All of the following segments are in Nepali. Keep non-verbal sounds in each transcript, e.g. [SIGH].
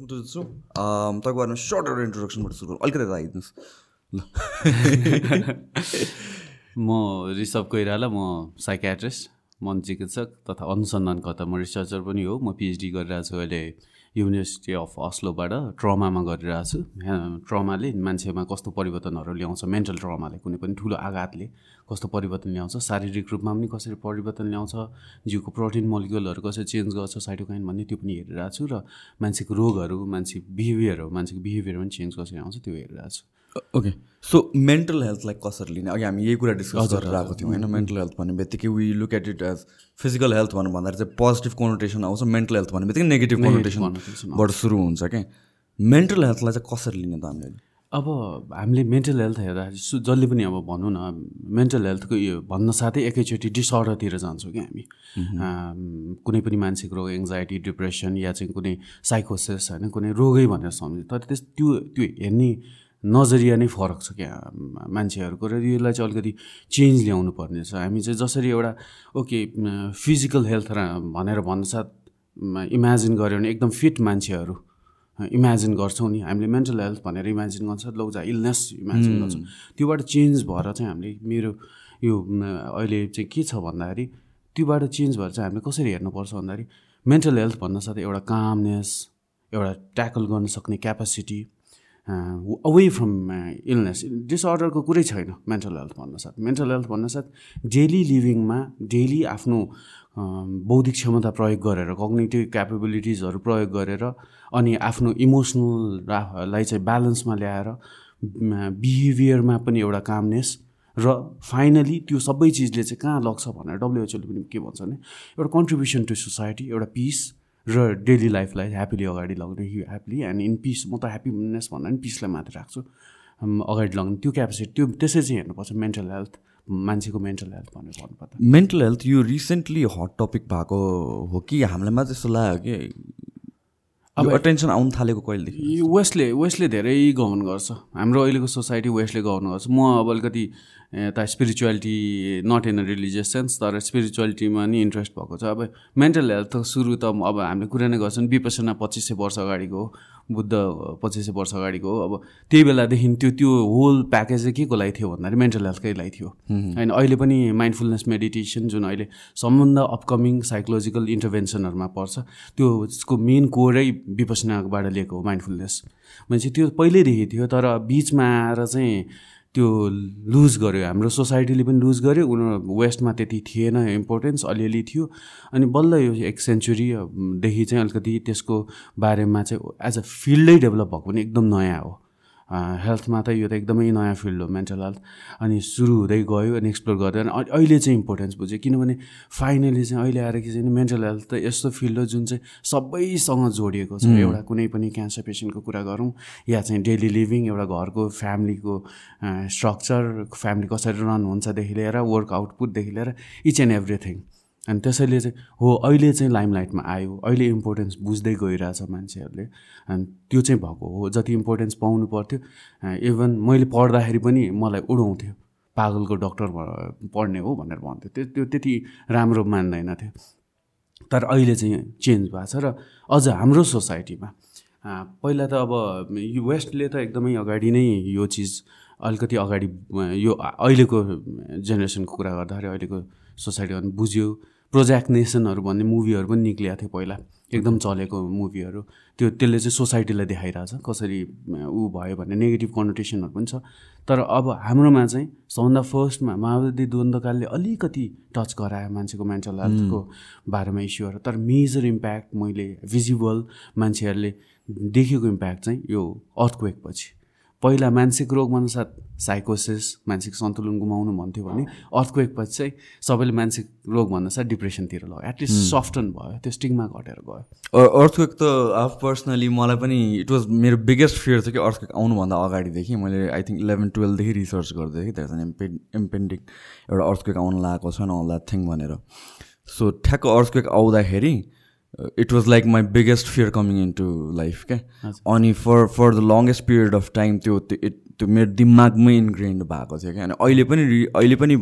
वेलकम तपाईँको बारेमा सर्ट एउटा इन्ट्रोडक्सनबाट सुरु गरौँ अलिकति आइदिनुहोस् ल म ऋषभ कोइराला म साइकेट्रिस्ट मनचिकित्सक तथा अनुसन्धानकर्ता म रिसर्चर पनि हो म पिएचडी गरिरहेको छु अहिले. युनिभर्सिटी अफ अस्लोबाट ट्रमामा गरिरहेको छु ट्रमाले मान्छेमा कस्तो परिवर्तनहरू ल्याउँछ मेन्टल ट्रमाले कुनै पनि ठुलो आघातले कस्तो परिवर्तन ल्याउँछ शारीरिक रूपमा पनि कसरी परिवर्तन ल्याउँछ जिउको प्रोटिन मोलिकुलहरू कसरी चेन्ज गर्छ साइटोकाइन भन्ने त्यो पनि हेरिरहेको छु र मान्छेको रोगहरू मान्छे बिहेभियरहरू मान्छेको बिहेभियर पनि चेन्ज कसरी आउँछ त्यो हेरिरहेको छु ओके सो मेन्टल हेल्थलाई कसरी लिने? अघि हामी यही कुरा डिस्कस गरेर आएको थियौँ होइन? मेन्टल हेल्थ भन्ने बित्तिकै we look at it as physical health भन्नु भन्दाखेरि चाहिँ पोजिटिभ कोनोटेसन आउँछ मेन्टल हेल्थ भन्ने बित्तिकै नेगेटिभ कोनोटेसनबाट सुरु हुन्छ क्या मेन्टल हेल्थलाई चाहिँ कसरी लिने त हामीले? अब हामीले मेन्टल हेल्थ हेर्दाखेरि सु जसले पनि अब भनौँ न मेन्टल हेल्थको यो भन्न साथै एकैचोटि डिसअर्डरतिर जान्छौँ कि हामी। कुनै पनि मान्छेको रोग एङ्जाइटी डिप्रेसन या चाहिँ कुनै साइकोसिस होइन? कुनै रोगै भनेर सम्झ्यो तर त्यस त्यो त्यो हेर्ने नजरिया नै फरक छ क्या मान्छेहरूको र यसलाई चाहिँ अलिकति चेन्ज ल्याउनु पर्ने छ हामी चाहिँ जसरी एउटा ओके फिजिकल हेल्थ भनेर भन्नसाथ इमेजिन गऱ्यो भने एकदम फिट मान्छेहरू इमेजिन गर्छौँ नि। हामीले मेन्टल हेल्थ भनेर इमेजिन गर्छ लौ जा इलनेस इमेजिन गर्छौँ। त्योबाट चेन्ज भएर चाहिँ हामीले मेरो यो अहिले चाहिँ के छ भन्दाखेरि त्योबाट चेन्ज भएर चाहिँ हामीले कसरी हेर्नुपर्छ भन्दाखेरि मेन्टल हेल्थ भन्न साथै एउटा कामनेस एउटा ट्याकल गर्न सक्ने क्यापासिटी अवे फ्रम इलनेस डिसअर्डरको कुरै छैन मेन्टल हेल्थ भन्न साथ। मेन्टल हेल्थ भन्न साथ डेली लिभिङमा डेली आफ्नो बौद्धिक क्षमता प्रयोग गरेर कग्नेटिभ क्यापेबिलिटिजहरू प्रयोग गरेर अनि आफ्नो इमोसनललाई चाहिँ ब्यालेन्समा ल्याएर बिहेभियरमा पनि एउटा कामनेस र फाइनली त्यो सबै चिजले चाहिँ कहाँ लग्छ भनेर डब्लुएचओले पनि के भन्छ भने एउटा कन्ट्रिब्युसन टु सोसाइटी एउटा पिस र डेली लाइफलाई ह्याप्पीली अगाडि लग्ने ह्याप्पीली एन्ड इन पिस म त ह्याप्पिनेस भन्दा पनि पिसलाई माथि राख्छु। अगाडि लग्ने त्यो क्यापेसिटी त्यो त्यसरी चाहिँ हेर्नुपर्छ मेन्टल हेल्थ मान्छेको मेन्टल हेल्थ भनेर भन्नुपर्दा मेन्टल हेल्थ यो रिसेन्टली हट टपिक भएको हो कि? हामीलाई त्यस्तो लाग्यो कि अब अटेन्सन आउनु थालेको कहिलेदेखि वेस्टले वेस्टले धेरै गभर्न गर्छ। हाम्रो अहिलेको सोसाइटी वेस्टले गभर्न गर्छ। म अब अलिकति यता spirituality not in a religious sense तर स्पिरिचुअलिटीमा नि इन्ट्रेस्ट भएको छ। अब मेन्टल हेल्थ सुरु त अब हामीले कुरा नै गर्छौँ विपसना पच्चिस सय वर्ष अगाडिको बुद्ध पच्चिस सय वर्ष अगाडिको अब त्यही बेलादेखि त्यो त्यो होल प्याकेज चाहिँ के को लागि थियो भन्दाखेरि मेन्टल हेल्थकै लागि थियो। होइन अहिले पनि माइन्डफुलनेस मेडिटेसन जुन अहिले सम्बन्ध अपकमिङ साइकोलोजिकल इन्टरभेन्सनहरूमा पर्छ त्यो त्यसको मेन कोरै विपसनाबाट लिएको हो माइन्डफुलनेस मान्छे त्यो पहिल्यैदेखि थियो तर बिचमा आएर चाहिँ त्यो लुज गर्यो हाम्रो सोसाइटीले पनि लुज गर्यो उनीहरू वेस्टमा त्यति थिएन इम्पोर्टेन्स अलिअलि थियो। अनि बल्ल यो एक सेन्चुरीदेखि चाहिँ अलिकति त्यसको बारेमा चाहिँ एज अ फिल्डै डेभलप भएको पनि एकदम नयाँ हो। हेल्थमा त यो त एकदमै नयाँ फिल्ड हो मेन्टल हेल्थ अनि सुरु हुँदै गयो अनि एक्सप्लोर गर्दै अनि अहिले चाहिँ इम्पोर्टेन्स बुझ्यो। किनभने फाइनली चाहिँ अहिले आएर कि चाहिँ मेन्टल हेल्थ त यस्तो फिल्ड हो जुन चाहिँ सबैसँग जोडिएको छ। एउटा कुनै पनि क्यान्सर पेसेन्टको कुरा गरौँ या चाहिँ डेली लिभिङ एउटा घरको फ्यामिलीको स्ट्रक्चर फ्यामिली कसरी रन हुन्छदेखि लिएर वर्क आउटपुटदेखि लिएर इच एन्ड एभ्रिथिङ अनि त्यसैले चाहिँ हो अहिले चाहिँ लाइमलाइटमा आयो अहिले इम्पोर्टेन्स बुझ्दै गइरहेछ मान्छेहरूले। अनि त्यो चाहिँ भएको हो जति इम्पोर्टेन्स पाउनु पर्थ्यो। इभन मैले पढ्दाखेरि पनि मलाई उडाउँथ्यो पागलको डक्टर पढ्ने हो भनेर भन्थ्यो। त्यो त्यो त्यति राम्रो मान्दैन थियो। तर अहिले चाहिँ चेन्ज भएको छ र अझ हाम्रो सोसाइटीमा पहिला त अब वेस्टले त एकदमै अगाडि नै यो चिज अलिकति अगाडि यो अहिलेको जेनेरेसनको कुरा गर्दाखेरि अहिलेको सोसाइटी बुझ्यो। प्रोजेक्ट नेसनहरू भन्ने मुभीहरू पनि निक्लिएको थियो पहिला। एकदम चलेको मुभीहरू। त्यो त्यसले चाहिँ सोसाइटीलाई देखाइरहेछ कसरी ऊ भयो भन्ने नेगेटिभ कन्नोटेसनहरू पनि छ। तर अब हाम्रोमा चाहिँ सबभन्दा फर्स्टमा माओवादी द्वन्द्वकालले अलिकति टच गरायो मान्छेको मेन्टल हेल्थको बारेमा इस्युहरू। तर मेजर इम्प्याक्ट मैले भिजिबल मान्छेहरूले देखेको इम्प्याक्ट चाहिँ यो अर्थक्वेक पछि पहिला मानसिक रोग अनुसार साइकोसिस मानसिक सन्तुलन गुमाउनु भन्थ्यो भने अर्थक्वेक पछि चाहिँ सबैले मानसिक रोग भन्नुसार डिप्रेसनतिर लग्यो। एटलिस्ट सफ्टन भयो त्यो स्टिङमा घटेर गयो। अर्थक्वेक त आफ पर्सनली मलाई पनि इट वाज मेरो बिगेस्ट फियर थियो कि अर्थक्वेक आउनुभन्दा अगाडिदेखि। मैले आई थिङ्क इलेभेन टुवेल्भदेखि रिसर्च गर्दै त्यहाँ एम्पे एम्पेन्डिक एउटा अर्थक्वेक आउनु लागेको छ द्याट थिङ भनेर। सो ठ्याक्क अर्थक्वेक आउँदाखेरि it was like my biggest fear coming into life क्या? अनि for for the longest period of time त्यो त्यो मेरो दिमागमै इन्ग्रेन्ड भएको थियो क्या। अनि अहिले पनि अहिले पनि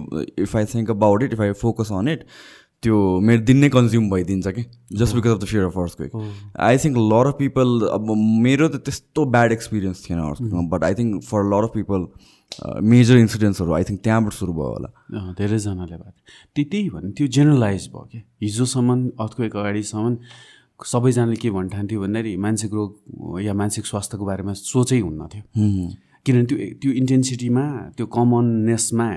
if I think about it if I focus on it त्यो मेरो दिन नै कन्ज्युम भइदिन्छ कि just because of the fear of earthquake I think lot of people अब मेरो त त्यस्तो ब्याड एक्सपिरियन्स थिएन अर्थक्वेकमा but I think for lot of people major इन्सिडेन्ट्सहरू I think त्यहाँबाट सुरु भयो होला। धेरैजनाले भयो त्यो त्यही भने त्यो जेनरलाइज भयो कि हिजोसम्म अर्थक्वेक अगाडिसम्म सबैजनाले के भन्ठान्थ्यो भन्दाखेरि मानसिक रोग या मानसिक स्वास्थ्यको बारेमा सोचै हुन्न थियो। किनभने त्यो त्यो इन्टेन्सिटीमा त्यो कमननेसमा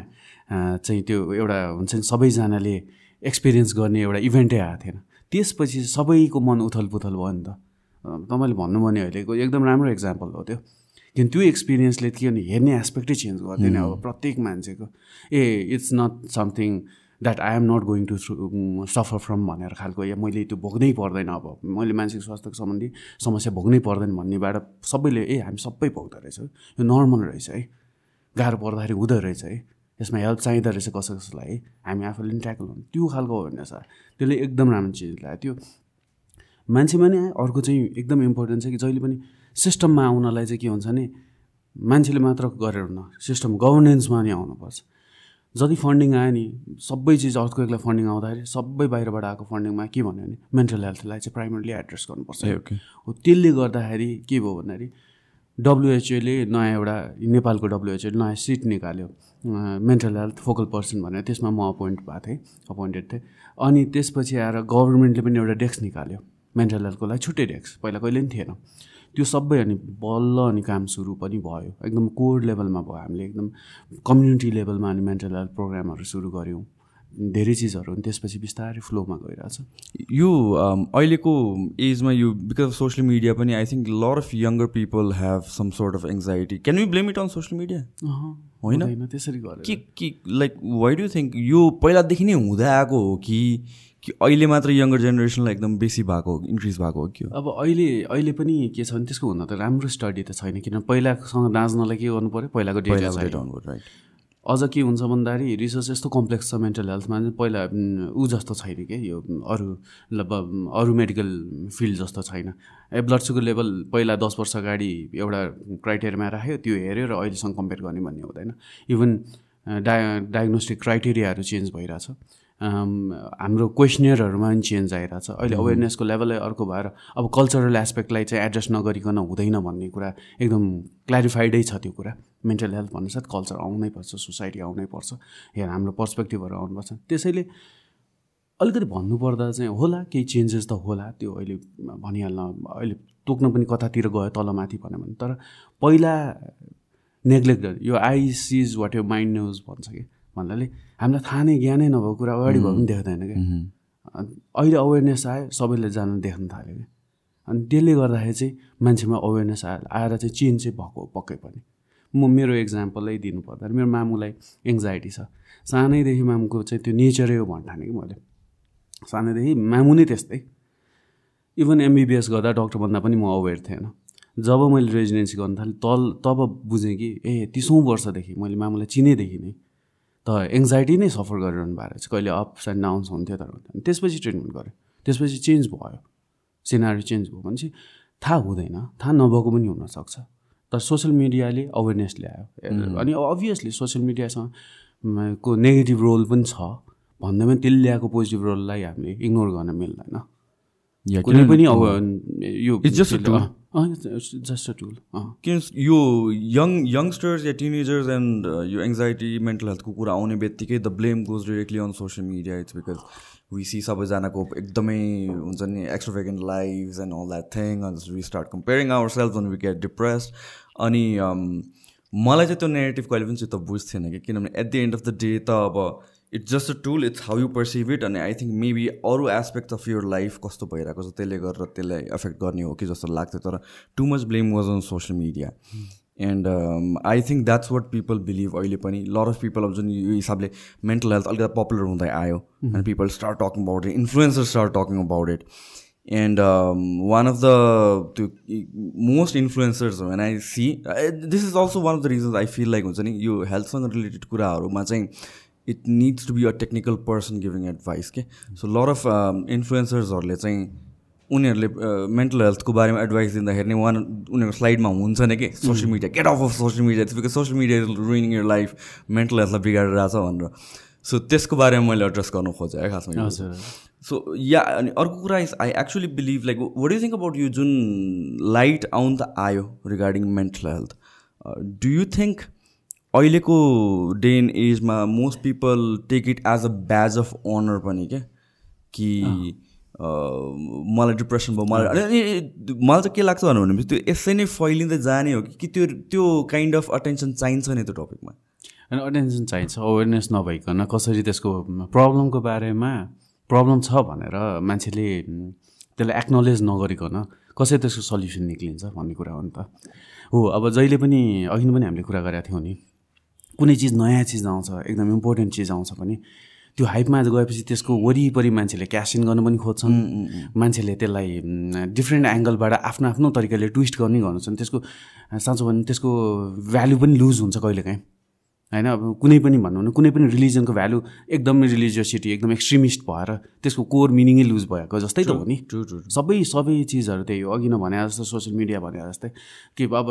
चाहिँ त्यो एउटा हुन्छ नि सबैजनाले एक्सपिरियन्स गर्ने एउटा इभेन्टै आएको थिएन। त्यसपछि सबैको मन उथल पुथल भयो नि त। तपाईँले भन्नुभयो भने अहिलेको एकदम राम्रो इक्जाम्पल हो त्यो। किन त्यो एक्सपिरियन्सले के भने हेर्ने एस्पेक्टै चेन्ज गरिदिने अब प्रत्येक मान्छेको। ए it's not something that I am not going to suffer from भनेर खालको या मैले त्यो भोग्नै पर्दैन अब। मैले मानसिक स्वास्थ्यको सम्बन्धी समस्या भोग्नै पर्दैन भन्नेबाट सबैले ए हामी सबै भोग्दो रहेछ यो नर्मल रहेछ है। गाह्रो पर्दाखेरि हुँदो रहेछ है। यसमा हेल्प चाहिँदो रहेछ कसै कसैलाई है। हामी आफूले पनि ट्याकल गर्नु। त्यो खालको हो भने सर। त्यसले एकदम राम्रो चिज लाग्यो। त्यो मान्छेमा नि अर्को चाहिँ एकदम इम्पोर्टेन्ट छ कि जहिले पनि सिस्टममा आउनलाई चाहिँ के हुन्छ भने मान्छेले मात्र गरेर हुन सिस्टम गभर्नेन्समा नि आउनुपर्छ। जति फन्डिङ आयो नि सबै चिज अर्थक्वेकलाई फन्डिङ आउँदाखेरि सबै बाहिरबाट आएको फन्डिङमा के भन्यो भने मेन्टल हेल्थलाई चाहिँ प्राइमरली एड्रेस गर्नुपर्छ। हो त्यसले गर्दाखेरि के भयो भन्दाखेरि डब्लुएचओले नयाँ एउटा नेपालको डब्लुएचओले नयाँ सिट निकाल्यो। मेन्टल हेल्थ फोकल पर्सन भनेर त्यसमा म अपोइन्ट भएको थिएँ अपोइन्टेड थिएँ। अनि त्यसपछि आएर गभर्मेन्टले पनि एउटा डेस्क निकाल्यो मेन्टल हेल्थको लागि छुट्टै डेस्क पहिला कहिले पनि थिएन। त्यो सबै अनि बल्ल अनि काम सुरु पनि भयो। एकदम कोड लेभलमा भयो। हामीले एकदम कम्युनिटी लेभलमा अनि मेन्टल हेल्थ प्रोग्रामहरू सुरु गऱ्यौँ। धेरै चिजहरू अनि त्यसपछि बिस्तारै फ्लोमा गइरहेछ। यो अहिलेको एजमा यो बिकज अफ सोसियल मिडिया पनि I think lot of younger people have some sort of anxiety can you blame it on social media होइन। त्यसरी के के लाइक वाइ डु थिङ्क यो पहिलादेखि नै हुँदै आएको हो कि कि अहिले मात्र यङ्गर जेनेरेसनलाई एकदम बेसी भएको इन्क्रिज भएको हो कि अब अहिले अहिले पनि के छ भने त्यसको हुन त राम्रो स्टडी त छैन किन पहिलासँग दाँच्नलाई के गर्नु पऱ्यो पहिलाको डेटा राइट अझ के हुन्छ भन्दाखेरि रिसर्च यस्तो कम्प्लेक्स छ मेन्टल हेल्थमा पहिला ऊ जस्तो छैन कि यो अरू अरू मेडिकल फिल्ड जस्तो छैन। ए ब्लड सुगर लेभल पहिला दस वर्ष अगाडि एउटा क्राइटेरियामा राख्यो त्यो हेऱ्यो र अहिलेसँग कम्पेयर गर्ने भन्ने हुँदैन। इभन डाय डायग्नोस्टिक क्राइटेरियाहरू चेन्ज भइरहेछ। हाम्रो क्वेसनियरहरूमा पनि चेन्ज आइरहेछ। अहिले अवेरनेसको लेभलै अर्को भएर अब कल्चरल एस्पेक्टलाई चाहिँ एड्रेस नगरिकन हुँदैन भन्ने कुरा एकदम क्ल्यारिफाइडै छ त्यो कुरा। मेन्टल हेल्थ भन्नु साथ कल्चर आउनै पर्छ सोसाइटी आउनै पर्छ। हेर हाम्रो पर्सपेक्टिभहरू आउनुपर्छ। त्यसैले अलिकति भन्नुपर्दा चाहिँ होला केही चेन्जेस त होला। त्यो अहिले भनिहाल्न अहिले तोक्न पनि कतातिर गयो तलमाथि भन्यो भने तर पहिला नेग्लेक्ट यो आई सिज वाट यो माइन्ड न्युज भन्छ कि। भन्नाले हामीलाई थाहा नै ज्ञानै नभएको कुरा अगाडि भयो पनि देख्दैन क्या। अहिले अवेरनेस आयो सबैले जान देख्न थाल्यो क्या। अनि त्यसले गर्दाखेरि चाहिँ मान्छेमा अवेरनेस आयो आएर चाहिँ चेन्ज चाहिँ भएको पक्कै पनि। म मेरो इक्जाम्पलै दिनु पर्दा मेरो मामुलाई एङ्जाइटी छ। सानैदेखि मामुको चाहिँ त्यो नेचरै हो भन्ठाने कि मैले। सानैदेखि मामु नै त्यस्तै। इभन एमबिबिएस गर्दा डक्टर भन्दा पनि म अवेर थिएन। जब मैले रेजिडेन्सी गर्नु थालेँ तल तब बुझेँ कि ए तिसौँ वर्षदेखि मैले मामुलाई चिनेदेखि नै त एङ्जाइटी नै सफर गरिरहनु भएको रहेछ। कहिले अप्स एन्ड डाउन्स हुन्थ्यो तर त्यसपछि ट्रिटमेन्ट गऱ्यो। त्यसपछि चेन्ज भयो। सिनारी चेन्ज भयो भने चाहिँ थाहा हुँदैन। थाहा नभएको पनि हुनसक्छ। तर सोसियल मिडियाले अवेरनेस ल्यायो। अनि अभियसली सोसियल मिडियासँग को नेगेटिभ रोल पनि छ। भन्दैमा त्यसले ल्याएको पोजिटिभ रोललाई हामीले इग्नोर गर्न मिल्दैन। कुनै पनि अब यो जस्ट अ टुल किन यो यङ यङ्स्टर्स या टिनेजर्स एन्ड यो एङ्जाइटी मेन्टल हेल्थको कुरा आउने बित्तिकै the blame goes directly on social media it's because we see सबैजनाको एकदमै हुन्छ नि extra vacant life and all that thing we start comparing our self on we get depressed अनि मलाई चाहिँ त्यो नेगेटिभ कहिले पनि चित्त बुझ्थेन कि किनभने at the end of the day त अब it's just a tool it's how you perceive it अनि आई थिङ्क मेबी अरू एस्पेक्ट अफ युर लाइफ कस्तो भइरहेको छ त्यसले गरेर त्यसलाई एफेक्ट गर्ने हो कि जस्तो लाग्थ्यो तर too much blame was on social media and I think that's what people believe अहिले पनि. लर अफ पिपल अब जुन यो हिसाबले मेन्टल हेल्थ अलिकति पपुलर हुँदै आयो and people start talking about it influencer start talking about it and one of the त्यो most influencers when I see this is also one of the reasons I feel like हुन्छ नि यो हेल्थसँग रिलेटेड कुराहरूमा चाहिँ it needs to be a technical person giving advice के सो लर अफ इन्फ्लुएन्सर्सहरूले चाहिँ उनीहरूले मेन्टल हेल्थको बारेमा एडभाइस दिँदाखेरि नै वान उनीहरूको स्लाइडमा हुन्छ नि कि? Social media get off of social media because social media is ruining your life mental हेल्थलाई बिगारेर छ भनेर। सो त्यसको बारेमा मैले एड्रेस गर्नु खोजेँ है खासमा सो या अनि अर्को कुरा is I actually believe like what you think about यो जुन लाइट आउनु त आयो regarding mental health do you think अहिलेको डे एन्ड एजमा most people take it as a badge of honour पनि क्या कि मलाई डिप्रेसन भयो मलाई अनि मलाई चाहिँ के लाग्छ भनेपछि त्यो यसै नै फैलिँदै जाने हो कि त्यो त्यो काइन्ड अफ अटेन्सन चाहिन्छ नि त्यो टपिकमा अनि अटेन्सन चाहिन्छ अवेरनेस नभइकन कसरी त्यसको प्रब्लमको बारेमा प्रब्लम छ भनेर मान्छेले त्यसलाई एक्नोलेज नगरिकन कसरी त्यसको सल्युसन निक्लिन्छ भन्ने कुरा हो नि त। हो अब जहिले पनि अघि पनि हामीले कुरा गरेका थियौँ नि कुनै चिज नयाँ चिज आउँछ एकदम इम्पोर्टेन्ट चिज आउँछ भने त्यो हाइपमा गएपछि त्यसको वरिपरि मान्छेले क्यासिन गर्न पनि खोज्छन्। मान्छेले त्यसलाई डिफ्रेन्ट एङ्गलबाट आफ्नो आफ्नो तरिकाले ट्विस्ट गर्ने गर्छन् त्यसको साँचो भने त्यसको भ्यालु पनि लुज हुन्छ कहिलेकाहीँ। होइन? अब कुनै पनि भनौँ न कुनै पनि रिलिजनको भ्यालु एकदमै रिलिजियसिटी एकदम एक्सट्रिमिस्ट भएर त्यसको कोर मिनिङै लुज भएको जस्तै त हो नि। सबै सबै चिजहरू त्यही हो। अघि नभने जस्तो सोसियल मिडिया भने जस्तै कि अब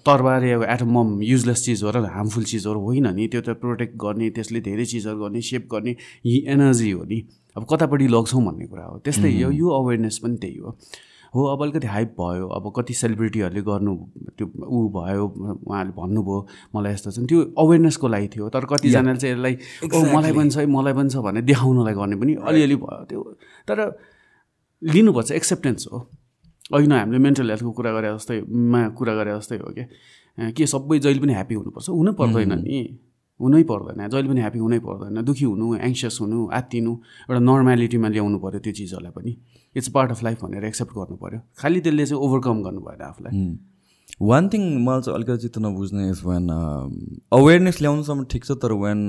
तरबार अब एटम मम युजलेस चिज हो र हार्मफुल चिजहरू होइन नि। त्यो त प्रोटेक्ट गर्ने त्यसले धेरै चिजहरू गर्ने सेप गर्ने यी एनर्जी हो नि। अब कतापट्टि लग्छौँ भन्ने कुरा हो। त्यस्तै हो यो अवेरनेस पनि त्यही हो। हो अब अलिकति हाइप भयो अब कति सेलिब्रिटीहरूले गर्नु त्यो ऊ भयो उहाँहरूले भन्नुभयो मलाई यस्तो छ। त्यो अवेरनेसको लागि थियो तर कतिजनाले चाहिँ यसलाई मलाई पनि छ मलाई पनि छ भने देखाउनलाई गर्ने पनि अलिअलि भयो। त्यो तर लिनुपर्छ एक्सेप्टेन्स हो। अघि न हामीले मेन्टल हेल्थको कुरा गरे जस्तै मा कुरा गरे जस्तै हो क्या। के सबै जहिले पनि ह्याप्पी हुनुपर्छ। हुनै पर्दैन नि। हुनै पर्दैन जहिले पनि ह्याप्पी हुनै पर्दैन दुःखी हुनु एङ्सियस हुनु आत्तिनु एउटा नर्मेलिटीमा ल्याउनु पऱ्यो त्यो चिजहरूलाई पनि। इट्स पार्ट अफ लाइफ भनेर एक्सेप्ट गर्नु पऱ्यो खालि त्यसले चाहिँ ओभरकम गर्नु भएन आफूलाई। वान थिङ मलाई चाहिँ अलिकति चित्त नबुझ्ने इज वेन अवेरनेस ल्याउनुसम्म ठिक छ तर when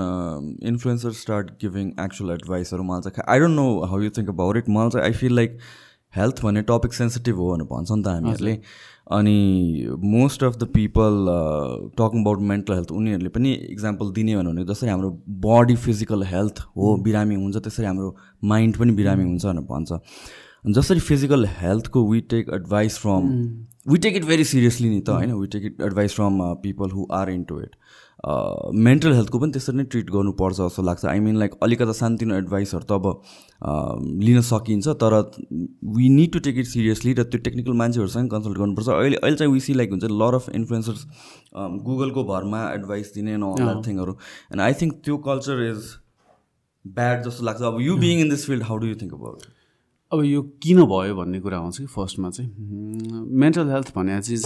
influencer start giving actual एडभाइसहरू मलाई चाहिँ I don't know how you think about it मलाई चाहिँ आई फिल लाइक हेल्थ भन्ने टपिक सेन्सिटिभ हो भनेर भन्छ नि त हामीहरूले। अनि most of the people talking about mental health उनीहरूले पनि इक्जाम्पल दिने भने जसरी हाम्रो बडी फिजिकल हेल्थ हो बिरामी हुन्छ त्यसरी हाम्रो माइन्ड पनि बिरामी हुन्छ भनेर भन्छ। जसरी फिजिकल हेल्थको we take advice from we take it very seriously नि त होइन? We take it advice from people who are into it mental हेल्थको पनि त्यसरी नै ट्रिट गर्नुपर्छ जस्तो लाग्छ. आई मिन लाइक अलिकता सानोतिनो एडभाइसहरू त अब लिन सकिन्छ तर we need to take it seriously र त्यो टेक्निकल मान्छेहरूसँग कन्सल्ट गर्नुपर्छ. अहिले अहिले चाहिँ विसी लाइक हुन्छ लर अफ इन्फ्लुएन्सर्स गुगलको भरमा एडभाइस दिने न थिङहरू एन्ड आई थिङ्क त्यो कल्चर इज ब्याड जस्तो लाग्छ. अब you being in this field how do you think about अब यो किन भयो भन्ने कुरा आउँछ कि फर्स्टमा चाहिँ। मेन्टल हेल्थ भन्ने चिज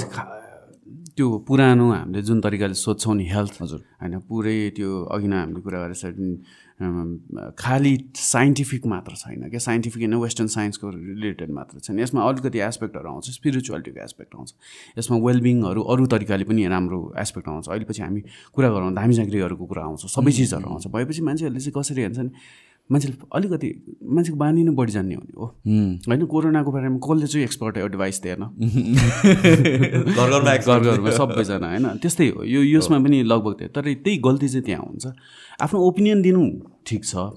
त्यो पुरानो हामीले जुन तरिकाले सोध्छौँ नि हेल्थ हजुर। होइन पुरै त्यो अघि नै हामीले कुरा गरेर खालि साइन्टिफिक मात्र छैन क्या? साइन्टिफिक होइन वेस्टर्न साइन्सको रिलेटेड मात्र छैन। यसमा अलिकति एस्पेक्टहरू आउँछ स्पिरिचुअलिटीको एस्पेक्ट आउँछ। यसमा वेलबिङहरू अरू तरिकाले पनि राम्रो एस्पेक्ट आउँछ। अहिले पछि हामी कुरा गरौँ धामी झाँक्रीहरूको कुरा आउँछ सबै चिजहरू आउँछ। भएपछि मान्छेहरूले चाहिँ कसरी हेर्छ नि मान्छेले अलिकति मान्छेको बानी नै बढी जान्ने हुने हो। होइन कोरोनाको बारेमा कसले चाहिँ एक्सपर्ट एडभाइस दिएन? [LAUGHS] घर घरमा घर घरमा सबैजना होइन? त्यस्तै हो। यो यसमा पनि लगभग त्यही। तर त्यही गल्ती चाहिँ त्यहाँ हुन्छ। आफ्नो ओपिनियन दिनु ठिक छ।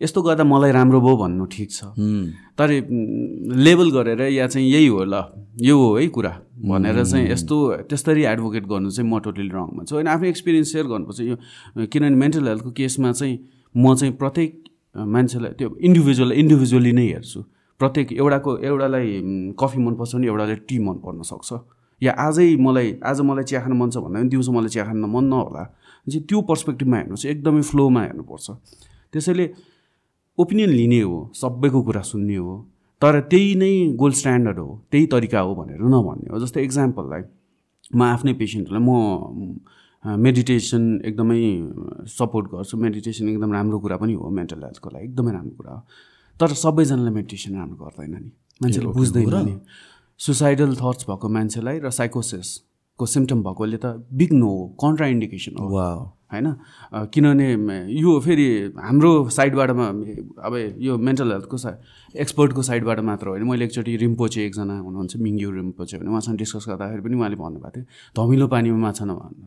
यस्तो गर्दा मलाई राम्रो भयो भन्नु ठिक छ। तर लेबल गरेर या चाहिँ यही हो ल यो हो है कुरा भनेर चाहिँ यस्तो त्यस्तरी एडभोकेट गर्नु चाहिँ म टोटली रङमा छु। होइन आफ्नो एक्सपिरियन्स सेयर गर्नुपर्छ यो किनभने मेन्टल हेल्थको केसमा चाहिँ म चाहिँ प्रत्येक मान्छेलाई त्यो इन्डिभिजुअल इन्डिभिजुअली नै हेर्छु। प्रत्येक एउटाको एउटालाई कफी मनपर्छ भने एउटालाई टी मन पर्न सक्छ। या आजै मलाई आज मलाई चिया खान मन छ भन्दा पनि दिउँसो मलाई चिया खान मन नहोला। चाहिँ त्यो पर्सपेक्टिभमा हेर्नु चाहिँ एकदमै फ्लोमा हेर्नुपर्छ। त्यसैले ओपिनियन लिने हो सबैको कुरा सुन्ने हो। तर त्यही नै गोल्ड स्ट्यान्डर्ड हो त्यही तरिका हो भनेर नभन्ने हो। जस्तै इक्जाम्पललाई म आफ्नै पेसेन्टहरूलाई म मेडिटेसन एकदमै सपोर्ट गर्छु। मेडिटेसन एकदम राम्रो कुरा पनि हो मेन्टल हेल्थको लागि एकदमै राम्रो कुरा हो। तर सबैजनाले मेडिटेसन राम्रो गर्दैन नि। मान्छेले बुझ्दैन नि। सुसाइडल थट्स भएको मान्छेलाई र साइकोसिसको सिम्टम भएकोले त बिग नो हो कन्ट्रा इन्डिकेसन हो होइन? किनभने यो फेरि हाम्रो साइडबाट अब यो मेन्टल हेल्थको सा एक्सपर्टको साइडबाट मात्र होइन। मैले एकचोटि रिम्पोचे एकजना हुनुहुन्छ मिङ्ग्यु रिम्पोचे भने उहाँसँग डिस्कस गर्दाखेरि पनि उहाँले भन्नुभएको थियो धमिलो पानीमा माछा नभन्नु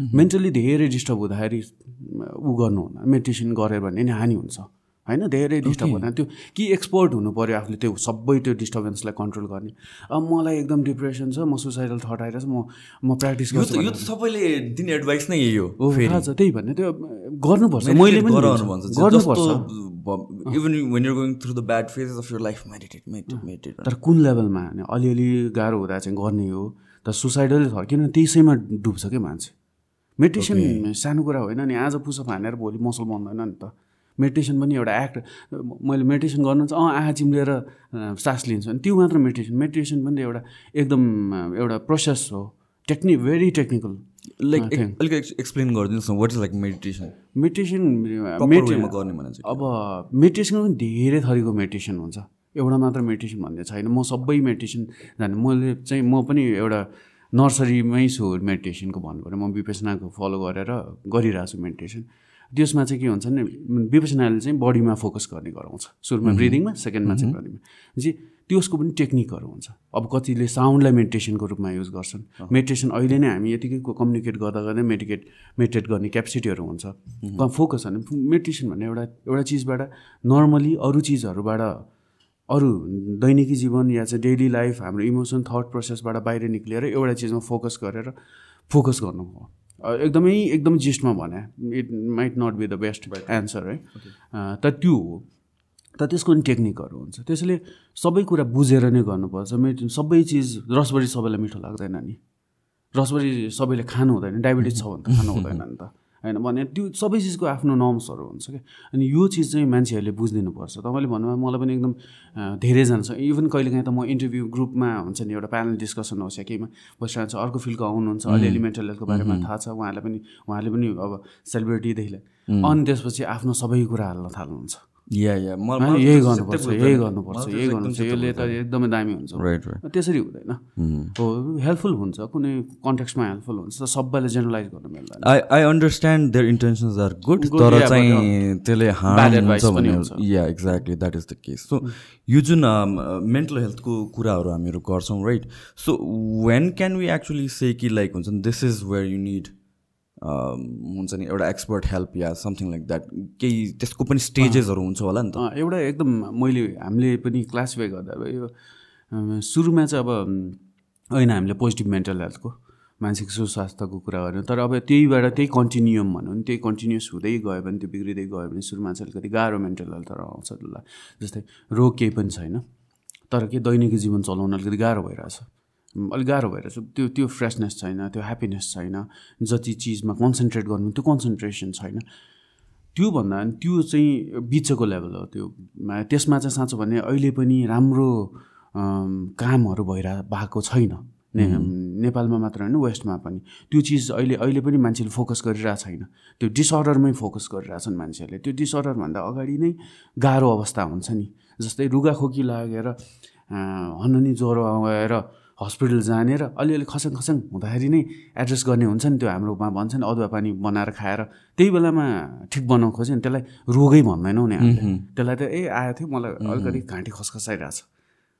मेन्टली धेरै डिस्टर्ब हुँदाखेरि ऊ गर्नु हुँदा मेडिटेसन गऱ्यो भने नि हानि हुन्छ। होइन? धेरै डिस्टर्ब हुँदैन। त्यो कि एक्सपर्ट हुनु पऱ्यो आफूले त्यो सबै त्यो डिस्टर्बेन्सलाई कन्ट्रोल गर्ने। अब मलाई एकदम डिप्रेसन छ म सुसाइडल थट आइरहेको छ म म प्र्याक्टिस गर्छु त यो त सबैले दिने एडभाइस नै यही हो थाहा छ त्यही भन्ने त्यो गर्नुपर्छ। मैले पनि गर्नुपर्छ। Even when you're going through the bad phases of your life meditate meditate meditate तर कुन लेभलमा अलिअलि गाह्रो हुँदा चाहिँ गर्ने हो। तर सुसाइडल थट किन त्यसैमा डुब्छ क्या मान्छे। मेडिटेसन सानो कुरा होइन नि आज पुसअप हानेर भोलि मसल बन्दैन नि त। मेडिटेसन पनि एउटा एक्ट मैले मेडिटेसन गर्नु चाहिँ अँ आँखा चिम्लेर सास लिन्छु अनि त्यो मात्र मेडिटेसन। मेडिटेसन पनि एउटा एकदम एउटा प्रोसेस हो। टेक्निक भेरी टेक्निकल लाइक अलिक एक्सप्लेन गरिदिनुहोस् न what is like meditation meditation चाहिँ अब मेडिटेसन पनि धेरै थरीको मेडिटेसन हुन्छ। एउटा मात्र मेडिटेसन भन्ने छैन। म सबै मेडिटेसन जाने। मैले चाहिँ म पनि एउटा नर्सरीमै छु मेडिटेसनको भन्नु पऱ्यो म विपसनाको फलो गरेर गरिरहेको छु मेडिटेसन। त्यसमा चाहिँ के हुन्छ भने विपसनाले चाहिँ बडीमा फोकस गर्ने गराउँछ। सुरुमा ब्रिदिङमा सेकेन्डमा चाहिँ ब्रिदिङमा चाहिँ त्यसको पनि टेक्निकहरू हुन्छ। अब कतिले साउन्डलाई मेडिटेसनको रूपमा युज गर्छन्। मेडिटेसन अहिले नै हामी यतिकै कम्युनिकेट गर्दा गर्दै मेडिकेट मेडिटेट गर्ने क्यापेसिटीहरू हुन्छ। फोकस भने मेडिटेसन भन्ने एउटा एउटा चिजबाट नर्मली अरू चिजहरूबाट अरू दैनिकी जीवन या चाहिँ डेली लाइफ हाम्रो इमोसन थट प्रोसेसबाट बाहिर निक्लिएर एउटा चिजमा फोकस गरेर फोकस गर्नु हो। एकदमै एकदम जिस्टमा भने it might not be the best answer है त त्यो हो। त त्यसको पनि टेक्निकहरू हुन्छ। त्यसैले सबै कुरा बुझेर नै गर्नुपर्छ। मेडिटेसन सबै चिज रसभरी सबैलाई मिठो लाग्दैन नि। रसभरी सबैले खानु हुँदैन डायबिटिज छ भने त खानु हुँदैन नि त। होइन भने त्यो सबै चिजको आफ्नो नर्म्सहरू हुन्छ क्या। अनि यो चिज चाहिँ मान्छेहरूले बुझिदिनुपर्छ। तपाईँले भन्नुभयो मलाई पनि एकदम धेरैजना छ। इभन कहिलेकाहीँ त म इन्टरभ्यू ग्रुपमा हुन्छ नि एउटा प्यानल डिस्कसन होस् या केहीमा बसिरहेको छ अर्को फिल्डको आउनुहुन्छ अलिअलि मेन्टल हेल्थको बारेमा थाहा छ उहाँहरूलाई पनि उहाँले पनि अब सेलिब्रेटीदेखि अनि त्यसपछि आफ्नो सबै कुरा हाल्न थाल्नुहुन्छ। या या. यही गर्नुपर्छ यही गर्नुपर्छ यही गर्नुपर्छ यसले त एकदमै दामी हुन्छ। त्यसरी हुँदैन। हो हेल्पफुल हुन्छ कुनै कन्टेक्समा हेल्पफुल हुन्छ तर सबैलाई जेनरलाइज गर्न मिल्दैन। I I understand their intentions are good तर चाहिँ but, त्यसले हार्म हुन्छ भने। Yeah exactly that is the case so यो जुन मेन्टल हेल्थको कुराहरू हामीहरू गर्छौँ right so when can we actually say कि लाइक हुन्छ this is where you need हुन्छ नि एउटा एक्सपर्ट हेल्प या समथिङ लाइक द्याट केही त्यसको पनि स्टेजेसहरू हुन्छ होला नि त। एउटा एकदम मैले हामीले पनि क्लासिफाई गर्दा अब यो सुरुमा चाहिँ अब होइन हामीले पोजिटिभ मेन्टल हेल्थको मानसिक सुस्वास्थ्यको कुरा गऱ्यौँ तर अब त्यहीबाट त्यही कन्टिन्युम भनौँ नि त्यही कन्टिन्युस हुँदै गयो भने त्यो बिग्रिँदै गयो भने सुरुमा चाहिँ अलिकति गाह्रो मेन्टल हेल्थहरू आउँछ जस्तै रोग केही पनि छैन। तर के दैनिक जीवन चलाउन अलिकति गाह्रो भइरहेछ। अलिक गाह्रो भइरहेछ त्यो त्यो फ्रेसनेस छैन त्यो ह्याप्पिनेस छैन जति चिजमा कन्सन्ट्रेट गर्नु त्यो कन्सन्ट्रेसन छैन। त्यो भन्दा पनि त्यो चाहिँ बिचको लेभल हो त्यो। त्यसमा चाहिँ साँचो भने अहिले पनि राम्रो कामहरू भइरह भएको छैन। ने नेपालमा मात्र होइन वेस्टमा पनि। त्यो चिज अहिले अहिले पनि मान्छेले फोकस गरिरहेको छैन। त्यो डिसअर्डरमै फोकस गरिरहेछन् मान्छेहरूले। त्यो डिसअर्डरभन्दा अगाडि नै गाह्रो अवस्था हुन्छ नि। जस्तै रुगाखोकी लागेर हननी ज्वरो आएर हस्पिटल जाने र अलिअलि खसङ खसङ हुँदाखेरि नै एड्रेस गर्ने हुन्छ नि त्यो हाम्रोमा भन्छ नि अदुवा पानी बनाएर खाएर। त्यही बेलामा ठिक बनाउनु खोज्यो नि त्यसलाई रोगै भन्दैनौँ नि त्यसलाई त ए आएको थियो मलाई अलिकति घाँटी खसखसाइरहेछ।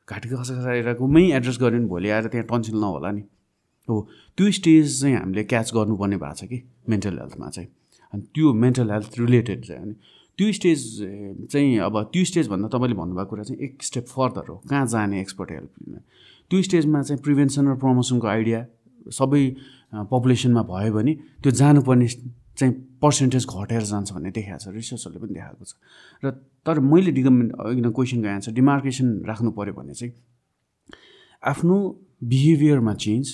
घाँटी खसखसाइरहेकोमै एड्रेस गऱ्यो भने भोलि आएर त्यहाँ टन्सिल नहोला नि। हो त्यो स्टेज चाहिँ हामीले क्याच गर्नुपर्ने भएको छ कि मेन्टल हेल्थमा चाहिँ। अनि त्यो मेन्टल हेल्थ रिलेटेड चाहिँ अनि त्यो स्टेज चाहिँ अब त्यो स्टेजभन्दा तपाईँले भन्नुभएको कुरा चाहिँ एक स्टेप फर्दर हो। कहाँ जाने एक्सपर्ट हेल्प लिन? त्यो स्टेजमा चाहिँ प्रिभेन्सन र प्रमोसनको आइडिया सबै पपुलेसनमा भयो भने त्यो जानुपर्ने चाहिँ पर्सेन्टेज घटेर जान्छ भन्ने देखाएको छ रिसर्चहरूले पनि देखाएको छ। र तर मैले डिकमेन्ट अघि क्वेसनको एन्सर डिमार्केसन राख्नु पऱ्यो भने चाहिँ आफ्नो बिहेभियरमा चेन्ज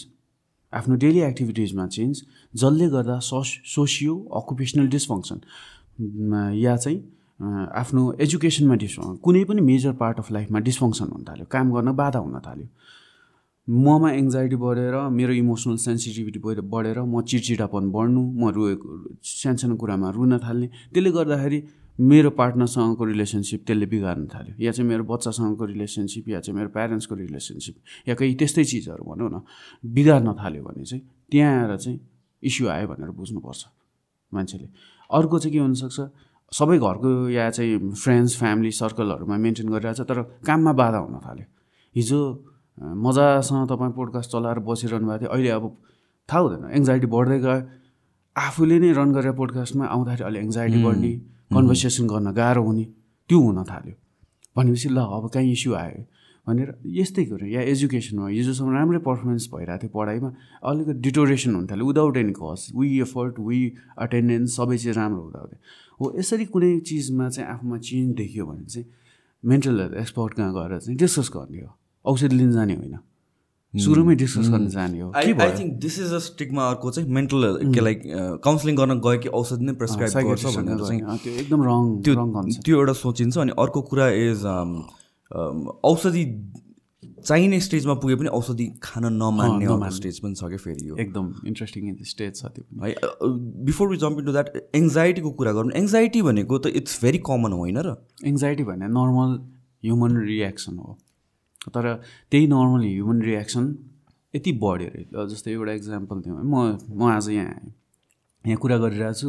आफ्नो डेली एक्टिभिटिजमा चेन्ज जसले गर्दा सोस सोसियो अकुपेसनल डिसफङ्सन या चाहिँ आफ्नो एजुकेसनमा डिसफङ्सन कुनै पनि मेजर पार्ट अफ लाइफमा डिसफङ्सन हुन थाल्यो काम गर्न बाधा हुन थाल्यो। ममा एङ्जाइटी बढेर मेरो इमोसनल सेन्सिटिभिटी बढेर म चिडचिडापन बढ्नु म रोएको सानसानो कुरामा रुन थाल्ने। त्यसले गर्दाखेरि मेरो पार्टनरसँगको रिलेसनसिप त्यसले बिगार्न थाल्यो। या चाहिँ मेरो बच्चासँगको रिलेसनसिप या चाहिँ मेरो प्यारेन्ट्सको रिलेसनसिप या केही त्यस्तै चिजहरू भनौँ न बिगार्न थाल्यो भने चाहिँ त्यहाँ आएर चाहिँ इस्यु आयो भनेर बुझ्नुपर्छ मान्छेले। अर्को चाहिँ के हुनसक्छ सबै घरको या चाहिँ फ्रेन्ड्स फ्यामिली सर्कलहरूमा मेन्टेन गरिरहेछ तर काममा बाधा हुन थाल्यो। हिजो मजासँग तपाईँ पोडकास्ट चलाएर बसिरहनु भएको थियो। अहिले अब थाहा हुँदैन एङ्जाइटी बढ्दै गयो। आफूले नै रन गरेर पोडकास्टमा आउँदाखेरि अलि एङ्जाइटी बढ्ने कन्भर्सेसन गर्न गाह्रो हुने त्यो हुन थाल्यो। भनेपछि ल अब कहीँ इस्यु आयो। भनेर यस्तै कुरो या एजुकेसनमा हिजोसम्म राम्रै पर्फर्मेन्स भइरहेको थियो पढाइमा। अलिकति डिटोरेसन हुन थाल्यो। Without any cause we effort we attendance सबै चिज राम्रो हुँदा हुँदै। हो यसरी कुनै चिजमा चाहिँ आफूमा चेन्ज देखियो भने चाहिँ मेन्टल हेल्थ एक्सपर्ट कहाँ गएर चाहिँ डिस्कस गर्ने हो? औषधि लिन जाने होइन। सुरुमै डिस्कस गर्न जाने हो। I I think this is a स्टिकमा अर्को चाहिँ मेन्टल के लाइक काउन्सिलिङ गर्न गयो कि औषधि नै प्रेसक्राइब गर्छ भनेर चाहिँ त्यो एकदम रङ त्यो त्यो एउटा सोचिन्छ अनि अर्को कुरा इज औषधि चाहिने स्टेजमा पुगे पनि औषधि खान नमान्ने स्टेज पनि छ क्या फेरि यो। एकदम इन्ट्रेस्टिङ स्टेज छ त्यो है before we jump into that एङ्जाइटीको कुरा गरौँ। एङ्जाइटी भनेको त इट्स भेरी कमन होइन र? एङ्जाइटी भने नर्मल ह्युमन रियाक्सन हो। तर त्यही नर्मल ह्युमन रियाक्सन यति बढ्यो अरे। जस्तै एउटा इक्जाम्पल दिउँ है। म म आज यहाँ आएँ यहाँ कुरा गरिरहेको छु।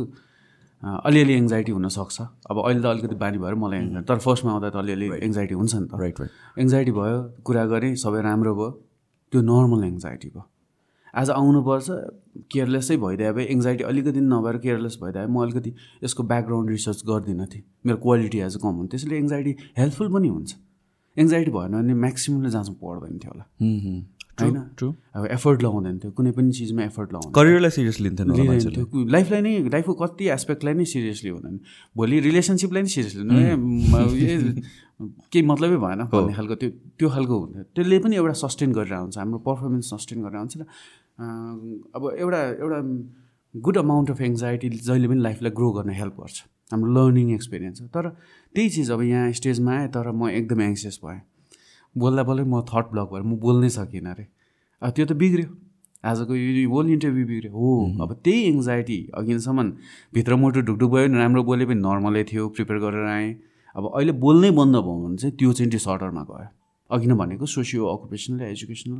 अलिअलि एङ्जाइटी हुनसक्छ। अब अहिले त अलिकति बानी भएर मलाई anxiety- तर फर्स्टमा आउँदा त अलिअलि एङ्जाइटी हुन्छ नि त। राइट राइट एङ्जाइटी भयो कुरा गरेँ सबै राम्रो भयो। त्यो नर्मल एङ्जाइटी भयो। आज आउनुपर्छ केयरलेसै भइदिए भए एङ्जाइटी अलिकति नभएर केयरलेस भइदिए म अलिकति यसको ब्याकग्राउन्ड रिसर्च गर्दिनँ थिएँ मेरो क्वालिटी आज कम हुन्थ्यो त्यसैले एङ्जाइटी हेल्पफुल पनि हुन्छ। एङ्जाइटी भएन भने म्याक्सिममले जहाँसम्म पढ्दैन थियो होला होइन? ट्रु अब एफर्ट लगाउँदैन थियो कुनै पनि चिजमा एफर्ट लगाउँदैन करियरलाई सिरियस लिन्थेन होला लिँदैन थियो लाइफलाई नै लाइफको कति एस्पेक्टलाई नै सिरियसली हुँदैन। भोलि रिलेसनसिपलाई नै सिरियसली केही मतलबै भएन। भन्ने खालको त्यो त्यो खालको हुन्थ्यो त्यसले पनि एउटा सस्टेन गरेर हुन्छ हाम्रो पर्फर्मेन्स सस्टेन गरेर हुन्छ र अब एउटा एउटा गुड अमाउन्ट अफ एङ्जाइटी जहिले पनि लाइफलाई ग्रो गर्न हेल्प गर्छ। हाम्रो लर्निङ एक्सपिरियन्स हो। तर त्यही चिज अब यहाँ स्टेजमा आएँ तर म एकदम एङ्सियस भएँ। बोल्दा बोल्दै म थट ब्लक भएर म बोल्नै सकिनँ अरे। अब त्यो त बिग्रियो। आजको यो होल इन्टरभ्यू बिग्रियो। हो अब त्यही एङ्जाइटी अघिसम्म भित्र मोटो ढुकढुक भयो नि राम्रो बोले पनि नर्मलै थियो प्रिपेयर गरेर आएँ। अब अहिले बोल्नै बन्द भयो भने चाहिँ त्यो चाहिँ डिसअर्डरमा गयो। अघि नै भनेको सोसियो अकुपेसनल एजुकेसनल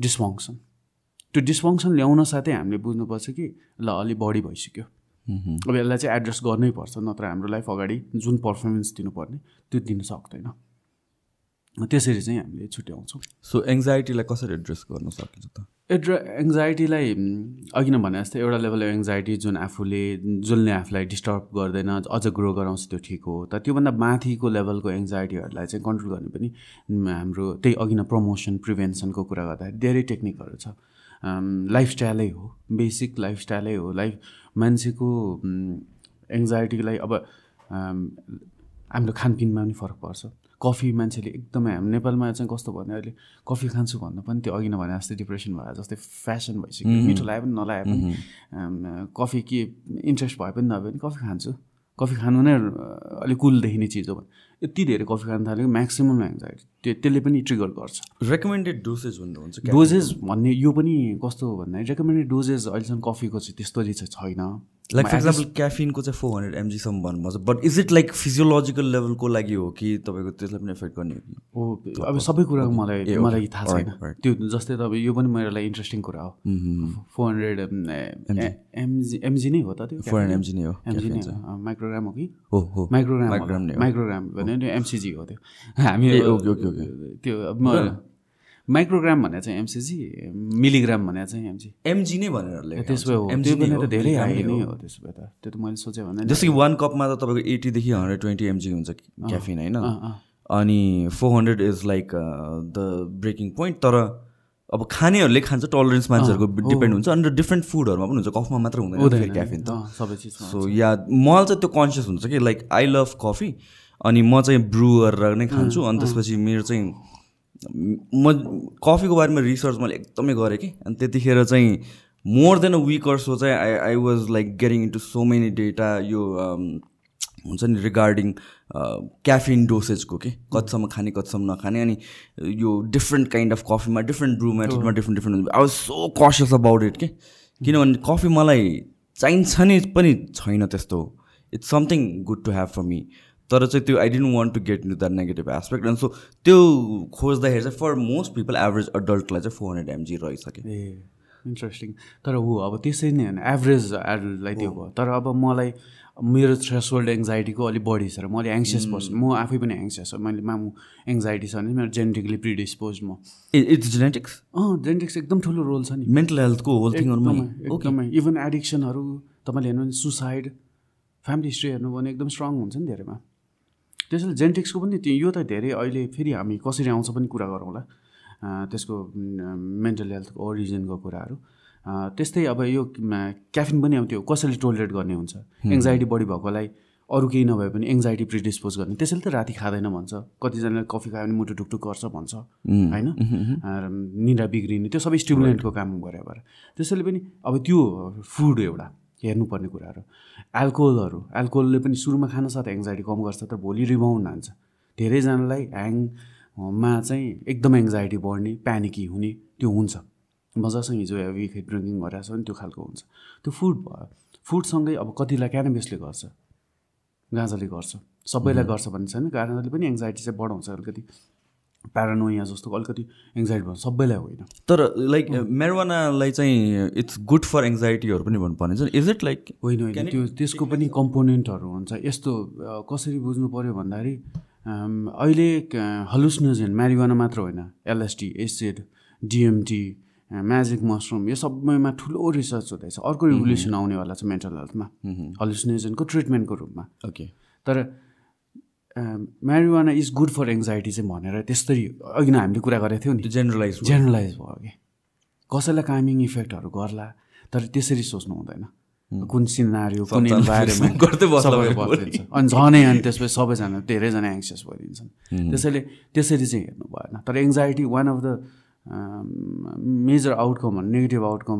डिसफङ्सन त्यो डिसफङ्सन ल्याउन साथै हामीले बुझ्नुपर्छ कि ल अलि बढी भइसक्यो। अब यसलाई चाहिँ एड्रेस गर्नै पर्छ नत्र हाम्रो लाइफ अगाडि जुन पर्फर्मेन्स दिनुपर्ने त्यो दिन सक्दैन। त्यसरी चाहिँ हामीले छुट्याउँछौँ। सो एङ्जाइटीलाई कसरी एड्रेस गर्न सकिन्छ त? एड्र एङ्जाइटीलाई अघि नै भने जस्तै एउटा लेभल एङ्जाइटी जुन आफूले जसले आफूलाई डिस्टर्ब गर्दैन अझ ग्रो गराउँछ त्यो ठिक हो। तर त्योभन्दा माथिको लेभलको एङ्जाइटीहरूलाई चाहिँ कन्ट्रोल गर्ने पनि हाम्रो त्यही अघि नै प्रमोसन प्रिभेन्सनको कुरा गर्दाखेरि धेरै टेक्निकहरू छ। लाइफस्टाइलै हो बेसिक लाइफस्टाइलै हो। लाइफ मान्छेको एङ्जाइटीलाई अब हाम्रो खानपिनमा पनि फरक पर्छ। कफी मान्छेले एकदमै हाम्रो नेपालमा चाहिँ कस्तो भने अहिले कफी खान्छु भन्दा पनि त्यो अघि नै भने जस्तै डिप्रेसन भएर जस्तै फ्यासन भइसक्यो। मिठो लाए पनि नलाए पनि। कफी के इन्ट्रेस्ट भए पनि नभए पनि कफी खान्छु। कफी खानु नै अलिक कुल देखिने चिज हो। भने यति धेरै कफी खानु थालेको म्याक्सिमम् एङ्जाइटी त्यो त्यसले पनि ट्रिगर गर्छ। रेकमेन्डेड डोसेज भन्ने हुन्छ क्या? डोजेस भन्ने यो पनि कस्तो हो भन्दाखेरि रेकमेन्डेड डोजेस अहिलेसम्म कफीको चाहिँ त्यस्तो चाहिँ छैन। लाइक फर इक्जाम्पल क्याफिनको चाहिँ फोर हन्ड्रेड एमजीसम्म भन्नुपर्छ but is it like physiological लेभलको लागि हो कि तपाईँको त्यसलाई पनि एफेक्ट गर्ने हो कि? हो अब सबै कुराको मलाई मलाई. थाहा छैन. त्यो जस्तै तपाईँ यो पनि मेरो लागि इन्ट्रेस्टिङ कुरा हो। फोर हन्ड्रेड एमजी एमजी नै हो त त्यो फोर हन्ड्रेड एमजी नै हो एमजी नै caffeine चाहिँ। हो माइक्रोग्राम हो कि? हो हो। माइक्रोग्राम नै हो। माइक्रोग्राम भने नि एमसिजी हो त्यो। [LAUGHS] हामी त्यो माइक्रोग्राम भने चाहिँ एमसिजी मिलिग्राम भने चाहिँ एमजी एमजी नै भनेर त्यसो भए हो। हो, त धेरै हाई नै हो। त्यसो भए त। त्यो त मैले सोचेँ भने जस्तो कि वान कपमा त तपाईँको एट्टीदेखि हन्ड्रेड ट्वेन्टी एमजी हुन्छ क्याफिन होइन? अनि four hundred is like the breaking point तर अब खानेहरूले खान्छ टलरेन्स मान्छेहरूको डिपेन्ड हुन्छ। अन्त डिफ्रेन्ट फुडहरूमा पनि हुन्छ। कफमा मात्र हुँदैन फेरि क्याफिन त। सबै चिजमा सो या मलाई चाहिँ त्यो कन्सियस हुन्छ कि लाइक आई लभ कफी अनि म चाहिँ ब्रु गरेर नै खान्छु। अनि त्यसपछि मेरो चाहिँ म कफीको बारेमा रिसर्च मैले एकदमै गरेँ कि। अनि त्यतिखेर चाहिँ more than a week so चाहिँ I I was like getting into so many data यो um, हुन्छ नि रिगार्डिङ क्याफिन डोसेजको के। कतिसम्म खाने कतिसम्म नखाने। अनि यो डिफ्रेन्ट काइन्ड अफ कफीमा different brew मेथडमा different different I was so cautious about it के। किनभने कफी मलाई चाहिन्छ नि पनि छैन त्यस्तो। It's something good to have for me तर चाहिँ त्यो I don't want to get into that negative aspect अनि सो त्यो खोज्दाखेरि चाहिँ फर मोस्ट पिपल एभरेज अडल्टलाई चाहिँ फोर हन्ड्रेड एमजी रहेछ ए इन्ट्रेस्टिङ तर हो अब त्यसै नै होइन एभरेज एडल्टलाई त्यो भयो। तर अब मलाई मेरो थ्रेसोल्ड एङ्जाइटीको अलिक बढी छ र म अलिक एङ्सियस पर्सन म आफै पनि एङ्सियस हो। मैले मामु एङ्जाइटी छ भने मेरो जेनेटिकली प्रिडिस्पोज म। इट्स जेनेटिक्स अँ जेनेटिक्स एकदम ठुलो रोल छ नि। मेन्टल हेल्थको होल थिङहरूमा एकदमै एकदमै। इभन एडिक्सनहरू तपाईँले हेर्नु भने सुसाइड फ्यामिली हिस्ट्री हेर्नु भने एकदम स्ट्रङ हुन्छ नि धेरैमा। त्यसैले जेनेटिक्सको पनि त्यो यो त धेरै अहिले फेरि हामी कसरी आउँछ पनि कुरा गरौँला त्यसको मेन्टल हेल्थको ओरिजिनको कुराहरू। त्यस्तै अब यो क्याफिन पनि अब त्यो कसैले टोलरेट गर्ने हुन्छ। एङ्जाइटी बढी भएकोलाई अरू केही नभए पनि एङ्जाइटी प्रिडिस्पोज गर्ने। त्यसैले त राति खाँदैन भन्छ। कतिजनाले कफी खायो भने मुटु ढुकढुक गर्छ भन्छ। होइन? निद्रा बिग्रिने त्यो सबै स्टिमुलेन्टको काम गरे भएर। त्यसैले पनि अब त्यो फुड एउटा। हेर्नुपर्ने कुराहरू। एल्कोहलहरू एल्कोहलले पनि सुरुमा खान साथ एङ्जाइटी कम गर्छ तर भोलि रिबाउन्ड हान्छ धेरैजनालाई ह्याङमा चाहिँ एकदम एङ्जाइटी बढ्ने प्यानिकी हुने त्यो हुन्छ। मजासँग हिजो हेभी ड्रिङ्किङ गरिरहेको छ भने त्यो खालको हुन्छ। त्यो फुड भयो फुडसँगै अब कतिलाई क्यानाबिसले गर्छ? गाँजाले गर्छ। सबैलाई गर्छ भन्ने छैन। गाँजाले पनि एङ्जाइटी चाहिँ बढाउँछ अलिकति। प्यारानोया जस्तो अलिकति एङ्जाइटी भयो सबैलाई होइन। तर लाइक मेरोवानालाई चाहिँ इट्स गुड फर एङ्जाइटीहरू पनि भन्नु पर्ने इज इट लाइक होइन होइन त्यो त्यसको पनि कम्पोनेन्टहरू हुन्छ। यस्तो कसरी बुझ्नु पऱ्यो भन्दाखेरि अहिले हलुसनोजेन म्यारिवाना मात्र होइन। LST acid DMT magic mushroom यो सबैमा ठुलो रिसर्च हुँदैछ। अर्को रिभोल्युसन आउनेवाला छ मेन्टल हेल्थमा हलुसिनेसनको ट्रिटमेन्टको रूपमा। ओके तर marijuana is good for anxiety चाहिँ भनेर त्यस्तरी अघि नै हामीले कुरा गरेको थियौँ नि। जेनरलाइज जेनरलाइज भयो कि कसैलाई कामिङ इफेक्टहरू गर्ला तर त्यसरी सोच्नु हुँदैन। कुन सिनारियो कुन इन्भाइरोमेन्ट [LAUGHS] गर्दै अनि झनै अनि त्यसपछि सबैजना धेरैजना एङ्सियस भइदिन्छन्। त्यसैले त्यसरी चाहिँ हेर्नु भएन। तर anxiety one of the major outcome negative outcome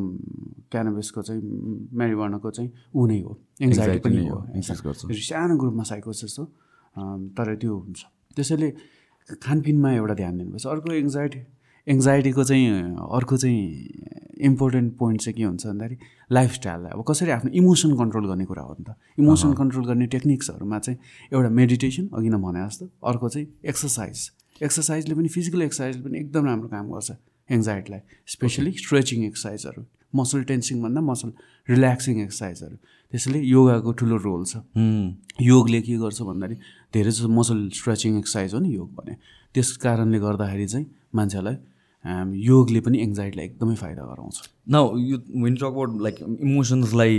क्यानबिसको चाहिँ म्यारिवानाको चाहिँ ऊ नै हो। एङ्जाइटी पनि हो। सानो ग्रुपमा साइकोसिस हो। तर त्यो हुन्छ। त्यसैले खानपिनमा एउटा ध्यान दिनुपर्छ। अर्को एङ्जाइटी एङ्जाइटीको चाहिँ अर्को चाहिँ इम्पोर्टेन्ट पोइन्ट चाहिँ के हुन्छ भन्दाखेरि लाइफस्टाइललाई अब कसरी आफ्नो इमोसन कन्ट्रोल गर्ने कुरा हो नि त। इमोसन कन्ट्रोल गर्ने टेक्निक्सहरूमा चाहिँ एउटा मेडिटेसन अघि नै भने जस्तो अर्को चाहिँ एक्सर्साइज एक्सर्साइजले पनि फिजिकल एक्सर्साइजले पनि एकदम राम्रो काम गर्छ एङ्जाइटीलाई स्पेसली स्ट्रेचिङ एक्सर्साइजहरू मसल टेन्सिङ भन्दा मसल रिल्याक्सिङ एक्सर्साइजहरू त्यसैले योगाको ठुलो रोल छ। योगले के गर्छ भन्दाखेरि धेरै जस्तो मसल स्ट्रेचिङ एक्सर्साइज हो नि योग भने। त्यस कारणले गर्दाखेरि चाहिँ मान्छेलाई योगले पनि एङ्जाइटीलाई एकदमै फाइदा गराउँछ। Now you when talk about like इमोसन्सलाई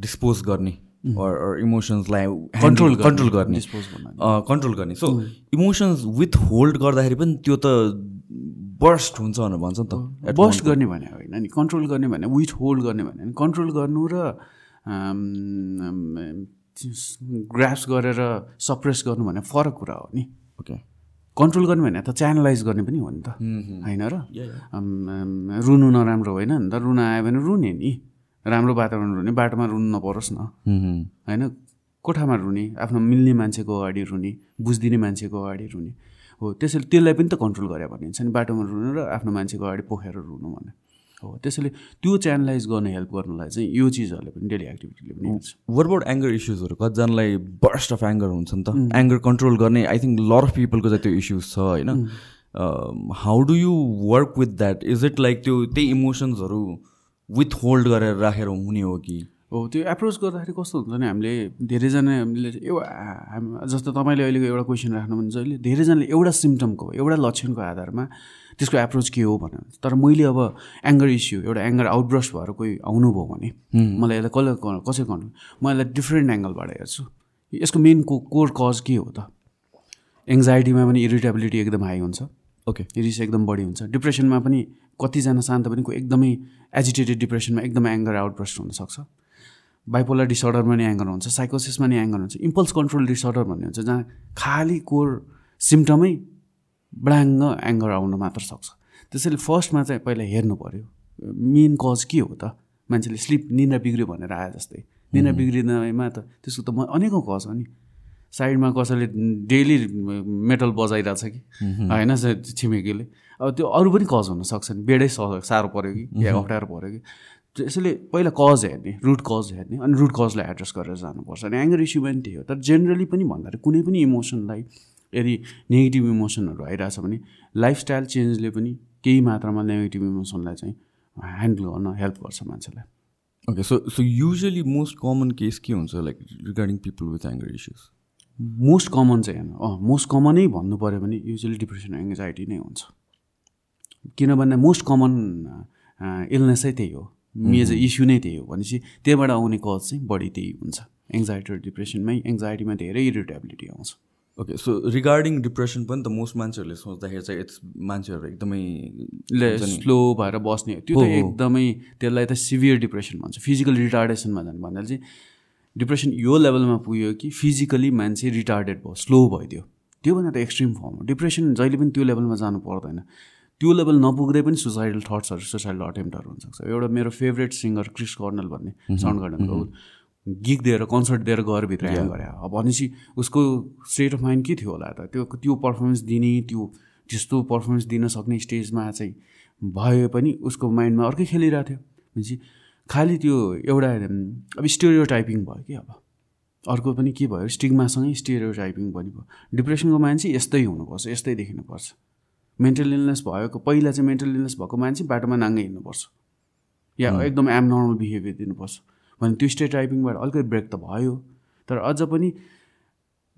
dispose गर्ने इमोसन्सलाई कन्ट्रोल कन्ट्रोल गर्ने कन्ट्रोल गर्ने। सो इमोसन्स विथ होल्ड गर्दाखेरि पनि त्यो त बर्स्ट हुन्छ भनेर भन्छ नि त। बस्ट गर्ने भने होइन नि। कन्ट्रोल गर्ने भने विथ होल्ड गर्ने भने कन्ट्रोल गर्नु र ग्राफ्स गरेर सप्रेस गर्नु भने फरक कुरा हो नि। ओके कन्ट्रोल गर्ने भने त च्यानलाइज गर्ने पनि हो नि त। होइन र? रुनु नराम्रो होइन नि त। रुन आयो भने रुने नि। राम्रो वातावरण रुने बाटोमा रुनु नपरोस् न। होइन? कोठामा रुने आफ्नो मिल्ने मान्छेको अगाडि रुने बुझिदिने मान्छेको अगाडि रुने। हो त्यसैले त्यसलाई पनि त कन्ट्रोल गरे भनिन्छ नि। बाटोमा रुनु र आफ्नो मान्छेको अगाडि पोखेर रुनु भने। हो त्यसैले त्यो च्यानलाइज गर्न हेल्प गर्नुलाई चाहिँ यो चिजहरूले पनि डेली एक्टिभिटीले पनि हुन्छ वर अबाउट एङ्गर इस्युजहरू कतिजनालाई बर्स्ट अफ एङ्गर हुन्छ नि त। एङ्गर कन्ट्रोल गर्ने आई थिङ्क लर अफ पिपलको चाहिँ त्यो इस्युज छ होइन? How do you work with that is it like त्यो त्यही इमोसन्सहरू विथ होल्ड गरेर राखेर हुने हो कि? हो त्यो एप्रोच गर्दाखेरि कस्तो हुन्छ भने हामीले धेरैजना हामीले एउटा हाम जस्तो तपाईँले अहिलेको एउटा क्वेसन राख्नुहुन्छ अहिले धेरैजनाले एउटा सिम्टमको एउटा लक्षणको आधारमा त्यसको एप्रोच के हो भनेर। तर मैले अब एङ्गर इस्यु एउटा एङ्गर आउटब्रस्ट भएर कोही आउनुभयो भने मलाई यसलाई कसले कसरी गर्नु? म यसलाई डिफ्रेन्ट एङ्गलबाट हेर्छु। यसको मेन को कोर कज के हो त? एङ्जाइटीमा पनि इरिटेबिलिटी एकदम हाई हुन्छ। ओके रिस एकदम बढी हुन्छ। डिप्रेसनमा पनि कतिजना शान्त पनि को एकदमै एजिटेटेड डिप्रेसनमा एकदमै एङ्गर आउटब्रस्ट हुनसक्छ। बाइपोलर डिसअर्डरमा नि एङ्गर हुन्छ। साइकोसिसमा नि एङ्गर हुन्छ। इम्पल्स कन्ट्रोल डिसअर्डर भन्ने हुन्छ जहाँ खालि कोर सिम्टमै ब्लाङ्ग एङ्गर आउन मात्र सक्छ। त्यसैले फर्स्टमा चाहिँ पहिला हेर्नु पऱ्यो मेन कज के हो त? मान्छेले स्लिप निन्द्रा बिग्रियो भनेर आयो जस्तै। निन्द्रा बिग्रिँदैमा त त्यसको त म अनेकौँ कज हो नि। साइडमा कसैले डेली मेटल बजाइरहेछ कि? होइन छिमेकीले। अब त्यो अरू पनि कज हुनसक्छ नि। बेडै स- साह्रो पऱ्यो कि? या अप्ठ्यारो पऱ्यो कि? त्यसैले पहिला कज हेर्ने रुट कज हेर्ने अनि रुट कजलाई एड्रेस गरेर जानुपर्छ। अनि एङ्गर इस्यु पनि त्यही हो। तर जेनरली पनि भन्दाखेरि कुनै पनि इमोसनलाई यदि नेगेटिभ इमोसनहरू आइरहेछ भने लाइफस्टाइल चेन्जले पनि केही मात्रामा नेगेटिभ इमोसनलाई चाहिँ ह्यान्डल गर्न हेल्प गर्छ मान्छेलाई। Okay so so usually most common case के हुन्छ like regarding people with anger issues most common चाहिँ हेर्नु अँ मोस्ट कमनै भन्नु पऱ्यो भने युजली डिप्रेसन एङ्जाइटी नै हुन्छ। किनभने मोस्ट कमन इलनेसै त्यही हो। मेजर इस्यु नै त्यही हो भनेपछि त्यहीबाट आउने कज चाहिँ बढी त्यही हुन्छ। एङ्जाइटी र डिप्रेसनमै एङ्जाइटीमा धेरै इरिटेबिलिटी आउँछ। ओके सो रिगार्डिङ डिप्रेसन पनि त मोस्ट मान्छेहरूले सोच्दाखेरि चाहिँ इट्स मान्छेहरू एकदमै स्लो भएर बस्ने त्यो त एकदमै त्यसलाई त सिभियर डिप्रेसन भन्छ। फिजिकल रिटार्डेसनमा जाने भन्दा चाहिँ डिप्रेसन यो लेभलमा पुग्यो कि फिजिकली मान्छे रिटार्डेड भयो स्लो भइदियो। त्योभन्दा त एक्सट्रिम फर्म हो। डिप्रेसन जहिले पनि त्यो लेभलमा जानु पर्दैन। त्यो लेभल नपुग्दै पनि सुसाइडल थट्सहरू सुसाइडल अटेम्प्टहरू हुनसक्छ। एउटा मेरो फेभरेट सिङ्गर क्रिस कर्नल भन्ने साउन्ड गार्डनको गीत दिएर कन्सर्ट दिएर गएर भित्र ह्याङ गरे। अब भनेपछि उसको स्टेट अफ माइन्ड के थियो होला त? त्यो त्यो पर्फर्मेन्स दिने त्यो त्यस्तो पर्फर्मेन्स दिन सक्ने स्टेजमा चाहिँ भए पनि उसको माइन्डमा अर्कै खेलिरहेको थियो। भनेपछि खालि त्यो एउटा अब स्टेरियो टाइपिङ भयो कि अब। अर्को पनि के भयो? स्टिगमासँगै स्टेरियो टाइपिङ पनि भयो। डिप्रेसनको मान्छे यस्तै हुनुपर्छ यस्तै देखिनुपर्छ। मेन्टल इलनेस भएको पहिला चाहिँ मेन्टल इलनेस भएको मान्छे बाटोमा नाङ्गै हिँड्नुपर्छ। या एकदम एम नर्मल बिहेभियर दिनुपर्छ। भने त्यो स्टेट टाइपिङबाट अलिकति ब्रेक त भयो तर अझ पनि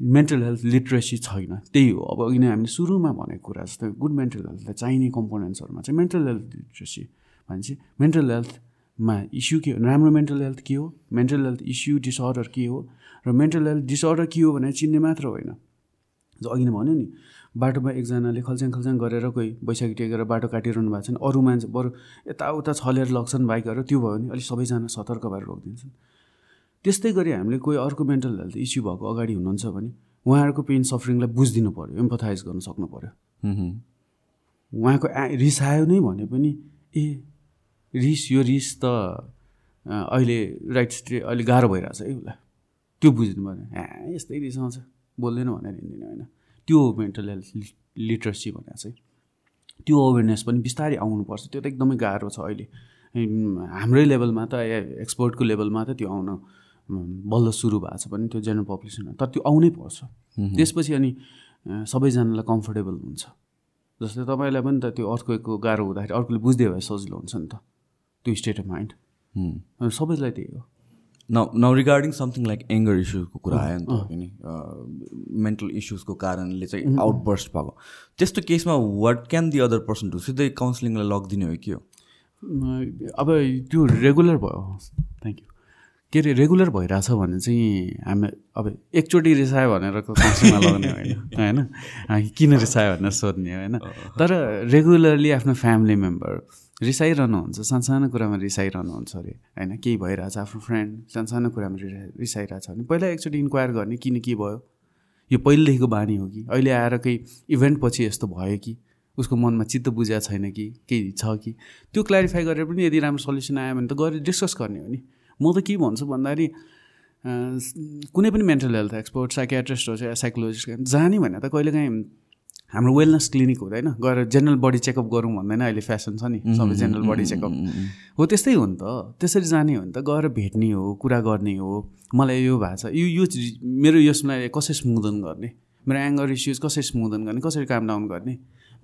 मेन्टल हेल्थ लिट्रेसी छैन त्यही हो। अब किन हामीले सुरुमा भनेको कुरा जस्तै गुड मेन्टल हेल्थलाई चाहिने कम्पोनेन्ट्सहरूमा चाहिँ मेन्टल हेल्थ लिट्रेसी भनेपछि मेन्टल हेल्थमा इस्यु के हो? राम्रो मेन्टल हेल्थ के हो? मेन्टल हेल्थ इस्यु डिसअर्डर के हो? र मेन्टल हेल्थ डिसअर्डर के हो भने चिन्ने मात्र होइन। अघि नै भन्यो नि बाटोमा एकजनाले खल्च्याङ खल्च्याङ गरेर कोही बैशाखी टेकेर बाटो काटिरहनु भएको छ अरू मान्छे बरु यताउता छलेर लग्छन् बाइकहरू त्यो भयो भने अलिक सबैजना सतर्क भएर रोकिदिन्छन्। त्यस्तै गरी हामीले कोही अर्को मेन्टल हेल्थ इस्यु भएको अगाडि हुनुहुन्छ भने उहाँहरूको पेन सफरिङलाई बुझिदिनु पऱ्यो एम्पथाइज गर्न सक्नु पऱ्यो उहाँको रिस आयो नै भने पनि ए रिस यो रिस त अहिले राइट स्टे अहिले गाह्रो भइरहेछ है उसलाई। त्यो बुझिदिनु पऱ्यो ए यस्तै रिस आउँछ। बोल्दैन भनेर हिँड्दिनँ होइन। त्यो मेन्टल हेल्थ लिटरेसी भनेर चाहिँ त्यो अवेरनेस पनि बिस्तारै आउनुपर्छ। त्यो त एकदमै गाह्रो छ अहिले। हाम्रै लेभलमा त एक्सपर्टको लेभलमा त त्यो आउन बल्ल सुरु भएको छ भने त्यो जेनरल पपुलेसनमा तर त्यो आउनै पर्छ। त्यसपछि अनि सबैजनालाई कम्फोर्टेबल हुन्छ। जस्तै तपाईँलाई पनि त त्यो अर्को गाह्रो हुँदाखेरि अर्कोले बुझ्दै भए सजिलो हुन्छ नि त। त्यो स्टेट अफ माइन्ड सबैलाई त्यही हो। न न रिगार्डिङ समथिङ लाइक एङ्गर इस्युजको कुरा आयो नि त किन मेन्टल इस्युजको कारणले चाहिँ आउटबर्स्ट भएको। त्यस्तो केसमा what can the other person to सिधै काउन्सिलिङलाई लगिदिने हो कि हो अब त्यो रेगुलर भयो। थ्याङ्क यू के अरे रेगुलर भइरहेछ भने चाहिँ हामी अब एकचोटि रिसायो भनेर काउन्सिलिङमा लगाउने होइन। [LAUGHS] होइन? किन रिसायो भनेर सोध्ने होइन? तर रेगुलरली आफ्नो फ्यामिली मेम्बर रिसाइरहनुहुन्छ। सानसानो कुरामा रिसाइरहनुहुन्छ अरे। होइन? केही भइरहेछ आफ्नो फ्रेन्ड सानसानो कुरामा रिसाइरहेछ भने पहिला एकचोटि इन्क्वायर गर्ने किन के भयो? यो पहिलेदेखिको बानी हो कि? अहिले आएर केही इभेन्ट पछि यस्तो भयो कि? उसको मनमा चित्त बुझेको छैन कि? केही छ कि? त्यो क्ल्यारिफाई गरेर पनि यदि राम्रो सल्युसन आयो भने त गएर डिस्कस गर्ने हो नि। म त के भन्छु भन्दाखेरि कुनै पनि मेन्टल हेल्थ एक्सपर्ट साइकेट्रिस्ट होस् या साइकोलोजिस्ट जाने भने त कहिलेकाहीँ हाम्रो वेलनेस क्लिनिक हुँदैन गएर जेनरल बडी चेकअप गरौँ भन्दैन अहिले फेसन छ नि सबै जेनरल बडी चेकअप हो त्यस्तै हो नि त। त्यसरी जाने हो नि त गएर भेट्ने हो कुरा गर्ने हो। मलाई यो भएको छ। यो यो मेरो यसलाई कसरी स्मुदन गर्ने? मेरो एङ्गर इस्युज कसरी स्मुदन गर्ने? कसरी काम डाउन गर्ने?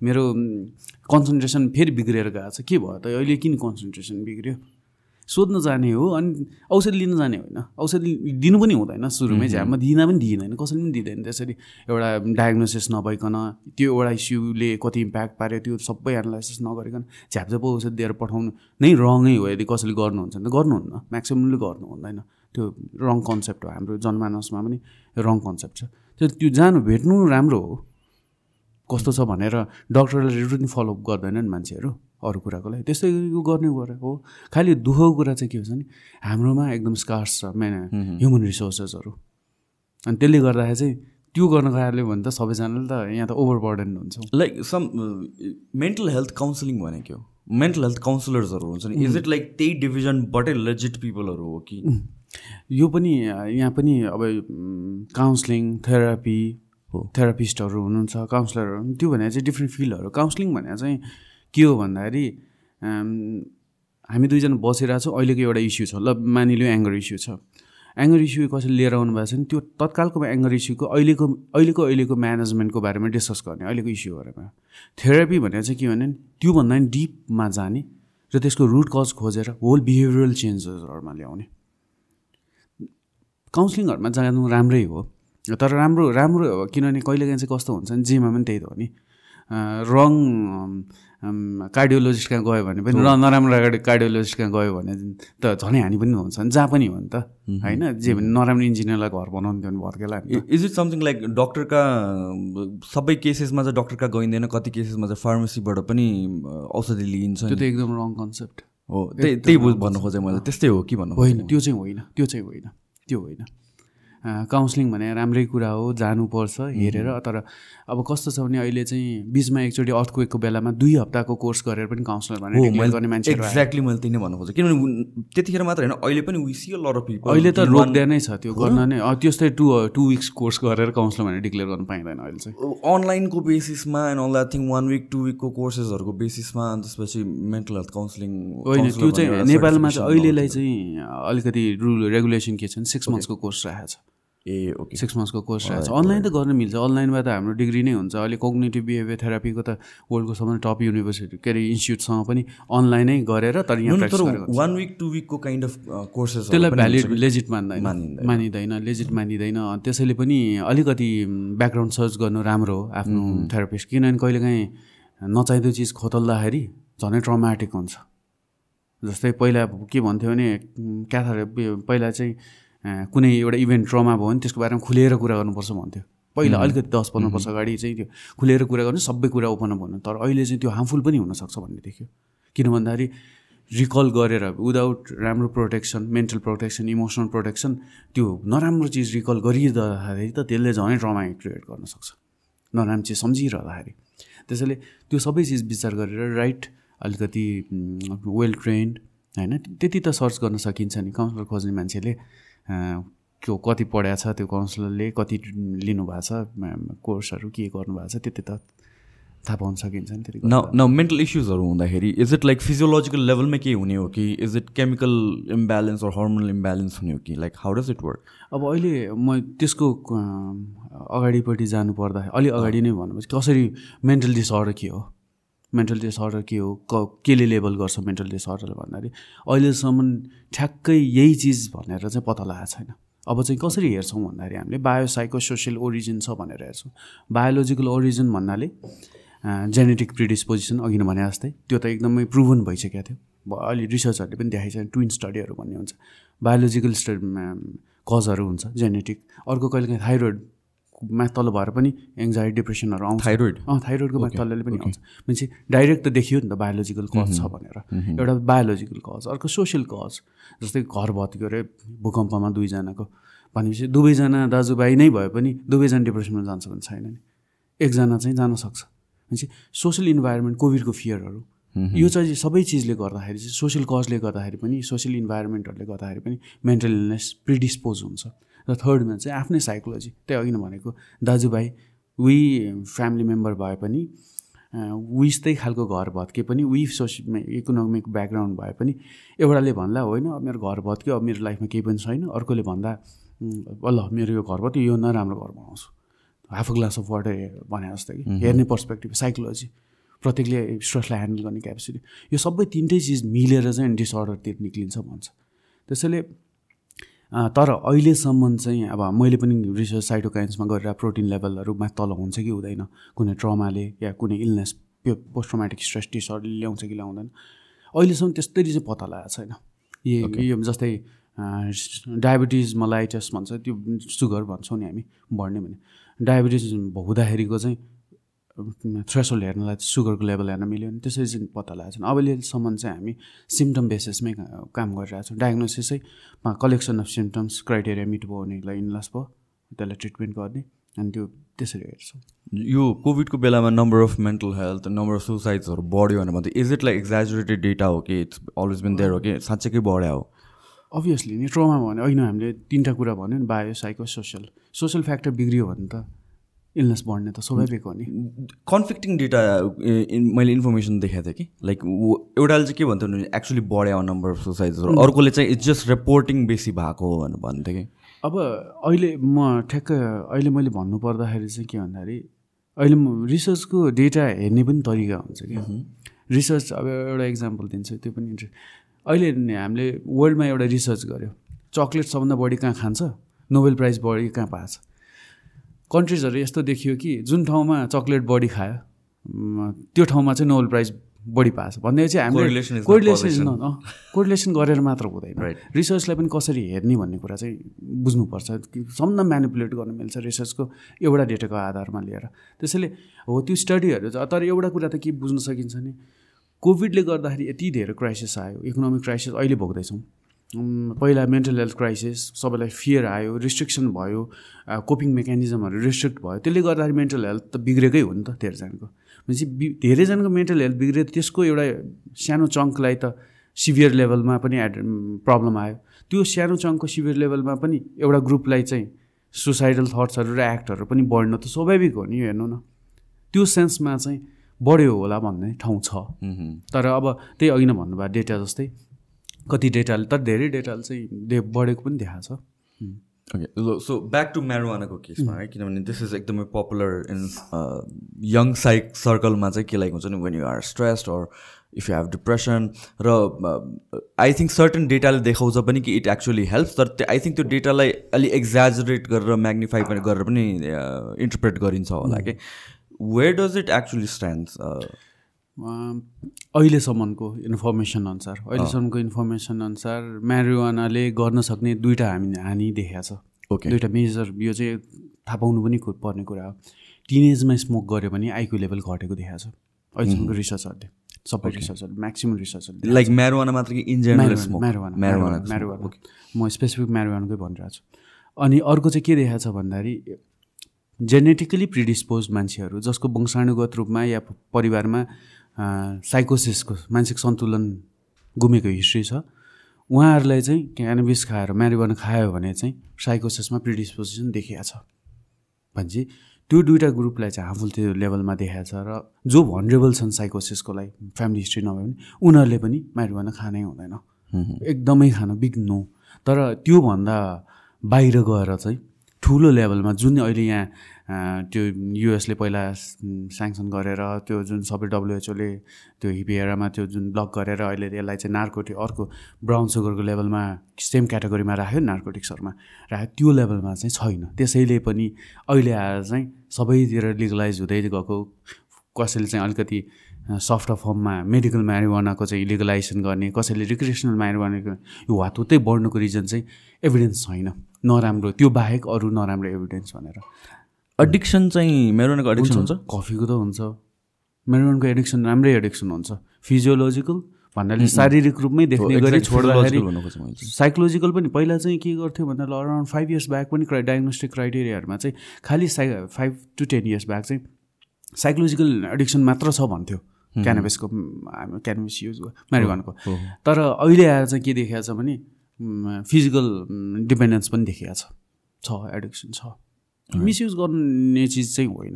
मेरो कन्सन्ट्रेसन फेरि बिग्रिएर गएको छ। के भयो त? अहिले किन कन्सन्ट्रेसन बिग्रियो? सोध्न जाने हो अनि औषधि लिन जाने होइन। औषधि दिनु पनि हुँदैन सुरुमै चाहिँ म दिन पनि दिँदैन कसैले पनि दिँदैन। त्यसरी एउटा डायग्नोसिस नभइकन त्यो एउटा इस्युले कति इम्प्याक्ट पार्यो त्यो सबै एनालाइसिस नगरिकन झ्यापझ्याप औषधि दिएर पठाउनु नै रङै हो यदि कसैले गर्नुहुन्छ भने त गर्नुहुन्न म्याक्सिममले गर्नु हुँदैन। त्यो रङ कन्सेप्ट हो हाम्रो जनमानसमा पनि रङ कन्सेप्ट छ। त्यो त्यो जानु भेट्नु राम्रो हो। कस्तो छ भनेर डक्टरले रुटिन फलोअप गर्दैनन् मान्छेहरू। अरू कुराको लागि। त्यस्तै यो गर्ने कुरा हो। खालि दुःखको कुरा चाहिँ के हुन्छ नि हाम्रोमा एकदम स्कार्स छ मेन ह्युमन रिसोर्सेसहरू अनि त्यसले गर्दाखेरि चाहिँ त्यो गर्न गएरले भने त सबैजनाले त यहाँ त ओभर बर्डन हुन्छ like some mental health counselling भनेको मेन्टल हेल्थ काउन्सिलर्सहरू हुन्छ नि। इज इट लाइक त्यही डिभिजनबाटै लेजिट पिपलहरू हो कि? यो पनि यहाँ पनि अब काउन्सिलिङ थेरापी थेरापिस्टहरू हुनुहुन्छ काउन्सिलरहरू त्यो भने चाहिँ डिफ्रेन्ट फिल्डहरू काउन्सिलिङ भने चाहिँ के हो भन्दाखेरि हामी दुईजना बसिरहेको छौँ अहिलेको एउटा इस्यु छ। ल मानिलियो एङ्गर इस्यु छ। एङ्गर इस्यु कसैले लिएर आउनु भएको छ भने त्यो तत्कालको एङ्गर इस्युको अहिलेको अहिलेको अहिलेको म्यानेजमेन्टको बारेमा डिस्कस गर्ने अहिलेको इस्यु बारेमा। थेरापी भनेर चाहिँ के भने त्योभन्दा पनि डिपमा जाने र त्यसको रुट कज खोजेर होल बिहेभियरल चेन्जेसहरूमा ल्याउने। काउन्सिलिङहरूमा जानु राम्रै हो तर राम्रो राम्रो किनभने कहिलेकाहीँ चाहिँ कस्तो हुन्छ भने जेमा पनि त्यही त हो नि। रङ कार्डियोलोजिस्ट कहाँ गयो भने पनि र नराम्रो कार्डियोलोजिस्ट कहाँ गयो भने त झनै हानि पनि हुन्छ नि जहाँ पनि हो नि त होइन? जे भने नराम्रो इन्जिनियरलाई घर बनाउनु थियो भने भर्केला इज इट समथिङ लाइक डक्टरका सबै केसेसमा चाहिँ डक्टरका गइँदैन कति केसेसमा चाहिँ फार्मेसीबाट पनि औषधि लिइन्छ त्यो त एकदम रङ कन्सेप्ट हो त्यही त्यही भन्नु खोजेँ मैले त्यस्तै हो कि भन्नु होइन त्यो चाहिँ होइन त्यो चाहिँ होइन त्यो होइन। काउन्सिलिङ भने राम्रै कुरा हो जानुपर्छ हेरेर। तर अब कस्तो छ भने अहिले चाहिँ बिचमा एकचोटि अर्थक्वेकको बेलामा दुई हप्ताको कोर्स गरेर पनि काउन्सिलर भने गर्ने मान्छे एक्ज्याक्टली मैले त्यही नै भन्नु खोजेँ किनभने त्यतिखेर मात्र होइन अहिले पनि अहिले त रोक्दै नै छ त्यो गर्न नै। त्यस्तै टु टु विक्स कोर्स गरेर काउन्सिलर भनेर डिक्लेयर गर्नु पाइँदैन अहिले चाहिँ। अनलाइनको बेसिसमा and all that thing one week to विकको कोर्सेसहरूको बेसिसमा अनि त्यसपछि मेन्टल हेल्थ काउन्सिलिङ होइन त्यो चाहिँ नेपालमा चाहिँ अहिलेलाई चाहिँ अलिकति रुल रेगुलेसन के छ भने सिक्स मन्थ्सको कोर्स राखेको छ। ए ओके। सिक्स मन्थ्सको कोर्स रहेछ। अनलाइन त गर्न मिल्छ। अनलाइनमा त हाम्रो डिग्री नै हुन्छ। अहिले कोग्नेटिभ बिहेभियर थेरापीको त वर्ल्डको सबभन्दा टप युनिभर्सिटी के अरे इन्स्टिट्युटसँग पनि अनलाइनै गरेर तर यहाँ वान विक टु विकको काइन्ड अफ कोर्सेस त्यसलाई भ्यालिड लेजिट मान्दैन। मानिँदैन। लेजिट मानिँदैन। त्यसैले पनि अलिकति ब्याकग्राउन्ड सर्च गर्नु राम्रो हो आफ्नो थेरापिस्ट किनभने कहिलेकाहीँ नचाहिँदो चिज खोतल्दाखेरि झनै ट्रमाटिक हुन्छ। जस्तै पहिला के भन्थ्यो भने क्याथर पहिला चाहिँ कुनै एउटा इभेन्ट ट्रमा भयो भने त्यसको बारेमा खुलेर कुरा गर्नुपर्छ भन्थ्यो। पहिला अलिकति दस पन्ध्र वर्ष अगाडि चाहिँ त्यो खुलेर कुरा गर्नु सबै कुरा ओपन भन्नु तर अहिले चाहिँ त्यो हार्मफुल पनि हुनसक्छ भन्ने देख्यो। किन भन्दाखेरि रिकल गरेर विदाउट राम्रो protection mental protection emotional protection त्यो नराम्रो चिज रिकल गरिरहँदाखेरि त त्यसले झनै ट्रमा क्रिएट गर्न सक्छ। नराम्रो चिज सम्झिरहँदाखेरि। त्यसैले त्यो सबै चिज विचार गरेर राइट अलिकति वेल ट्रेन्ड होइन त्यति त सर्च गर्न सकिन्छ नि। काउन्सिलर खोज्ने मान्छेले त्यो कति पढाएको छ त्यो काउन्सिलरले कति लिनुभएको छ कोर्सहरू के गर्नुभएको छ त्यति त थाहा पाउन सकिन्छ नि न न मेन्टल इस्युजहरू हुँदाखेरि इज इट लाइक फिजियोलोजिकल लेभलमै केही हुने हो कि is it chemical imbalance or hormonal imbalance हुने हो कि like how does it work अब अहिले म त्यसको अगाडिपट्टि जानु पर्दा अलिक अगाडि नै भन्नुपर्छ कसरी मेन्टल डिसअर्डर के हो? मेन्टल डिसअर्डर के हो क केले लेबल गर्छ मेन्टल डिसअर्डर भन्दाखेरि अहिलेसम्म ठ्याक्कै यही चिज भनेर चाहिँ पत्ता लगाएको छैन। अब चाहिँ कसरी हेर्छौँ भन्दाखेरि हामीले बायोसाइको सोसियल ओरिजिन छ भनेर हेर्छौँ। बायोलोजिकल ओरिजिन भन्नाले जेनेटिक प्रिडिस्पोजिसन अघि नै भने जस्तै त्यो त एकदमै प्रुभन भइसकेको थियो। अहिले रिसर्चहरूले पनि देखाइन्छ ट्विन स्टडीहरू भन्ने हुन्छ। बायोलोजिकल स्टडी कजहरू हुन्छ जेनेटिक अर्को कहिले काहीँ थाइरोइड माथि तल भएर पनि एङ्जाइटी डिप्रेसनहरू आउँछ। थाइरोइड अँ थाइरोइडको माथि तलले पनि आउँछ। मान्छे डाइरेक्ट त देखियो नि त बायोलोजिकल कज छ भनेर। एउटा बायोलोजिकल कज अर्को सोसियल कज जस्तै घर भत्कियो अरे भूकम्पमा दुईजनाको। भनेपछि दुवैजना दाजुभाइ नै भए पनि दुवैजना डिप्रेसनमा जान्छ भने छैन नि। एकजना चाहिँ जान सक्छ। भनेपछि सोसियल इन्भाइरोमेन्ट कोभिडको फियरहरू यो चाहिँ सबै चिजले गर्दाखेरि चाहिँ सोसियल कजले गर्दाखेरि पनि सोसियल इन्भाइरोमेन्टहरूले गर्दाखेरि पनि मेन्टल इलनेस प्रिडिस्पोज हुन्छ। र थर्डमा चाहिँ आफ्नै साइकोलोजी त्यही अघि नै भनेको दाजुभाइ उही फ्यामिली मेम्बर भए पनि उयस्तै खालको घर भत्के पनि उही सोसियल इकोनोमिक ब्याकग्राउन्ड भए पनि एउटाले भन्दा होइन अब मेरो घर भत्क्यो अब मेरो लाइफमा केही पनि छैन। अर्कोले भन्दा ल मेरो यो घर भत्क्यो यो नराम्रो घर बनाउँछु। Half a glass of water भने जस्तो कि। हेर्ने पर्सपेक्टिभ साइकोलोजी प्रत्येकले स्ट्रेसलाई ह्यान्डल गर्ने क्यापेसिटी यो सबै तिनटै चिज मिलेर चाहिँ डिसअर्डरतिर निक्लिन्छ भन्छ। त्यसैले तर अहिलेसम्म चाहिँ अब मैले पनि रिसर्च साइटोकाइन्समा गरेर प्रोटिन लेभलहरू माथि तल हुन्छ कि हुँदैन? कुनै ट्रमाले या कुनै illness post traumatic stress disorder ल्याउँछ कि ल्याउँदैन? अहिलेसम्म त्यस्तरी चाहिँ पत्ता लगाएको छैन। यो जस्तै डायबिटिज मलाइटस भन्छ त्यो सुगर भन्छौँ नि हामी बढ्ने भने। डायबिटिज हुँदाखेरिको चाहिँ थ्रेसोल्ड हेर्नलाई सुगरको लेभल हेर्न मिल्यो भने त्यसरी चाहिँ पत्ता लगाएको छैन। अहिलेसम्म चाहिँ हामी सिम्टम बेसिसमै काम गरिरहेको छौँ। डायग्नोसिसै collection of symptoms criteria meet भयो भनेलाई इनलास भयो त्यसलाई ट्रिटमेन्ट गर्ने अनि त्यो त्यसरी हेर्छौँ। यो कोभिडको बेलामा number of mental health number of सुसाइड्सहरू बढ्यो भने भन्दा is it like exaggerated data हो कि इट्स अलवेज बिन देयर हो कि साँच्चैकै बढ्यो हो? अभियसली नि ट्रोमा भने अहिले हामीले तिनवटा कुरा भन्यो नि bio psycho social social factor बिग्रियो भने त इलनेस बढ्ने त स्वाभाविक हो नि। कन्फ्लिक्टिङ डेटा मैले इन्फर्मेसन देखाएको थिएँ कि? लाइक एउटाले चाहिँ के भन्थ्यो भने एक्चुली बढ्यो नम्बर अफ सोसाइटीहरू अर्कोले चाहिँ इट्स जस्ट रिपोर्टिङ बेसी भएको हो भनेर भन्थ्यो कि? अब अहिले म ठ्याक्क अहिले मैले भन्नु पर्दाखेरि चाहिँ के भन्दाखेरि अहिले म रिसर्चको डेटा हेर्ने पनि तरिका हुन्छ कि रिसर्च अब एउटा इक्जाम्पल दिन्छु त्यो पनि इन्ट्रेस्ट अहिले हामीले वर्ल्डमा एउटा रिसर्च गऱ्यो। चक्लेट सबभन्दा बढी कहाँ खान्छ? नोबेल प्राइज बढी कहाँ पाएको छ? कन्ट्रिजहरू यस्तो देखियो कि जुन ठाउँमा चक्लेट बढी खायो त्यो ठाउँमा चाहिँ नोबल प्राइज बढी पाएको छ। भन्दै चाहिँ हामीले not कोरिलेसन. कोरिलेसन गरेर मात्र हुँदैन. रिसर्चलाई पनि कसरी हेर्ने भन्ने कुरा चाहिँ बुझ्नुपर्छ। सम्म म्यानिपुलेट गर्न मिल्छ रिसर्चको एउटा डेटाको आधारमा लिएर। त्यसैले हो त्यो स्टडीहरू तर एउटा कुरा त के बुझ्न सकिन्छ भने कोभिडले गर्दाखेरि यति धेरै क्राइसिस आयो इकोनोमिक क्राइसिस अहिले भोग्दैछौँ। पहिला मेन्टल हेल्थ क्राइसिस सबैलाई फियर आयो रिस्ट्रिक्सन भयो कोपिङ मेकानिजमहरू रिस्ट्रिक्ट भयो त्यसले गर्दाखेरि मेन्टल हेल्थ त बिग्रेकै हो नि त धेरैजनाको। भनेपछि बि- धेरैजनाको मेन्टल हेल्थ बिग्रियो त्यसको एउटा सानो चङ्कलाई त सिभियर लेभलमा पनि एड प्रब्लम आयो। त्यो सानो चङ्कको सिभियर लेभलमा पनि एउटा ग्रुपलाई चाहिँ सुसाइडल थट्सहरू र एक्टहरू पनि बढ्नु त स्वाभाविक हो नि हेर्नु न। त्यो सेन्समा चाहिँ बढ्यो होला भन्ने ठाउँ छ। तर अब त्यही अघि नै भन्नुभयो डेटा जस्तै। कति डेटाले तर धेरै डेटाले चाहिँ दे बढेको पनि देखाएको छ। ओके सो ब्याक टु म्यारोवानाको केसमा है किनभने दिस इज एकदमै पपुलर इन यङ साइक सर्कलमा चाहिँ के लाइक हुन्छ नि when you are stressed or if you have depression र आई थिङ्क सर्टन डेटाले देखाउँछ पनि कि इट एक्चुली हेल्प्स तर त्यो आई थिङ्क त्यो डेटालाई अलिक एक्जाजरेट गरेर म्याग्निफाई पनि गरेर पनि इन्टरप्रेट गरिन्छ होला कि where does it actually stand अहिलेसम्मको इन्फर्मेसन अनुसार अहिलेसम्मको इन्फर्मेसन अनुसार म्यारिवानाले गर्न सक्ने दुईवटा हामी हानि देखाएको छ। ओके दुईवटा मेजर यो चाहिँ थाहा पाउनु पनि पर्ने कुरा हो। टिनेजमा स्मोक गऱ्यो भने आइक्यू लेभल घटेको देखाएको छ। अहिलेसम्मको रिसर्चहरूले सबै रिसर्चहरू म्याक्सिमम् रिसर्चहरूले लाइक म्यारोवाना मात्र कि इन म्यारोवाना म्यारोवाना म स्पेसिफिक म्यारोवानकै भनिरहेको छु अनि अर्को चाहिँ के देखाएको छ भन्दाखेरि जेनेटिकली प्रिडिस्पोज मान्छेहरू जसको वंशाणुगत रूपमा या परिवारमा साइकोसिसको मानसिक सन्तुलन गुमेको हिस्ट्री छ। उहाँहरूलाई चाहिँ क्यानबिस खाएर म्यारिवाना खायो भने चाहिँ साइकोसिसमा प्रिडिस्पोजिसन देखिएको छ। भनेपछि त्यो दुइटा ग्रुपलाई चाहिँ हार्मफुल त्यो लेभलमा देखाएको छ र जो भनरेबल छन् साइकोसिसको लागि फ्यामिली हिस्ट्री नभए पनि उनीहरूले पनि म्यारिवाना खानै हुँदैन। एकदमै खान बिग नो तर त्योभन्दा बाहिर गएर चाहिँ ठुलो लेभलमा जुन अहिले यहाँ त्यो युएसले पहिला स्याङ्सन गरेर त्यो जुन सबै डब्लुएचओले त्यो हिपिएरामा त्यो जुन ब्लक गरेर अहिले यसलाई चाहिँ नार्कोटिक अर्को ब्राउन सुगरको लेभलमा सेम क्याटेगोरीमा राख्यो नार्कोटिक्सहरूमा राख्यो त्यो लेभलमा चाहिँ छैन। त्यसैले पनि अहिले आएर चाहिँ सबैतिर लिगलाइज हुँदै गएको कसैले चाहिँ अलिकति सफ्ट फर्ममा मेडिकल म्यारिवानाको चाहिँ लिगलाइजेसन गर्ने कसैले रिक्रिएसनल म्यारिवानाको यो हातुतै बढ्नुको रिजन चाहिँ एभिडेन्स छैन। नराम्रो त्यो बाहेक अरू नराम्रो एभिडेन्स भनेर। एडिक्सन चाहिँ म्यारोवानाको एडिक्सन हुन्छ। कफीको त हुन्छ। मेरोनको एडिक्सन राम्रै एडिक्सन हुन्छ। फिजियोलोजिकल भन्नाले शारीरिक रूपमै देख्ने गरी छोड्दाखेरि साइकोलोजिकल पनि पहिला चाहिँ के गर्थ्यो भन्दा अराउन्ड फाइभ इयर्स ब्याक पनि क्राइ डायग्नोस्टिक क्राइटेरियाहरूमा चाहिँ खालि साइ five to ten years back चाहिँ साइकोलोजिकल एडिक्सन मात्र छ भन्थ्यो। क्यानबिसको क्यानबिस युज म्यारिवानको तर अहिले आएर चाहिँ के देखाएको छ भने फिजिकल डिपेन्डेन्स पनि देखाएको छ। एडिक्सन छ। मिसयुज गर्ने चिज चाहिँ होइन।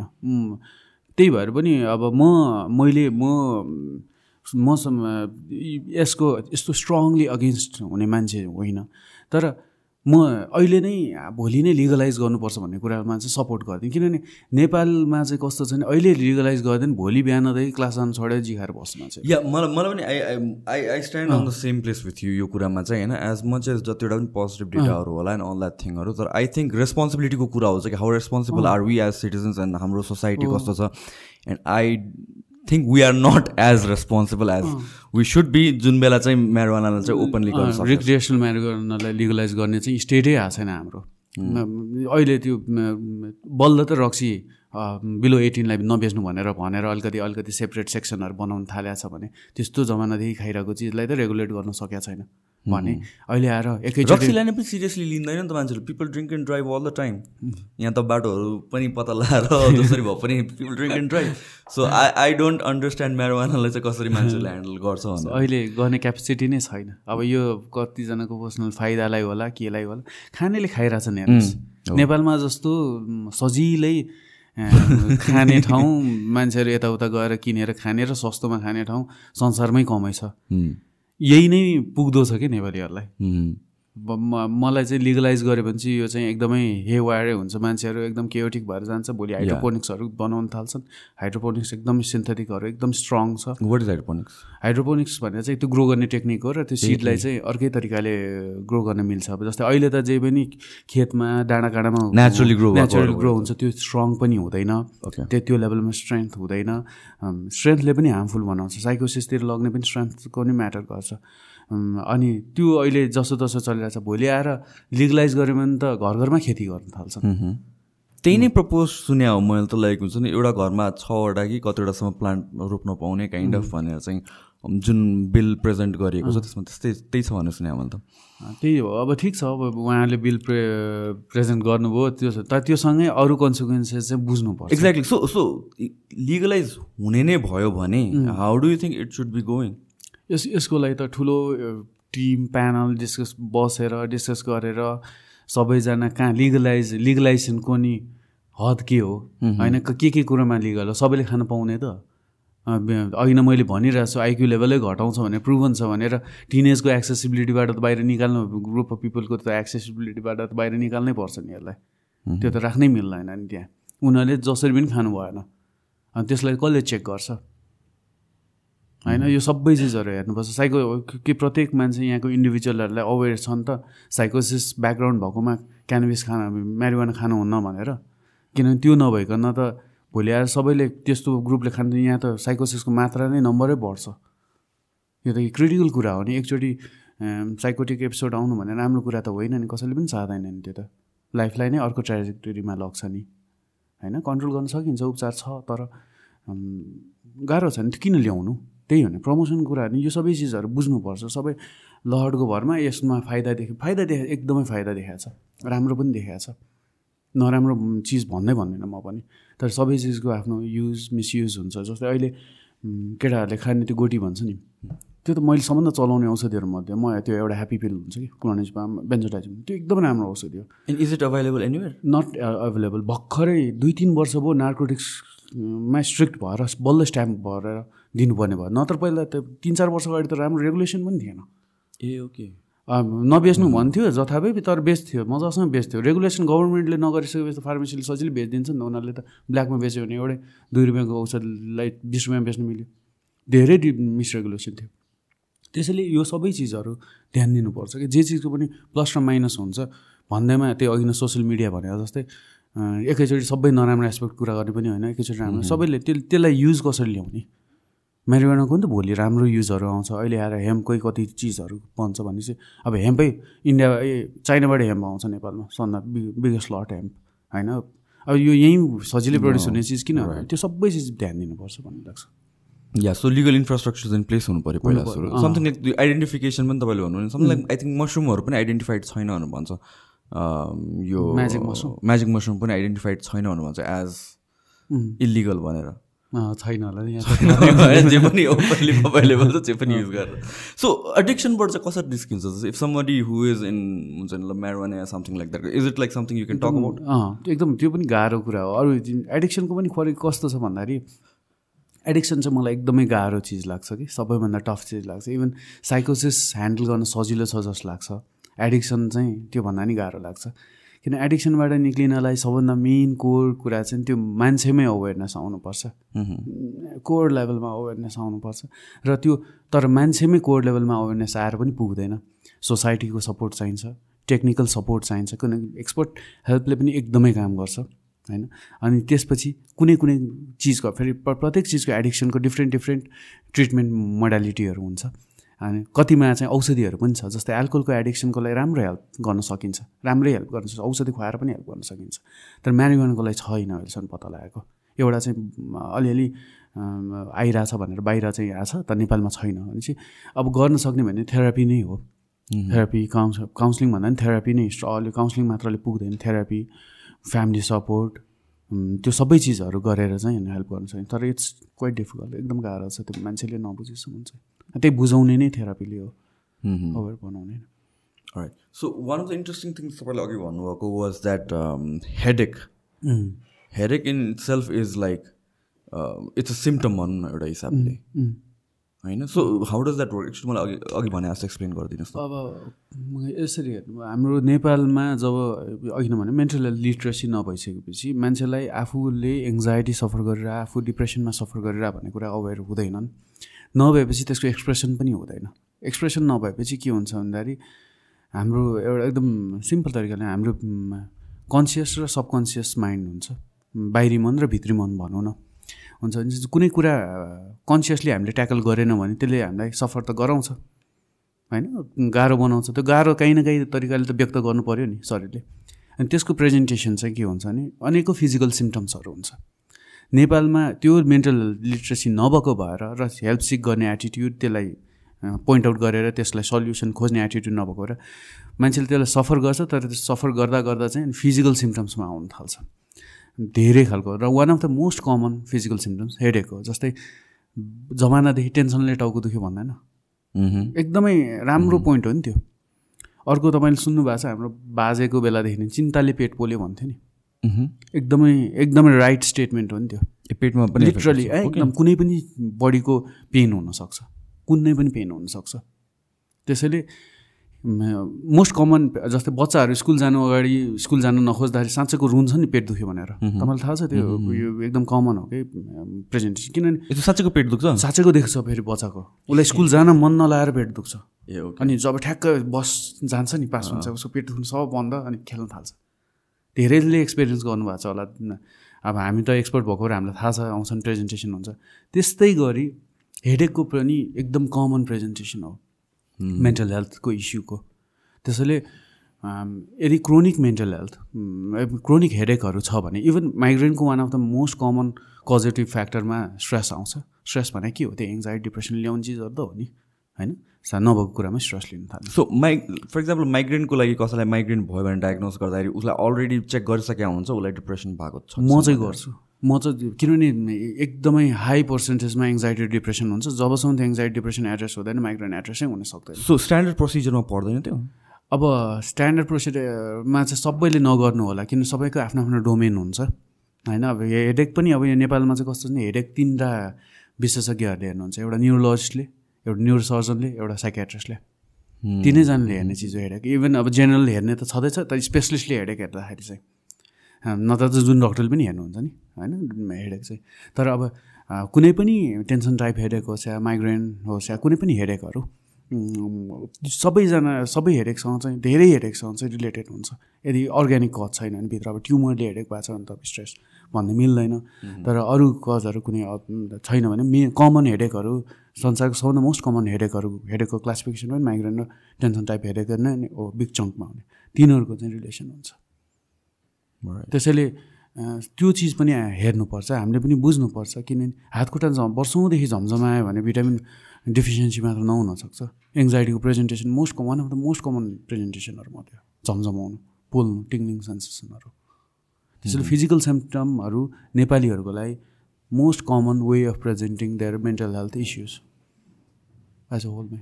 त्यही भएर पनि अब म मैले म मसँग यसको यस्तो स्ट्रङली अगेन्स्ट हुने मान्छे होइन। तर म अहिले नै भोलि नै लिगलाइज गर्नुपर्छ भन्ने कुरामा चाहिँ सपोर्ट गरिदिएँ किनभने नेपालमा चाहिँ कस्तो छ भने अहिले लिगलाइज गरिदियो भने भोलि बिहानदेखि क्लास वान छोडेर जिखाएर बस्न चाहिँ। या मलाई मलाई पनि I I I stand on the same place with you यो कुरामा चाहिँ होइन? एज मच एज जतिवटा पनि पोजिटिभ डेटाहरू होला एन्ड अल द्याट थिङहरू तर आई थिङ्क रेस्पोन्सिबिलिटीको कुरा हुन्छ कि how responsible are we as citizens and हाम्रो सोसाइटी कस्तो छ? And I think we are not as responsible as we should be जुन बेला चाहिँ म्यारोवानालाई चाहिँ ओपनली गर्न सक्छ। रिक्रिएसनल म्यारिगनलाई लिगलाइज गर्ने चाहिँ स्टेटै आएको छैन हाम्रो। अहिले त्यो बल्ल त रक्सी बिलो एटिनलाई नबेच्नु भनेर भनेर अलिकति अलिकति सेपरेट सेक्सनहरू बनाउनु थालेको छ भने त्यस्तो जमानादेखि खाइरहेको चिजलाई त रेगुलेट गर्न सकेको छैन भने अहिले आएर एकैचोटि रक्सीलाई नै पनि सिरियसली लिँदैन नि त मान्छेहरू। People drink and drive all the time यहाँ त बाटोहरू पनि पत्ता लगाएर [LAUGHS] जसरी भए पनि people drink and drive so I I don't understand म्यारोवानालाई चाहिँ कसरी [LAUGHS] मान्छेहरूले ह्यान्डल गर्छ अहिले गर्ने क्यापेसिटी नै छैन। अब यो कतिजनाको पर्सनल फाइदालाई होला केलाई होला खानेले खाइरहेछन् हेर्नुहोस्। नेपालमा जस्तो सजिलै खाने ठाउँ मान्छेहरू यताउता गएर किनेर खाने र सस्तोमा खाने ठाउँ संसारमै कमै छ। यही नै पुग्दो छ कि नेपालीहरूलाई। मलाई चाहिँ लिगलाइज गऱ्यो भने चाहिँ यो चाहिँ एकदमै हे वायरै हुन्छ। मान्छेहरू एकदम केयोटिक भएर जान्छ भोलि हाइड्रोपोनिक्सहरू बनाउन थाल्छन्। हाइड्रोपोनिक्स एकदम सिन्थेटिकहरू एकदम स्ट्रङ छ। वाट इज हाइड्रोपोनिक्स हाइड्रोपोनिक्स भनेर चाहिँ त्यो ग्रो गर्ने टेक्निक हो र त्यो सिडलाई चाहिँ अर्कै तरिकाले ग्रो गर्न मिल्छ। अब जस्तै अहिले त जे पनि खेतमा डाँडा काँडामा grow भएको नेचुरल ग्रो हुन्छ त्यो स्ट्रङ पनि हुँदैन. त्यो त्यो लेभलमा स्ट्रेन्थ हुँदैन। स्ट्रेन्थले पनि हार्मफुल बनाउँछ। साइकोसिसतिर लग्ने पनि स्ट्रेन्थको नि म्याटर गर्छ। अनि त्यो अहिले जसो तसो चलिरहेछ भोलि आएर लिगलाइज गऱ्यो भने त घर घरमा खेती गर्न थाल्छन् त्यही नै प्रपोज सुने हो मैले त लाइक हुन्छ नि एउटा घरमा छवटा कि कतिवटासम्म प्लान्ट रोप्न पाउने काइन्ड अफ भनेर चाहिँ जुन बिल प्रेजेन्ट गरिएको छ त्यसमा त्यस्तै त्यही छ भनेर सुने मैले त। त्यही हो। अब ठिक छ अब उहाँले बिल प्रे प्रेजेन्ट गर्नुभयो त्यो छ तर त्योसँगै अरू कन्सिक्वेन्सेस चाहिँ बुझ्नुपर्छ। एक्ज्याक्टली सो सो लिगलाइज हुने नै भयो भने how do you think it should be going यस यसको लागि त ठुलो टिम प्यानल डिस्कस बसेर डिस्कस गरेर सबैजना कहाँ लिगलाइज लिगलाइजेसनको नि हद के हो? होइन क- के कुरोमा लिगल हो? सबैले खान पाउने त। अघि नै मैले भनिरहेको छु आइक्यू लेभलै घटाउँछ भने प्रुभन छ भनेर टिनेजको एक्सेसिबिलिटीबाट त बाहिर निकाल्नु ग्रुप अफ पिपलको त एक्सेसिबिलिटीबाट त बाहिर निकाल्नै पर्छ नि यसलाई। त्यो त राख्नै मिल्दैन नि त्यहाँ। उनीहरूले जसरी पनि खानु भएन। अनि त्यसलाई कसले चेक गर्छ? होइन यो सबै चिजहरू हेर्नुपर्छ। साइको कि प्रत्येक मान्छे यहाँको इन्डिभिजुअलहरूलाई अवेर छ नि त साइकोसिस ब्याकग्राउन्ड भएकोमा क्यानभिस खान म्यारिवाना खानुहुन्न भनेर। किनभने त्यो नभइकन त भोलि आएर सबैले त्यस्तो ग्रुपले खान्छ यहाँ त साइकोसिसको मात्रा नै नम्बरै बढ्छ। यो त क्रिटिकल कुरा हो नि। एकचोटि साइकोटिक एपिसोड आउनु भने राम्रो कुरा त होइन नि। कसैले पनि चाहँदैन नि त्यो त। लाइफलाई नै अर्को ट्रेजेक्टरीमा लग्छ नि। होइन कन्ट्रोल गर्न सकिन्छ उपचार छ तर गाह्रो छ नि। किन ल्याउनु? त्यही हो नि प्रमोसनको कुरा नि यो सबै चिजहरू बुझ्नुपर्छ सबै लहरको भरमा यसमा फाइदा देखे फाइदा देखा एकदमै फाइदा देखाएको छ राम्रो पनि देखाएको छ। नराम्रो चिज भन्दै भन्दैन म पनि तर सबै चिजको आफ्नो युज मिसयुज हुन्छ जस्तै अहिले केटाहरूले खाने त्यो गोटी भन्छ नि त्यो त मैले सम्बन्ध चलाउने औषधिहरूमध्ये म त्यो एउटा ह्याप्पी पिल हुन्छ कि क्लोनिजमा बेन्जोडाइजिम त्यो एकदमै राम्रो औषधि हो। And is it available anywhere not available भर्खरै दुई तिन वर्ष भयो नार्कोटिक्समा स्ट्रिक्ट भएर बल्ल स्ट्याम्प भएर दिनुपर्ने भयो। नत्र पहिला त तिन चार वर्ष अगाडि त राम्रो रेगुलेसन पनि थिएन। ए ओके। नबेच्नु भन्थ्यो जथाभावी तर बेच्थ्यो मजासँग बेच्थ्यो। रेगुलेसन गभर्मेन्टले नगरिसकेपछि त फार्मेसीले सजिलै बेचिदिन्छ नि त उनीहरूले त ब्ल्याकमा बेच्यो भने एउटै दुई रुपियाँको औषधलाई बिस रुपियाँमा बेच्नु मिल्यो। धेरै मिसरेगुलेसन थियो। त्यसैले यो सबै चिजहरू ध्यान दिनुपर्छ कि जे चिजको पनि प्लस र माइनस हुन्छ। भन्दैमा त्यो अघि नै सोसियल मिडिया भनेर जस्तै एकैचोटि सबै नराम्रो एस्पेक्ट कुरा गर्ने पनि होइन एकैचोटि राम्रो। सबैले त्यो त्यसलाई युज कसरी ल्याउने? मेरिवानाको पनि त भोलि राम्रो युजहरू आउँछ। अहिले आएर हेम्पकै कति चिजहरू बन्छ भने चाहिँ अब हेम्पै इन्डिया ए चाइनाबाट हेम्प आउँछ नेपालमा सन्दा बिगेस्ट लट हेम्प होइन? अब यो यहीँ सजिलै प्रड्युस हुने चिज किन? त्यो सबै चिज ध्यान दिनुपर्छ भन्ने लाग्छ। या सो लिगल इन्फ्रास्ट्रक्चर चाहिँ प्लेस हुनु पऱ्यो पहिला सुरु। समथिङ लाइक आइडेन्टिफिकेसन पनि तपाईँले भन्नुभयो समथिङ लाइक आई थिङ्क मसरुमहरू पनि आइडेन्टिफाइड छैन भनेर भन्छ। यो Magic mushroom. म्याजिक मसरुम पनि आइडेन्टिफाइड छैन भनेर भन्छ एज इलिगल भनेर। छैन होला जे पनि अभाइलेबल छ जे पनि युज गरेर। सो एडिक्सनबाट चाहिँ कसरी निस्किन्छ? If somebody who is in हुन्छ नि marijuana something like that is it like something you can talk about एकदम त्यो पनि गाह्रो कुरा हो। अरू एडिक्सनको पनि फरक कस्तो छ भन्दाखेरि एडिक्सन चाहिँ मलाई एकदमै गाह्रो चिज लाग्छ कि। सबैभन्दा टफ चिज लाग्छ। इभन साइकोसिस ह्यान्डल गर्न सजिलो छ जस्तो लाग्छ। एडिक्सन चाहिँ त्योभन्दा नि गाह्रो लाग्छ। किन एडिक्सनबाट निक्लिनलाई सबभन्दा मेन कोर कुरा चाहिँ त्यो मान्छेमै अवेरनेस आउनुपर्छ। कोर लेभलमा अवेरनेस आउनुपर्छ। र त्यो तर मान्छेमै कोर लेभलमा अवेरनेस आएर पनि पुग्दैन। सोसाइटीको सपोर्ट चाहिन्छ टेक्निकल सपोर्ट चाहिन्छ किनकि एक्सपर्ट हेल्पले पनि एकदमै काम गर्छ होइन? अनि त्यसपछि कुनै कुनै चिजको फेरि प्र- प्रत्येक चिजको एडिक्सनको डिफ्रेन्ट डिफ्रेन्ट ट्रिटमेन्ट मोडालिटीहरू हुन्छ। अनि कतिमा चाहिँ औषधिहरू पनि छ जस्तै एल्कोहलको एडिक्सनको लागि राम्रो हेल्प गर्न सकिन्छ। राम्रै हेल्प गर्न सकिन्छ। औषधि खुवाएर पनि हेल्प गर्न सकिन्छ। तर म्यारिवानको लागि छैन अहिलेसम्म पत्ता लगाएको एउटा चाहिँ अलिअलि आइरहेछ भनेर बाहिर चाहिँ आएको छ तर नेपालमा छैन भने चाहिँ अब गर्न सक्ने भने थेरापी नै हो। थेरापी काउन्स काउन्सिलिङ भन्दा पनि थेरापी नै अलि काउन्सिलिङ मात्रले पुग्दैन। थेरापी फ्यामिली सपोर्ट त्यो सबै चिजहरू गरेर चाहिँ होइन हेल्प गर्न सकिन्छ तर इट्स क्वाइट डिफिकल्ट एकदम गाह्रो छ त्यो मान्छेले नबुझेसम्म चाहिँ। त्यही बुझाउने नै थेरापीले हो अवेर बनाउने right so one of the interesting things तपाईँले अघि भन्नुभएको was that headache headache in self is like it's a symptom भनौँ न एउटा हिसाबले। होइन? So how does that work actually मलाई अघि अघि भने जस्तो एक्सप्लेन गरिदिनुहोस् अब यसरी हेर्नु हाम्रो नेपालमा जब अघि नै भने मेन्टल हेल्थ लिट्रेसी नभइसकेपछि मान्छेलाई आफूले एङ्जाइटी सफर गरेर आफू डिप्रेसनमा सफर गरेर भन्ने कुरा अवेर हुँदैनन्। नभएपछि त्यसको एक्सप्रेसन पनि हुँदैन। एक्सप्रेसन नभएपछि के हुन्छ भन्दाखेरि हाम्रो एउटा एकदम सिम्पल तरिकाले हाम्रो कन्सियस र सबकन्सियस माइन्ड हुन्छ। बाहिरी मन र भित्री मन भनौँ न। हुन्छ। भने कुनै कुरा कन्सियसली हामीले ट्याकल गरेनौँ भने त्यसले हामीलाई सफर त गराउँछ। होइन? गाह्रो बनाउँछ। त्यो गाह्रो काहीँ न काहीँ तरिकाले त व्यक्त गर्नु पऱ्यो नि शरीरले। अनि त्यसको प्रेजेन्टेसन चाहिँ के हुन्छ भने अनेकौँ फिजिकल सिम्टम्सहरू हुन्छ। नेपालमा त्यो मेन्टल लिट्रेसी नभएको भएर र हेल्प सिक गर्ने एटिट्युड त्यसलाई पोइन्ट आउट गरेर त्यसलाई सल्युसन खोज्ने एटिट्युड नभएको भएर मान्छेले त्यसलाई सफर गर्छ तर त्यो सफर गर्दा गर्दा चाहिँ फिजिकल सिम्टम्समा आउनु थाल्छ। धेरै खालको र one of the most common physical symptoms headache हो जस्तै जमानादेखि टेन्सनले टाउको दुख्यो भन्दैन एकदमै राम्रो पोइन्ट हो नि त्यो। अर्को तपाईँले सुन्नुभएको छ हाम्रो बाजेको बेलादेखि नै चिन्ताले पेट पोल्यो भन्थ्यो नि। एकदमै एकदमै राइट स्टेटमेन्ट हो नि त्यो। पेटमा पनि लिटरली एकदम कुनै पनि बडीको पेन हुनसक्छ। कुनै पनि पेन हुनसक्छ। त्यसैले मोस्ट कमन जस्तै बच्चाहरू स्कुल जानु अगाडि स्कुल जानु नखोज्दाखेरि साँच्चैको रुन्छ नि पेट दुख्यो भनेर। तपाईँलाई थाहा छ त्यो यो एकदम कमन हो कि प्रेजेन्टेसन किनभने साँच्चैको पेट दुख्छ? साँच्चैको देख्छ फेरि बच्चाको। उसलाई स्कुल जान मन नलाएर पेट दुख्छ। ए अनि जब ठ्याक्क बस जान्छ नि पास हुन्छ उसको पेट दुख्नु सब बन्द अनि खेल्न थाल्छ। धेरैले एक्सपिरियन्स गर्नुभएको छ होला। अब हामी त एक्सपर्ट भएको हामीलाई थाहा छ आउँछन् प्रेजेन्टेसन हुन्छ। त्यस्तै गरी हेडेकको पनि एकदम कमन प्रेजेन्टेसन हो। मेन्टल हेल्थको इस्युको त्यसैले यदि क्रोनिक मेन्टल हेल्थ क्रोनिक हेडेकहरू छ भने even माइग्रेनको one of the most common positive फ्याक्टरमा stress आउँछ। स्ट्रेस भने के हो? त्यो एङ्जाइटी डिप्रेसन ल्याउने चिजहरू त हो नि होइन? नभएको कुरामा स्ट्रेस लिनु थाल्छ सो माइ फर इक्जाम्पल माइग्रेनको लागि कसैलाई माइग्रेन भयो भने डायग्नोज गर्दाखेरि उसलाई अलरेडी चेक गरिसकेको हुन्छ उसलाई डिप्रेसन भएको छ। म चाहिँ गर्छु। म चाहिँ किनभने एकदमै हाई पर्सेन्टेजमा एङ्जाइटी डिप्रेसन हुन्छ। जबसम्म त्यो एङ्जाइटी डिप्रेसन एड्रेस हुँदैन माइग्रेन एड्रेसै हुन सक्दैन। सो स्ट्यान्डर्ड प्रोसिजरमा पर्दैन त्यो? अब स्ट्यान्डर्ड प्रोसिजरमा चाहिँ सबैले नगर्नु होला किन सबैको आफ्नो आफ्नो डोमेन हुन्छ होइन? अब हेडेक पनि अब यो नेपालमा चाहिँ कस्तो छ हेडेक तिनवटा विशेषज्ञहरूले हेर्नुहुन्छ। एउटा न्युरोलोजिस्टले एउटा न्युरोसर्जनले एउटा साइकेट्रिस्टले तिनैजनाले हेर्ने चिज हो हेडेक इभन अब जेनरल हेर्ने त छँदैछ तर स्पेसलिस्टले हेडेक हेर्दाखेरि चाहिँ। नत्र त जुन डक्टरले पनि हेर्नुहुन्छ नि होइन? हेडेक चाहिँ। तर अब कुनै पनि टेन्सन टाइप हेडेक होस् या माइग्रेन होस् या कुनै पनि हेडेकहरू सबैजना सबै हेडेकसँग चाहिँ धेरै हेडेकसँग चाहिँ रिलेटेड हुन्छ। यदि अर्ग्यानिक कज छैन भने भित्र अब ट्युमरले हेडेक भएको छ भने त स्ट्रेस भन्ने मिल्दैन। तर अरू कजहरू कुनै छैन भने मे कमन हेडेकहरू संसारको सबभन्दा मोस्ट कमन हेडेकहरू हेडेकको क्लासिफिकेसन पनि माइग्रेन र टेन्सन टाइप हेडेक नै हो बिग चङ्कमा हुने। तिनीहरूको चाहिँ रिलेसन हुन्छ। त्यसैले त्यो चिज पनि हेर्नुपर्छ हामीले पनि बुझ्नुपर्छ किनभने हातखुट्टा झ वर्षौँदेखि झमझमायो भने भिटामिन डिफिसियन्सी मात्र नहुनसक्छ। एङ्जाइटीको presentation most one of the most common प्रेजेन्टेसनहरू मात्रै झमझमाउनु पोल्नु टिङ्लिङ सेन्सेसनहरू। त्यसैले फिजिकल सिम्टमहरू नेपालीहरूको लागि most common way of presenting their mental health issues as a होलमै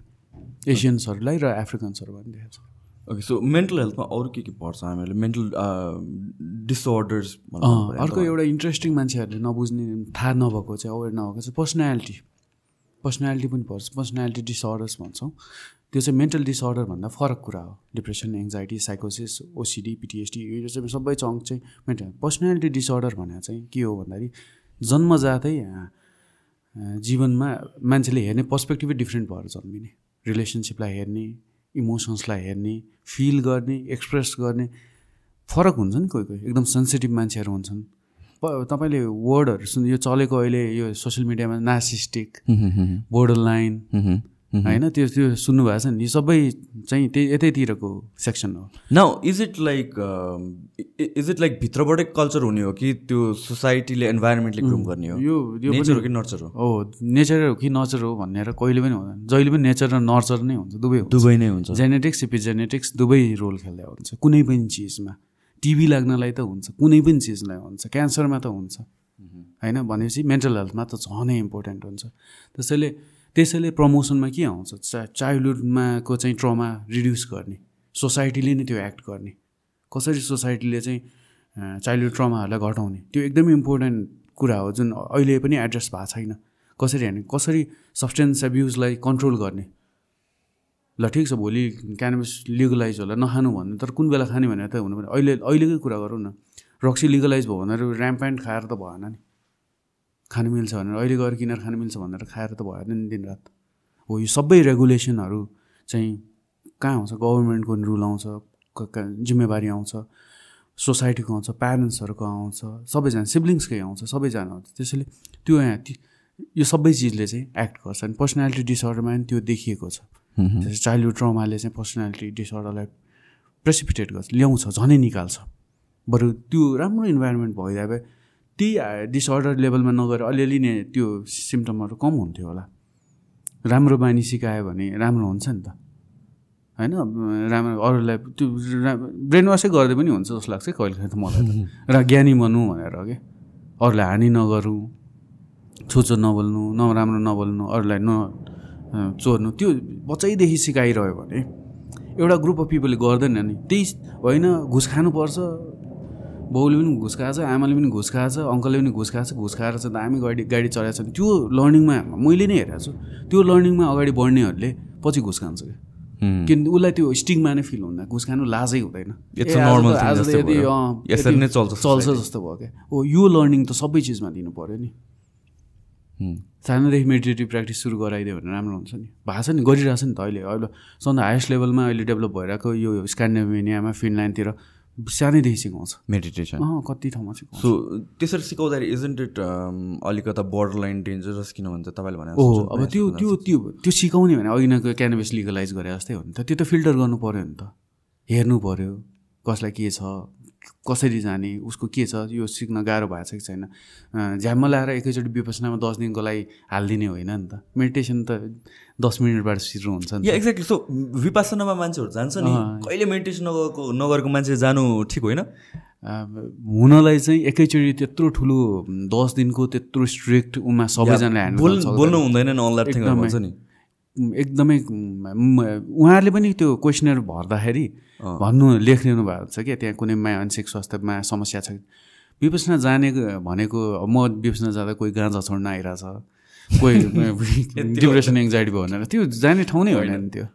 एसियन्सहरूलाई र एफ्रिकन्सहरू पनि देखाएको छ ओके सो मेन्टल हेल्थमा अरू के के पर्छ हामीहरूले? मेन्टल डिसअर्डर्स अर्को एउटा इन्ट्रेस्टिङ मान्छेहरूले नबुझ्ने थाहा नभएको चाहिँ अवेर नभएको चाहिँ पर्सनालिटी पर्सनालिटी पनि पर्छ पर्सनालिटी डिसअर्डर्स भन्छौँ। त्यो चाहिँ मेन्टल डिसअर्डरभन्दा फरक कुरा हो। डिप्रेसन एङ्जाइटी साइकोसिस ओसिडी पिटिएसडी यो चाहिँ सबै चङ्क चाहिँ मेन्टल पर्सनालिटी डिसअर्डर भनेर चाहिँ के हो भन्दाखेरि जन्मजातै जीवनमा मान्छेले हेर्ने पर्सपेक्टिभै डिफ्रेन्ट भएर जन्मिने। रिलेसनसिपलाई हेर्ने इमोसन्सलाई हेर्ने फिल गर्ने एक्सप्रेस गर्ने फरक हुन्छ नि कोही कोही। एकदम सेन्सिटिभ मान्छेहरू हुन्छन्। तपाईँले वर्डहरू सुन्नु यो चलेको अहिले यो सोसियल मिडियामा नासिस्टिक बोर्डर लाइन होइन? त्यो त्यो सुन्नुभएको छ नि। सबै चाहिँ त्यही यतैतिरको सेक्सन हो। न is it like is it like भित्रबाटै culture हुने हो कि त्यो सोसाइटीले इन्भाइरोमेन्टले ग्रुम गर्ने हो? यो नेचर हो कि नर्चर हो? हो। नेचर हो कि नर्चर हो भनेर कहिले पनि हुँदैन। जहिले पनि नेचर र नर्चर नै हुन्छ दुवै दुवै नै हुन्छ। जेनेटिक्स इपिजेनेटिक्स दुवै रोल खेल्दै हुन्छ कुनै पनि चिजमा। टिभी लाग्नलाई त हुन्छ। कुनै पनि चिजलाई हुन्छ। क्यान्सरमा त हुन्छ। होइन? भनेपछि मेन्टल हेल्थमा त झनै इम्पोर्टेन्ट हुन्छ। त्यसैले त्यसैले प्रमोसनमा के आउँछ? चा चाइल्डहुडमाको चाहिँ ट्रमा रिड्युस गर्ने सोसाइटीले नै त्यो एक्ट गर्ने। कसरी सोसाइटीले चाहिँ चाइल्डहुड ट्रमाहरूलाई घटाउने? त्यो एकदमै इम्पोर्टेन्ट कुरा हो जुन अहिले पनि एड्रेस भएको छैन। कसरी हाने कसरी सब्सटेन्स एब्युजलाई कन्ट्रोल गर्ने? ल ठिक छ भोलि क्यानबिस लिगलाइज होला। नखानु भन्ने तर कुन बेला खाने भनेर त हुनु पऱ्यो। अहिले अहिलेकै कुरा गरौँ न। रक्सी लिगलाइज भयो भनेर ऱ्याम्प प्यान्ट खाएर त भएन नि। खानु मिल्छ भनेर अहिले गएर किनेर खानु मिल्छ भनेर खाएर त भएन नि दिनरात हो यो सबै रेगुलेसनहरू चाहिँ कहाँ आउँछ? गभर्मेन्टको रुल आउँछ जिम्मेवारी आउँछ सोसाइटीको आउँछ प्यारेन्ट्सहरूको आउँछ सबैजना सिब्लिङ्सकै आउँछ सबैजना आउँछ। त्यसैले त्यो यहाँ यो सबै चिजले चाहिँ एक्ट गर्छ। अनि पर्सनालिटी डिसअर्डरमा पनि त्यो देखिएको छ। जस्तै चाइल्डहुड ट्रमाले चाहिँ पर्सनालिटी डिसअर्डरलाई प्रेसिपिटेट गर्छ ल्याउँछ झनै निकाल्छ। बरु त्यो राम्रो इन्भाइरोमेन्ट भइदिए भए त्यही डिसअर्डर लेभलमा नगएर अलिअलि नै त्यो सिम्टमहरू कम हुन्थ्यो होला। राम्रो बानी सिकायो भने राम्रो हुन्छ नि त। होइन? राम्रो अरूलाई त्यो ब्रेन वासै गर्दै पनि हुन्छ जस्तो लाग्छ कहिले त मलाई र ज्ञानी भनौँ भनेर कि? अरूलाई हानि नगरौँ छोचो नबोल्नु नराम्रो नबोल्नु अरूलाई न चोर्नु त्यो बच्चैदेखि सिकाइरह्यो भने एउटा ग्रुप अफ पिपलले गर्दैन नि। त्यही होइन घुस खानुपर्छ बाउले पनि घुस खाएको छ आमाले पनि घुस खाएको छ अङ्कलले पनि घुस खाएको छ घुस खाएर चाहिँ दामी गाडी गाडी चलाएको छ। त्यो लर्निङमा मैले नै हेरेको छु। त्यो लर्निङमा अगाडि बढ्नेहरूले पछि घुस खान्छ क्या। किन उसलाई त्यो स्टिङमा नै फिल हुँदैन। घुस खानु लाजै हुँदैन। चल्छ जस्तो भयो क्या। ओ यो लर्निङ त सबै चिजमा दिनु पऱ्यो नि। सानोदेखि मेडिटेटिभ प्र्याक्टिस सुरु गराइदियो भने राम्रो हुन्छ नि। भएको छ नि गरिरहेको छ नि त अहिले। अहिले सबभन्दा हाइएस्ट लेभलमा अहिले डेभलप भइरहेको यो स्क्यान्डेभिनियामा फिनल्यान्डतिर सानैदेखि सिकाउँछ मेडिटेसन कति ठाउँमा सिकाउँछ सो त्यसरी सिकाउँदाखेरि इजन्ट इट अलिकता बोर्डर लाइन डेन्जरस किन भन्छ तपाईँले भने ओ अब त्यो त्यो त्यो त्यो सिकाउने भने अघिनको क्यानभेस लिगलाइज गरे जस्तै हो नि त। त्यो त फिल्टर गर्नु पऱ्यो नि त। हेर्नु पऱ्यो कसलाई के छ कसरी जाने उसको के छ यो सिक्न गाह्रो भएको छ कि छैन? झ्याम्म लाएर एकैचोटि विपसनामा दस दिनको लागि हालिदिने होइन नि त। मेडिटेसन त दस मिनटबाट सुरु हुन्छ नि एक्ज्याक्टली सो विपासनामा मान्छेहरू जान्छ नि कहिले मेडिटेसन नगएको नगरेको मान्छे जानु ठिक होइन? हुनलाई चाहिँ एकैचोटि त्यत्रो ठुलो दस दिनको त्यत्रो स्ट्रिक्ट उमा सबैजनाले बोल्नु हुँदैन नि। एकदमै उहाँहरूले पनि त्यो क्वेसनर भर्दाखेरि भन्नु लेखिदिनु भएको छ क्या त्यहाँ कुनै मानसिक स्वास्थ्यमा समस्या छ। विपसना जाने भनेको म विपसना जाँदा कोही गाँजा छोड्न आइरहेछ कोही [LAUGHS] [LAUGHS] डिप्रेसन एङ्जाइटी भयो भनेर। त्यो जाने ठाउँ नै होइन। नि त्यो।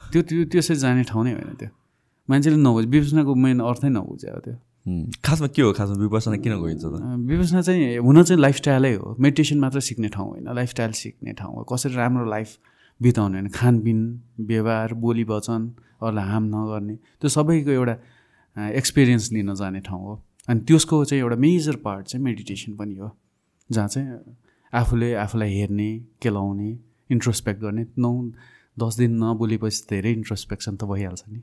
त्यो त्यो त्यसरी जाने ठाउँ नै होइन त्यो। मान्छेले नबुझ विपसनाको मेन अर्थै नबुझ्यो त्यो। खासमा के हो? खासमा विपसना किन गइन्छ त? विपसना चाहिँ हुन चाहिँ लाइफस्टाइलै हो। मेडिटेसन मात्र सिक्ने ठाउँ होइन। लाइफस्टाइल सिक्ने ठाउँ हो। कसरी राम्रो लाइफ बिताउने होइन। खानपिन व्यवहार बोली वचन अरूलाई हार्म नगर्ने त्यो सबैको एउटा एक्सपिरियन्स लिन जाने ठाउँ हो। अनि त्यसको चाहिँ एउटा मेजर पार्ट चाहिँ मेडिटेसन पनि हो। जहाँ चाहिँ आफूले आफूलाई हेर्ने केलाउने इन्ट्रोस्पेक्ट गर्ने नौ दस दिन नबोलेपछि धेरै इन्ट्रोस्पेक्सन त भइहाल्छ नि।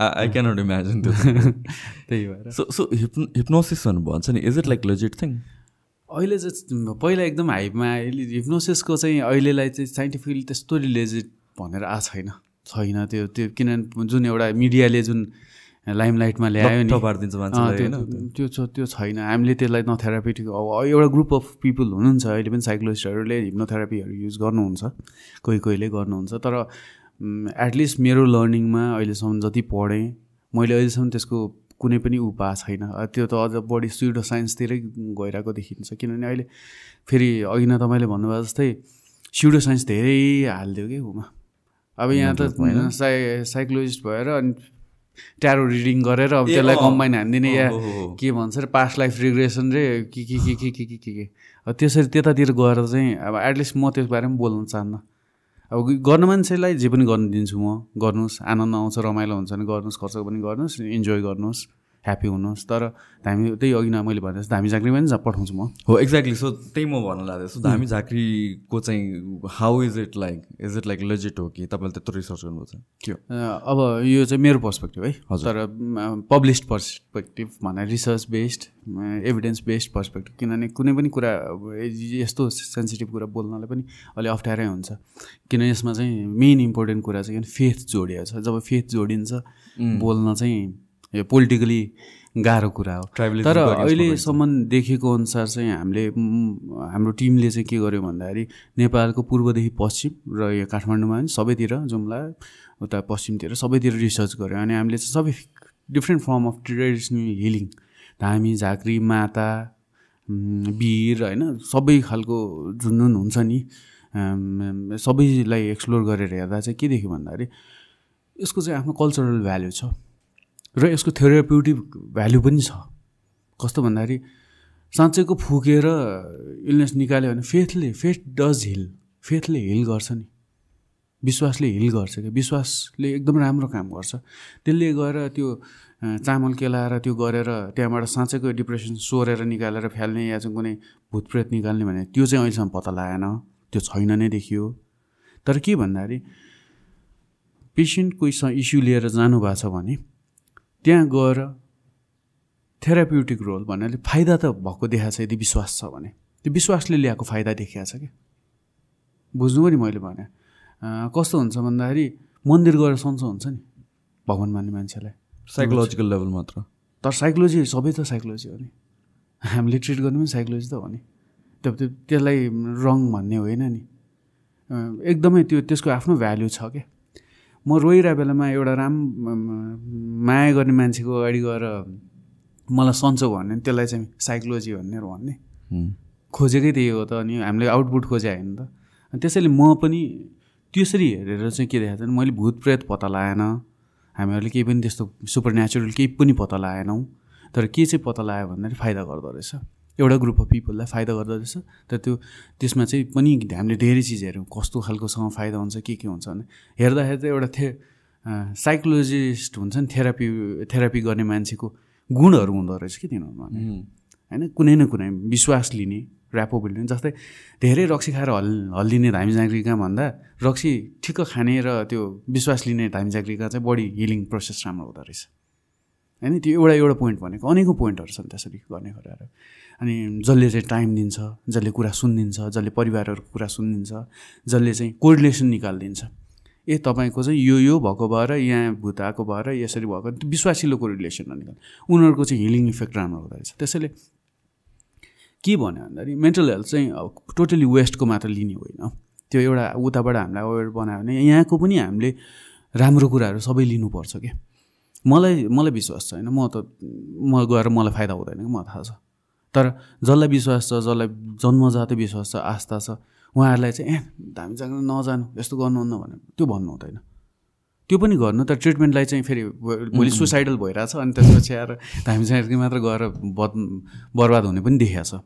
आई क्यानट इमेजिन त्यो। [LAUGHS] त्यही भएर। सो सो हिप्नो हिप्नोसिस भन्छ नि is it like legit thing अहिले चाहिँ पहिला एकदम हाइपमा अहिले हिप्नोसिसको चाहिँ अहिलेलाई चाहिँ साइन्टिफिकली त्यस्तो रिलेजेड भनेर आएको छैन। छैन त्यो त्यो किनभने जुन एउटा मिडियाले जुन लाइमलाइटमा ल्यायो नि। त्यो त्यो त्यो छैन। हामीले त्यसलाई न थेरापिटिक अब एउटा ग्रुप अफ पिपल हुनुहुन्छ अहिले पनि साइकोलोजिस्टहरूले हिप्नोथेरापीहरू युज गर्नुहुन्छ कोही कोहीले गर्नुहुन्छ। तर एटलिस्ट मेरो लर्निङमा अहिलेसम्म जति पढेँ मैले अहिलेसम्म त्यसको कुनै पनि उपाय छैन त्यो त अझ बढी सुइडो साइन्सतिरै गइरहेको देखिन्छ। किनभने अहिले फेरि अघि न तपाईँले भन्नुभयो जस्तै सुडो साइन्स धेरै हालिदियो कि उमा। अब यहाँ त होइन साइ साइकोलोजिस्ट भएर अनि ट्यारो रिडिङ गरेर अब त्यसलाई कम्बाइन हानिदिने या के भन्छ अरे पास्ट लाइफ रिग्रेसन रे के के के के के के के के। त्यसरी त्यतातिर गएर चाहिँ अब एटलिस्ट म त्यस बारेमा बोल्न चाहन्न। अब गर्न मान्छेलाई जे पनि गर्नु दिन्छु म गर्नुहोस् आनन्द आउँछ रमाइलो हुन्छ भने गर्नुहोस् खर्च पनि गर्नुहोस् इन्जोय गर्नुहोस्। ह्याप्पी हुनुहोस्। तर धामी त्यही अघि न मैले भने जस्तो धामी झाँक्रीमा पनि पठाउँछु म। हो एक्ज्याक्टली सो त्यही म भन्न लाग्दैछु। धामी झाँक्रीको चाहिँ how is it like is it like legit हो कि तपाईँले त्यत्रो रिसर्च गर्नु छ के अब यो चाहिँ मेरो पर्सपेक्टिभ है। तर पब्लिस्ड पर्सपेक्टिभ भने research based evidence based perspective किनभने कुनै पनि कुरा यस्तो सेन्सिटिभ कुरा बोल्नलाई पनि अलिक अप्ठ्यारै हुन्छ। किन यसमा चाहिँ मेन इम्पोर्टेन्ट कुरा चाहिँ फेथ जोडिएको छ। जब फेथ जोडिन्छ बोल्न चाहिँ यो पोलिटिकली गाह्रो कुरा हो। तर अहिलेसम्म देखेको अनुसार चाहिँ हामीले हाम्रो टिमले चाहिँ के गर्यो भन्दाखेरि नेपालको पूर्वदेखि पश्चिम र यो काठमाडौँमा पनि सबैतिर जुम्ला उता पश्चिमतिर सबैतिर रिसर्च गऱ्यो अनि हामीले चाहिँ सबै different form of traditional healing धामी झाँक्री माता वीर होइन सबै खालको जुन जुन हुन्छ नि सबैलाई एक्सप्लोर गरेर हेर्दा चाहिँ के देख्यो भन्दाखेरि यसको चाहिँ आफ्नो कल्चरल भ्याल्यु छ। र यसको थेराप्युटिक भ्याल्यु पनि छ। कस्तो भन्दाखेरि साँच्चैको फुकेर इलनेस निकाल्यो भने फेथले फेथ डज हिल फेथले हिल गर्छ नि। विश्वासले हिल गर्छ क्या। विश्वासले एकदम राम्रो काम गर्छ। त्यसले गएर त्यो चामल केलाएर त्यो गरेर त्यहाँबाट साँच्चैको डिप्रेसन सोरेर निकालेर फ्याल्ने या चाहिँ कुनै भूतप्रेत निकाल्ने भने त्यो चाहिँ अहिलेसम्म पत्ता लागेन। त्यो छैन नै देखियो। तर के भन्दाखेरि पेसेन्ट कोही इस्यु लिएर जानुभएको छ भने त्यहाँ गएर थेराप्युटिक रोल भन्नाले फाइदा त भएको देखाएको छ यदि विश्वास छ भने। त्यो विश्वासले ल्याएको फाइदा देखिएको छ क्या बुझ्नु नि मैले भने। कस्तो हुन्छ भन्दाखेरि मन्दिर गएर सन्चो हुन्छ नि भगवान् मान्ने मान्छेलाई। साइकोलोजिकल लेभल मात्र। तर साइकोलोजी सबै त साइकोलोजी हो नि। हामीले ट्रिट गर्नु पनि साइकोलोजी त हो नि। त्यो त्यसलाई रङ भन्ने होइन नि। एकदमै त्यो त्यसको आफ्नो भ्याल्यु छ क्या। म रोइरहेको बेलामा एउटा राम माया गर्ने मान्छेको अगाडि गएर मलाई सन्चो भन्ने त्यसलाई चाहिँ साइकोलोजी भन्ने। भन्ने खोजेकै त्यही हो त अनि हामीले आउटपुट खोजे होइन त। त्यसैले म पनि त्यसरी हेरेर चाहिँ के देखाएको छ मैले भूत प्रेत पत्ता लगाएन हामीहरूले केही पनि त्यस्तो सुपर नेचुरल केही पनि पत्ता लगाएनौँ तर के चाहिँ पत्ता लगायो भन्दाखेरि फाइदा गर्दो रहेछ। एउटा ग्रुप अफ पिपललाई फाइदा गर्दो रहेछ। तर त्यो त्यसमा चाहिँ पनि हामीले धेरै चिज हेऱ्यौँ कस्तो खालकोसँग फाइदा हुन्छ के के हुन्छ भने हेर्दाखेरि चाहिँ एउटा थे साइकोलोजिस्ट हुन्छ नि थेरापी थेरापी गर्ने मान्छेको गुणहरू हुँदो रहेछ कि तिनीहरूमा होइन कुनै न कुनै विश्वास लिने ऱ्यापो बिल्डिङ जस्तै धेरै रक्सी खाएर हल हल्लिने धामी जाँक्रिका भन्दा रक्सी ठिक्क खाने र त्यो विश्वास लिने धामी जाँक्रिका चाहिँ बढी हिलिङ प्रोसेस राम्रो हुँदो रहेछ। होइन त्यो एउटा एउटा पोइन्ट भनेको अनेकौँ पोइन्टहरू छन् त्यसरी गर्ने कुराहरू अनि जसले चाहिँ टाइम दिन्छ जसले कुरा सुनिदिन्छ जसले परिवारहरूको कुरा सुनिदिन्छ जसले चाहिँ कोर्डिनेसन निकालिदिन्छ। ए तपाईँको चाहिँ यो यो भएको भएर यहाँ भूत आएको भएर यसरी भएको विश्वासिलो कोरिलेसन निकाल उनीहरूको चाहिँ हिलिङ इफेक्ट राम्रो हुँदो रहेछ। त्यसैले के भन्यो भन्दाखेरि मेन्टल हेल्थ चाहिँ अब टोटली वेस्टको मात्र लिने होइन। त्यो एउटा उताबाट हामीलाई अवेर बनायो भने यहाँको पनि हामीले राम्रो कुराहरू सबै लिनुपर्छ क्या। मलाई मलाई विश्वास छैन। म त म गएर मलाई फाइदा हुँदैन कि मलाई थाहा छ। तर जसलाई विश्वास छ जसलाई जन्मजातै विश्वास छ आस्था छ उहाँहरूलाई चाहिँ ए धामी जानु नजानु यस्तो गर्नुहुन्न भने त्यो भन्नु हुँदैन। त्यो पनि गर्नु तर ट्रिटमेन्टलाई चाहिँ फेरि भोलि सुसाइडल भइरहेछ अनि त्यसपछि आएर धामी जाँगी मात्र गएर बद बर्बाद हुने पनि देखिएको छ।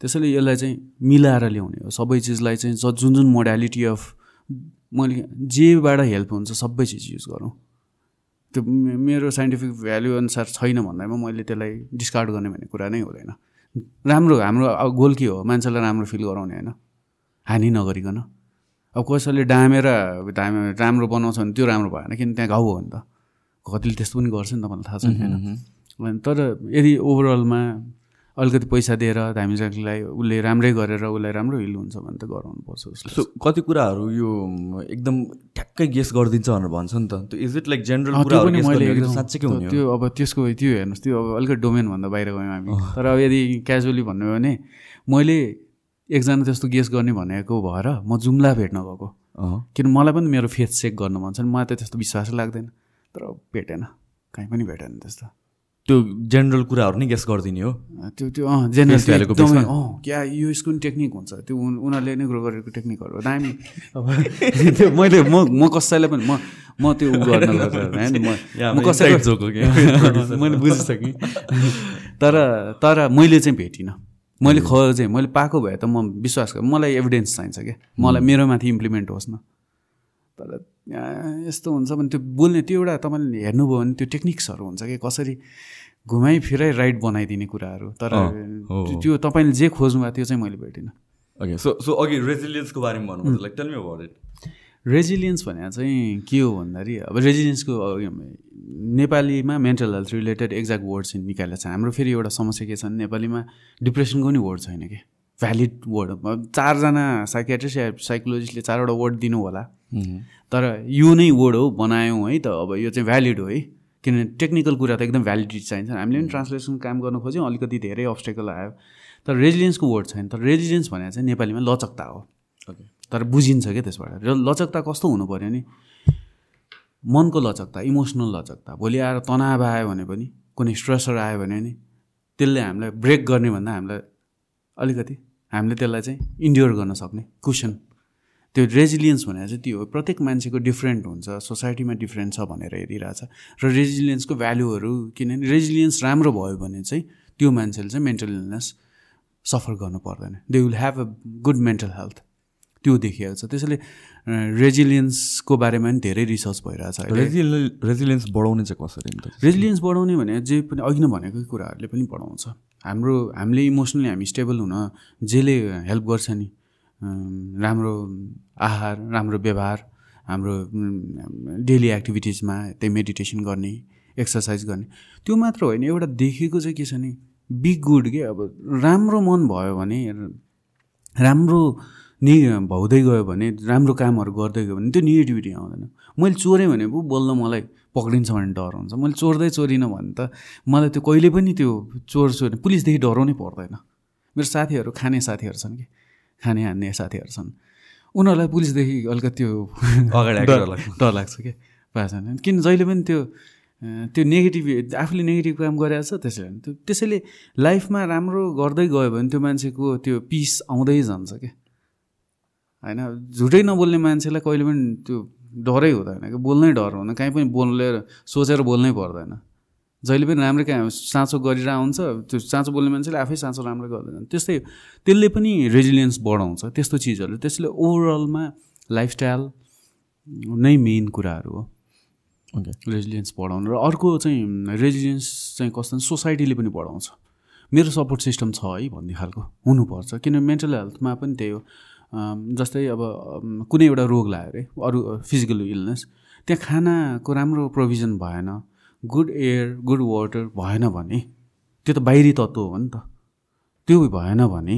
त्यसैले यसलाई चाहिँ मिलाएर ल्याउने हो। सबै चिजलाई चाहिँ जुन जुन मोडालिटी अफ मैले जेबाट हेल्प हुन्छ सबै चिज युज गरौँ। त्यो मेरो साइन्टिफिक भ्याल्यु अनुसार छैन भन्दामा मैले त्यसलाई डिस्कार्ड गर्ने भन्ने कुरा नै हुँदैन। राम्रो हाम्रो गोल के हो? मान्छेलाई राम्रो फिल गराउने होइन। हानि नगरिकन। अब कसैले डामेर धामे राम्रो बनाउँछ भने त्यो राम्रो भएन किन त्यहाँ घाउ हो नि त? कतिले त्यस्तो पनि गर्छ नि त मलाई थाहा छैन। होइन तर यदि ओभरअलमा अलिकति पैसा दिएर धामी जातिलाई उसले राम्रै गरेर उसलाई राम्रो हिल हुन्छ भने त गराउनु पर्छ उसले सो कति कुराहरू यो एकदम ठ्याक्कै गेस गरिदिन्छ भनेर भन्छ नि त। त्यो इज इट लाइक जेनरल मैले साँच्चै हुने त्यो अब त्यसको त्यो हेर्नुहोस् त्यो अब अलिकति डोमेनभन्दा बाहिर गयौँ हामी। तर अब यदि क्याजुअली भन्यो भने मैले एकजना त्यस्तो गेस गर्ने भनेको भएर म जुम्ला भेट्न गएको। किन मलाई पनि मेरो फेस चेक गर्नु मन छ मलाई त त्यस्तो विश्वासै लाग्दैन। तर भेटेन। कहीँ पनि भेटेन त्यस्तो। त्यो जेनरल कुराहरू नै गेस गरिदिने हो। त्यो त्यो अँ जेनरल एकदमै अँ क्या यो यसको पनि टेक्निक हुन्छ। त्यो उनीहरूले नै ग्रो गरेको टेक्निकहरू हो। दामी। अब [LAUGHS] त्यो मैले म म कसैलाई पनि म म त्यो उ गर्न [LAUGHS] म कसैलाई [LAUGHS] मैले बुझिसकेँ। तर तर मैले चाहिँ भेटिनँ। मैले खोजेँ मैले पाएको भए त म विश्वास गरेँ मलाई एभिडेन्स चाहिन्छ क्या। मलाई मेरो माथि इम्प्लिमेन्ट होस् न। तर यस्तो हुन्छ भने त्यो बोल्ने त्यो एउटा तपाईँले हेर्नुभयो भने त्यो टेक्निक्सहरू हुन्छ कि कसरी घुमाइ फिराइ राइट बनाइदिने कुराहरू। तर त्यो तपाईँले जे खोज्नु भएको त्यो चाहिँ मैले भेटिनँ। ओके सो सो अघि रेजिलियन्सको बारेमा like tell me about it resilience भने चाहिँ के हो भन्दाखेरि अब रेजिलियन्सको नेपालीमा mental health related exact word चाहिँ निकालेको छ हाम्रो फेरि एउटा समस्या के छ भने नेपालीमा डिप्रेसनको पनि वर्ड छैन कि। भ्यालिड वर्ड चारजना साइकेट्रिस्ट या साइकोलोजिस्टले चारवटा वर्ड दिनु होला। तर यो नै वर्ड हो बनायौँ है त। अब यो चाहिँ भ्यालिड हो है। किनभने टेक्निकल कुरा त एकदम भ्यालिडिटी चाहिन्छ। हामीले पनि ट्रान्सलेसन काम गर्न खोज्यौँ अलिकति धेरै अब्सटेकल आयो। तर रेजिलियन्सको वर्ड छैन। तर रेजिलियन्स भने चाहिँ नेपालीमा लचकता हो। तर बुझिन्छ क्या त्यसबाट। र लचकता कस्तो हुनु पऱ्यो नि? मनको लचकता इमोसनल लचकता। भोलि आएर तनाव आयो भने पनि कुनै स्ट्रेसर आयो भने नि त्यसले हामीलाई ब्रेक गर्ने भन्दा हामीलाई अलिकति हामीले त्यसलाई चाहिँ इन्ड्योर गर्न सक्ने। कुसन त्यो रेजिलियन्स भनेर चाहिँ त्यो हो प्रत्येक मान्छेको डिफ्रेन्ट हुन्छ सोसाइटीमा डिफ्रेन्ट छ भनेर हेरिरहेछ। र रेजिलियन्सको भ्यालुहरू किनभने रेजिलियन्स राम्रो भयो भने चाहिँ त्यो मान्छेले चाहिँ मेन्टल इलनेस सफर गर्नु पर्दैन। They will have a good mental health त्यो देखिएको छ। त्यसैले रेजिलियन्सको बारेमा पनि धेरै रिसर्च भइरहेछ रेजिलियन्स बढाउने चाहिँ कसरी रेजिलियन्स बढाउने भने जे पनि अघि नै भनेकै कुराहरूले पनि बढाउँछ। हाम्रो हामीले इमोसनली हामी स्टेबल हुन जसले हेल्प गर्छ नि। राम्रो आहार राम्रो व्यवहार हाम्रो डेली एक्टिभिटिजमा त्यही मेडिटेसन गर्ने एक्सर्साइज गर्ने त्यो मात्र होइन एउटा देखेको चाहिँ के छ नि बी गुड के अब राम्रो मन भयो भने राम्रो नि भाउँदै गयो भने राम्रो कामहरू गर्दै गयो भने त्यो नेगेटिभिटी आउँदैन। मैले चोरेँ भने पो बोल्न मलाई पक्रिन्छ भन्ने डर हुन्छ। मैले चोर्दै चोरिनँ भने त मलाई त्यो कहिले पनि त्यो चोर चोर पुलिसदेखि डराउनै पर्दैन। मेरो साथीहरू खाने साथीहरू छन् कि खाने हान्ने साथीहरू छन्। उनीहरूलाई पुलिसदेखि अलिकति त्यो अगाडि डर लाग्छ क्या पाएछन् किन जहिले पनि त्यो त्यो नेगेटिभ आफूले नेगेटिभ काम गरेको छ त्यसैले। त्यो त्यसैले लाइफमा राम्रो गर्दै गयो भने त्यो मान्छेको त्यो पिस आउँदै जान्छ क्या होइन झुटै नबोल्ने मान्छेलाई कहिले पनि त्यो डरै हुँदैन कि? बोल्नै डर हुँदैन। कहीँ पनि बोलेर सोचेर बोल्नै पर्दैन। जहिले पनि राम्रो कहाँ साँचो गरिरहेको हुन्छ त्यो साँचो बोल्ने मान्छेले आफै साँचो राम्रो गर्दैन। त्यस्तै त्यसले पनि रेजिलियन्स बढाउँछ त्यस्तो चिजहरू। त्यसले ओभरअलमा लाइफस्टाइल नै मेन कुराहरू हो। रेजिलियन्स बढाउनु। र अर्को चाहिँ रेजिलियन्स चाहिँ कस्तो सोसाइटीले पनि बढाउँछ। मेरो सपोर्ट सिस्टम छ है भन्ने खालको। हुनुपर्छ। किन मेन्टल हेल्थमा पनि त्यही हो। जस्तै अब कुनै एउटा रोग लाग्यो अरे अरू फिजिकल इलनेस त्यहाँ खानाको राम्रो प्रोभिजन भएन। गुड एयर गुड वाटर भएन भने त्यो त बाहिरी तत्त्व हो नि त। त्यो भएन भने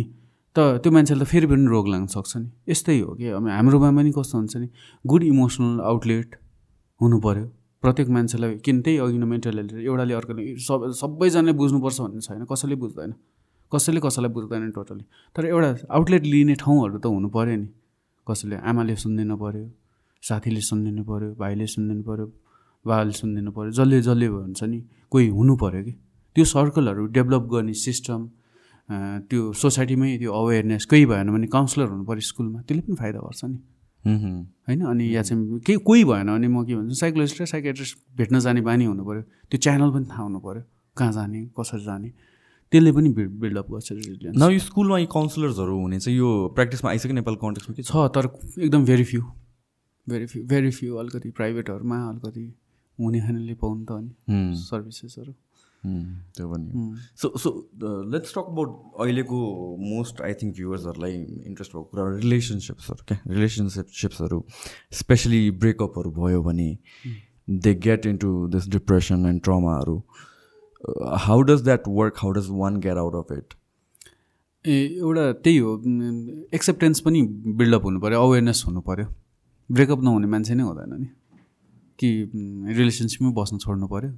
त त्यो मान्छेले त फेरि पनि रोग लाग्न सक्छ नि। यस्तै हो कि। अब हाम्रोमा पनि कस्तो हुन्छ नि? गुड इमोसनल आउटलेट हुनु पऱ्यो प्रत्येक मान्छेलाई किन त्यही अघि नै मेन्टल हेल्थ एउटाले अर्कोले सब सबैजनाले बुझ्नुपर्छ भन्ने छैन। कसैले बुझ्दैन। कसैले कसैलाई बुझ्दैन टोटली तर एउटा आउटलेट लिने ठाउँहरू त हुनु पऱ्यो नि। कसैले आमाले सुनिदिनु पऱ्यो साथीले सुनिदिनु पऱ्यो भाइले सुनिदिनु पऱ्यो बाबाले सुनिदिनु पऱ्यो जसले जसले भन्छ नि कोही हुनु पऱ्यो कि? त्यो सर्कलहरू डेभलप गर्ने सिस्टम त्यो सोसाइटीमै त्यो अवेरनेस कोही भएन भने काउन्सिलर हुनु पऱ्यो स्कुलमा त्यसले पनि फाइदा गर्छ नि। होइन? अनि या चाहिँ केही कोही भएन भने म के भन्छु साइकोलोजिस्ट र साइकेट्रिस्ट भेट्न जाने बानी हुनु पऱ्यो त्यो च्यानल पनि थाहा हुनु पऱ्यो कहाँ जाने कसरी जाने। त्यसले पनि बिल्डअप गर्छ न यो स्कुलमा यी काउन्सिलर्सहरू हुने चाहिँ यो प्र्याक्टिसमा आइसक्यो नेपाल कन्टेक्समा के छ तर एकदम very few very few very few अलिकति प्राइभेटहरूमा अलिकति खानेले पाउनु त अनि सर्भिसेसहरू त्यो पनि so so let's talk about अहिलेको मोस्ट आई थिङ्क भ्युवर्सहरूलाई इन्ट्रेस्ट भएको कुरा रिलेसनसिप्सहरू क्या? रिलेसनसिप्सहरू स्पेसली ब्रेकअपहरू भयो भने they get into this depression and ट्रमाहरू how does that work how does one get out of it ए एउटा त्यही हो। एक्सेप्टेन्स पनि बिल्डअप हुनु पऱ्यो अवेरनेस हुनु पऱ्यो ब्रेकअप नहुने मान्छे नै हुँदैन नि। कि रिलेसनसिपमै बस्न छोड्नु पऱ्यो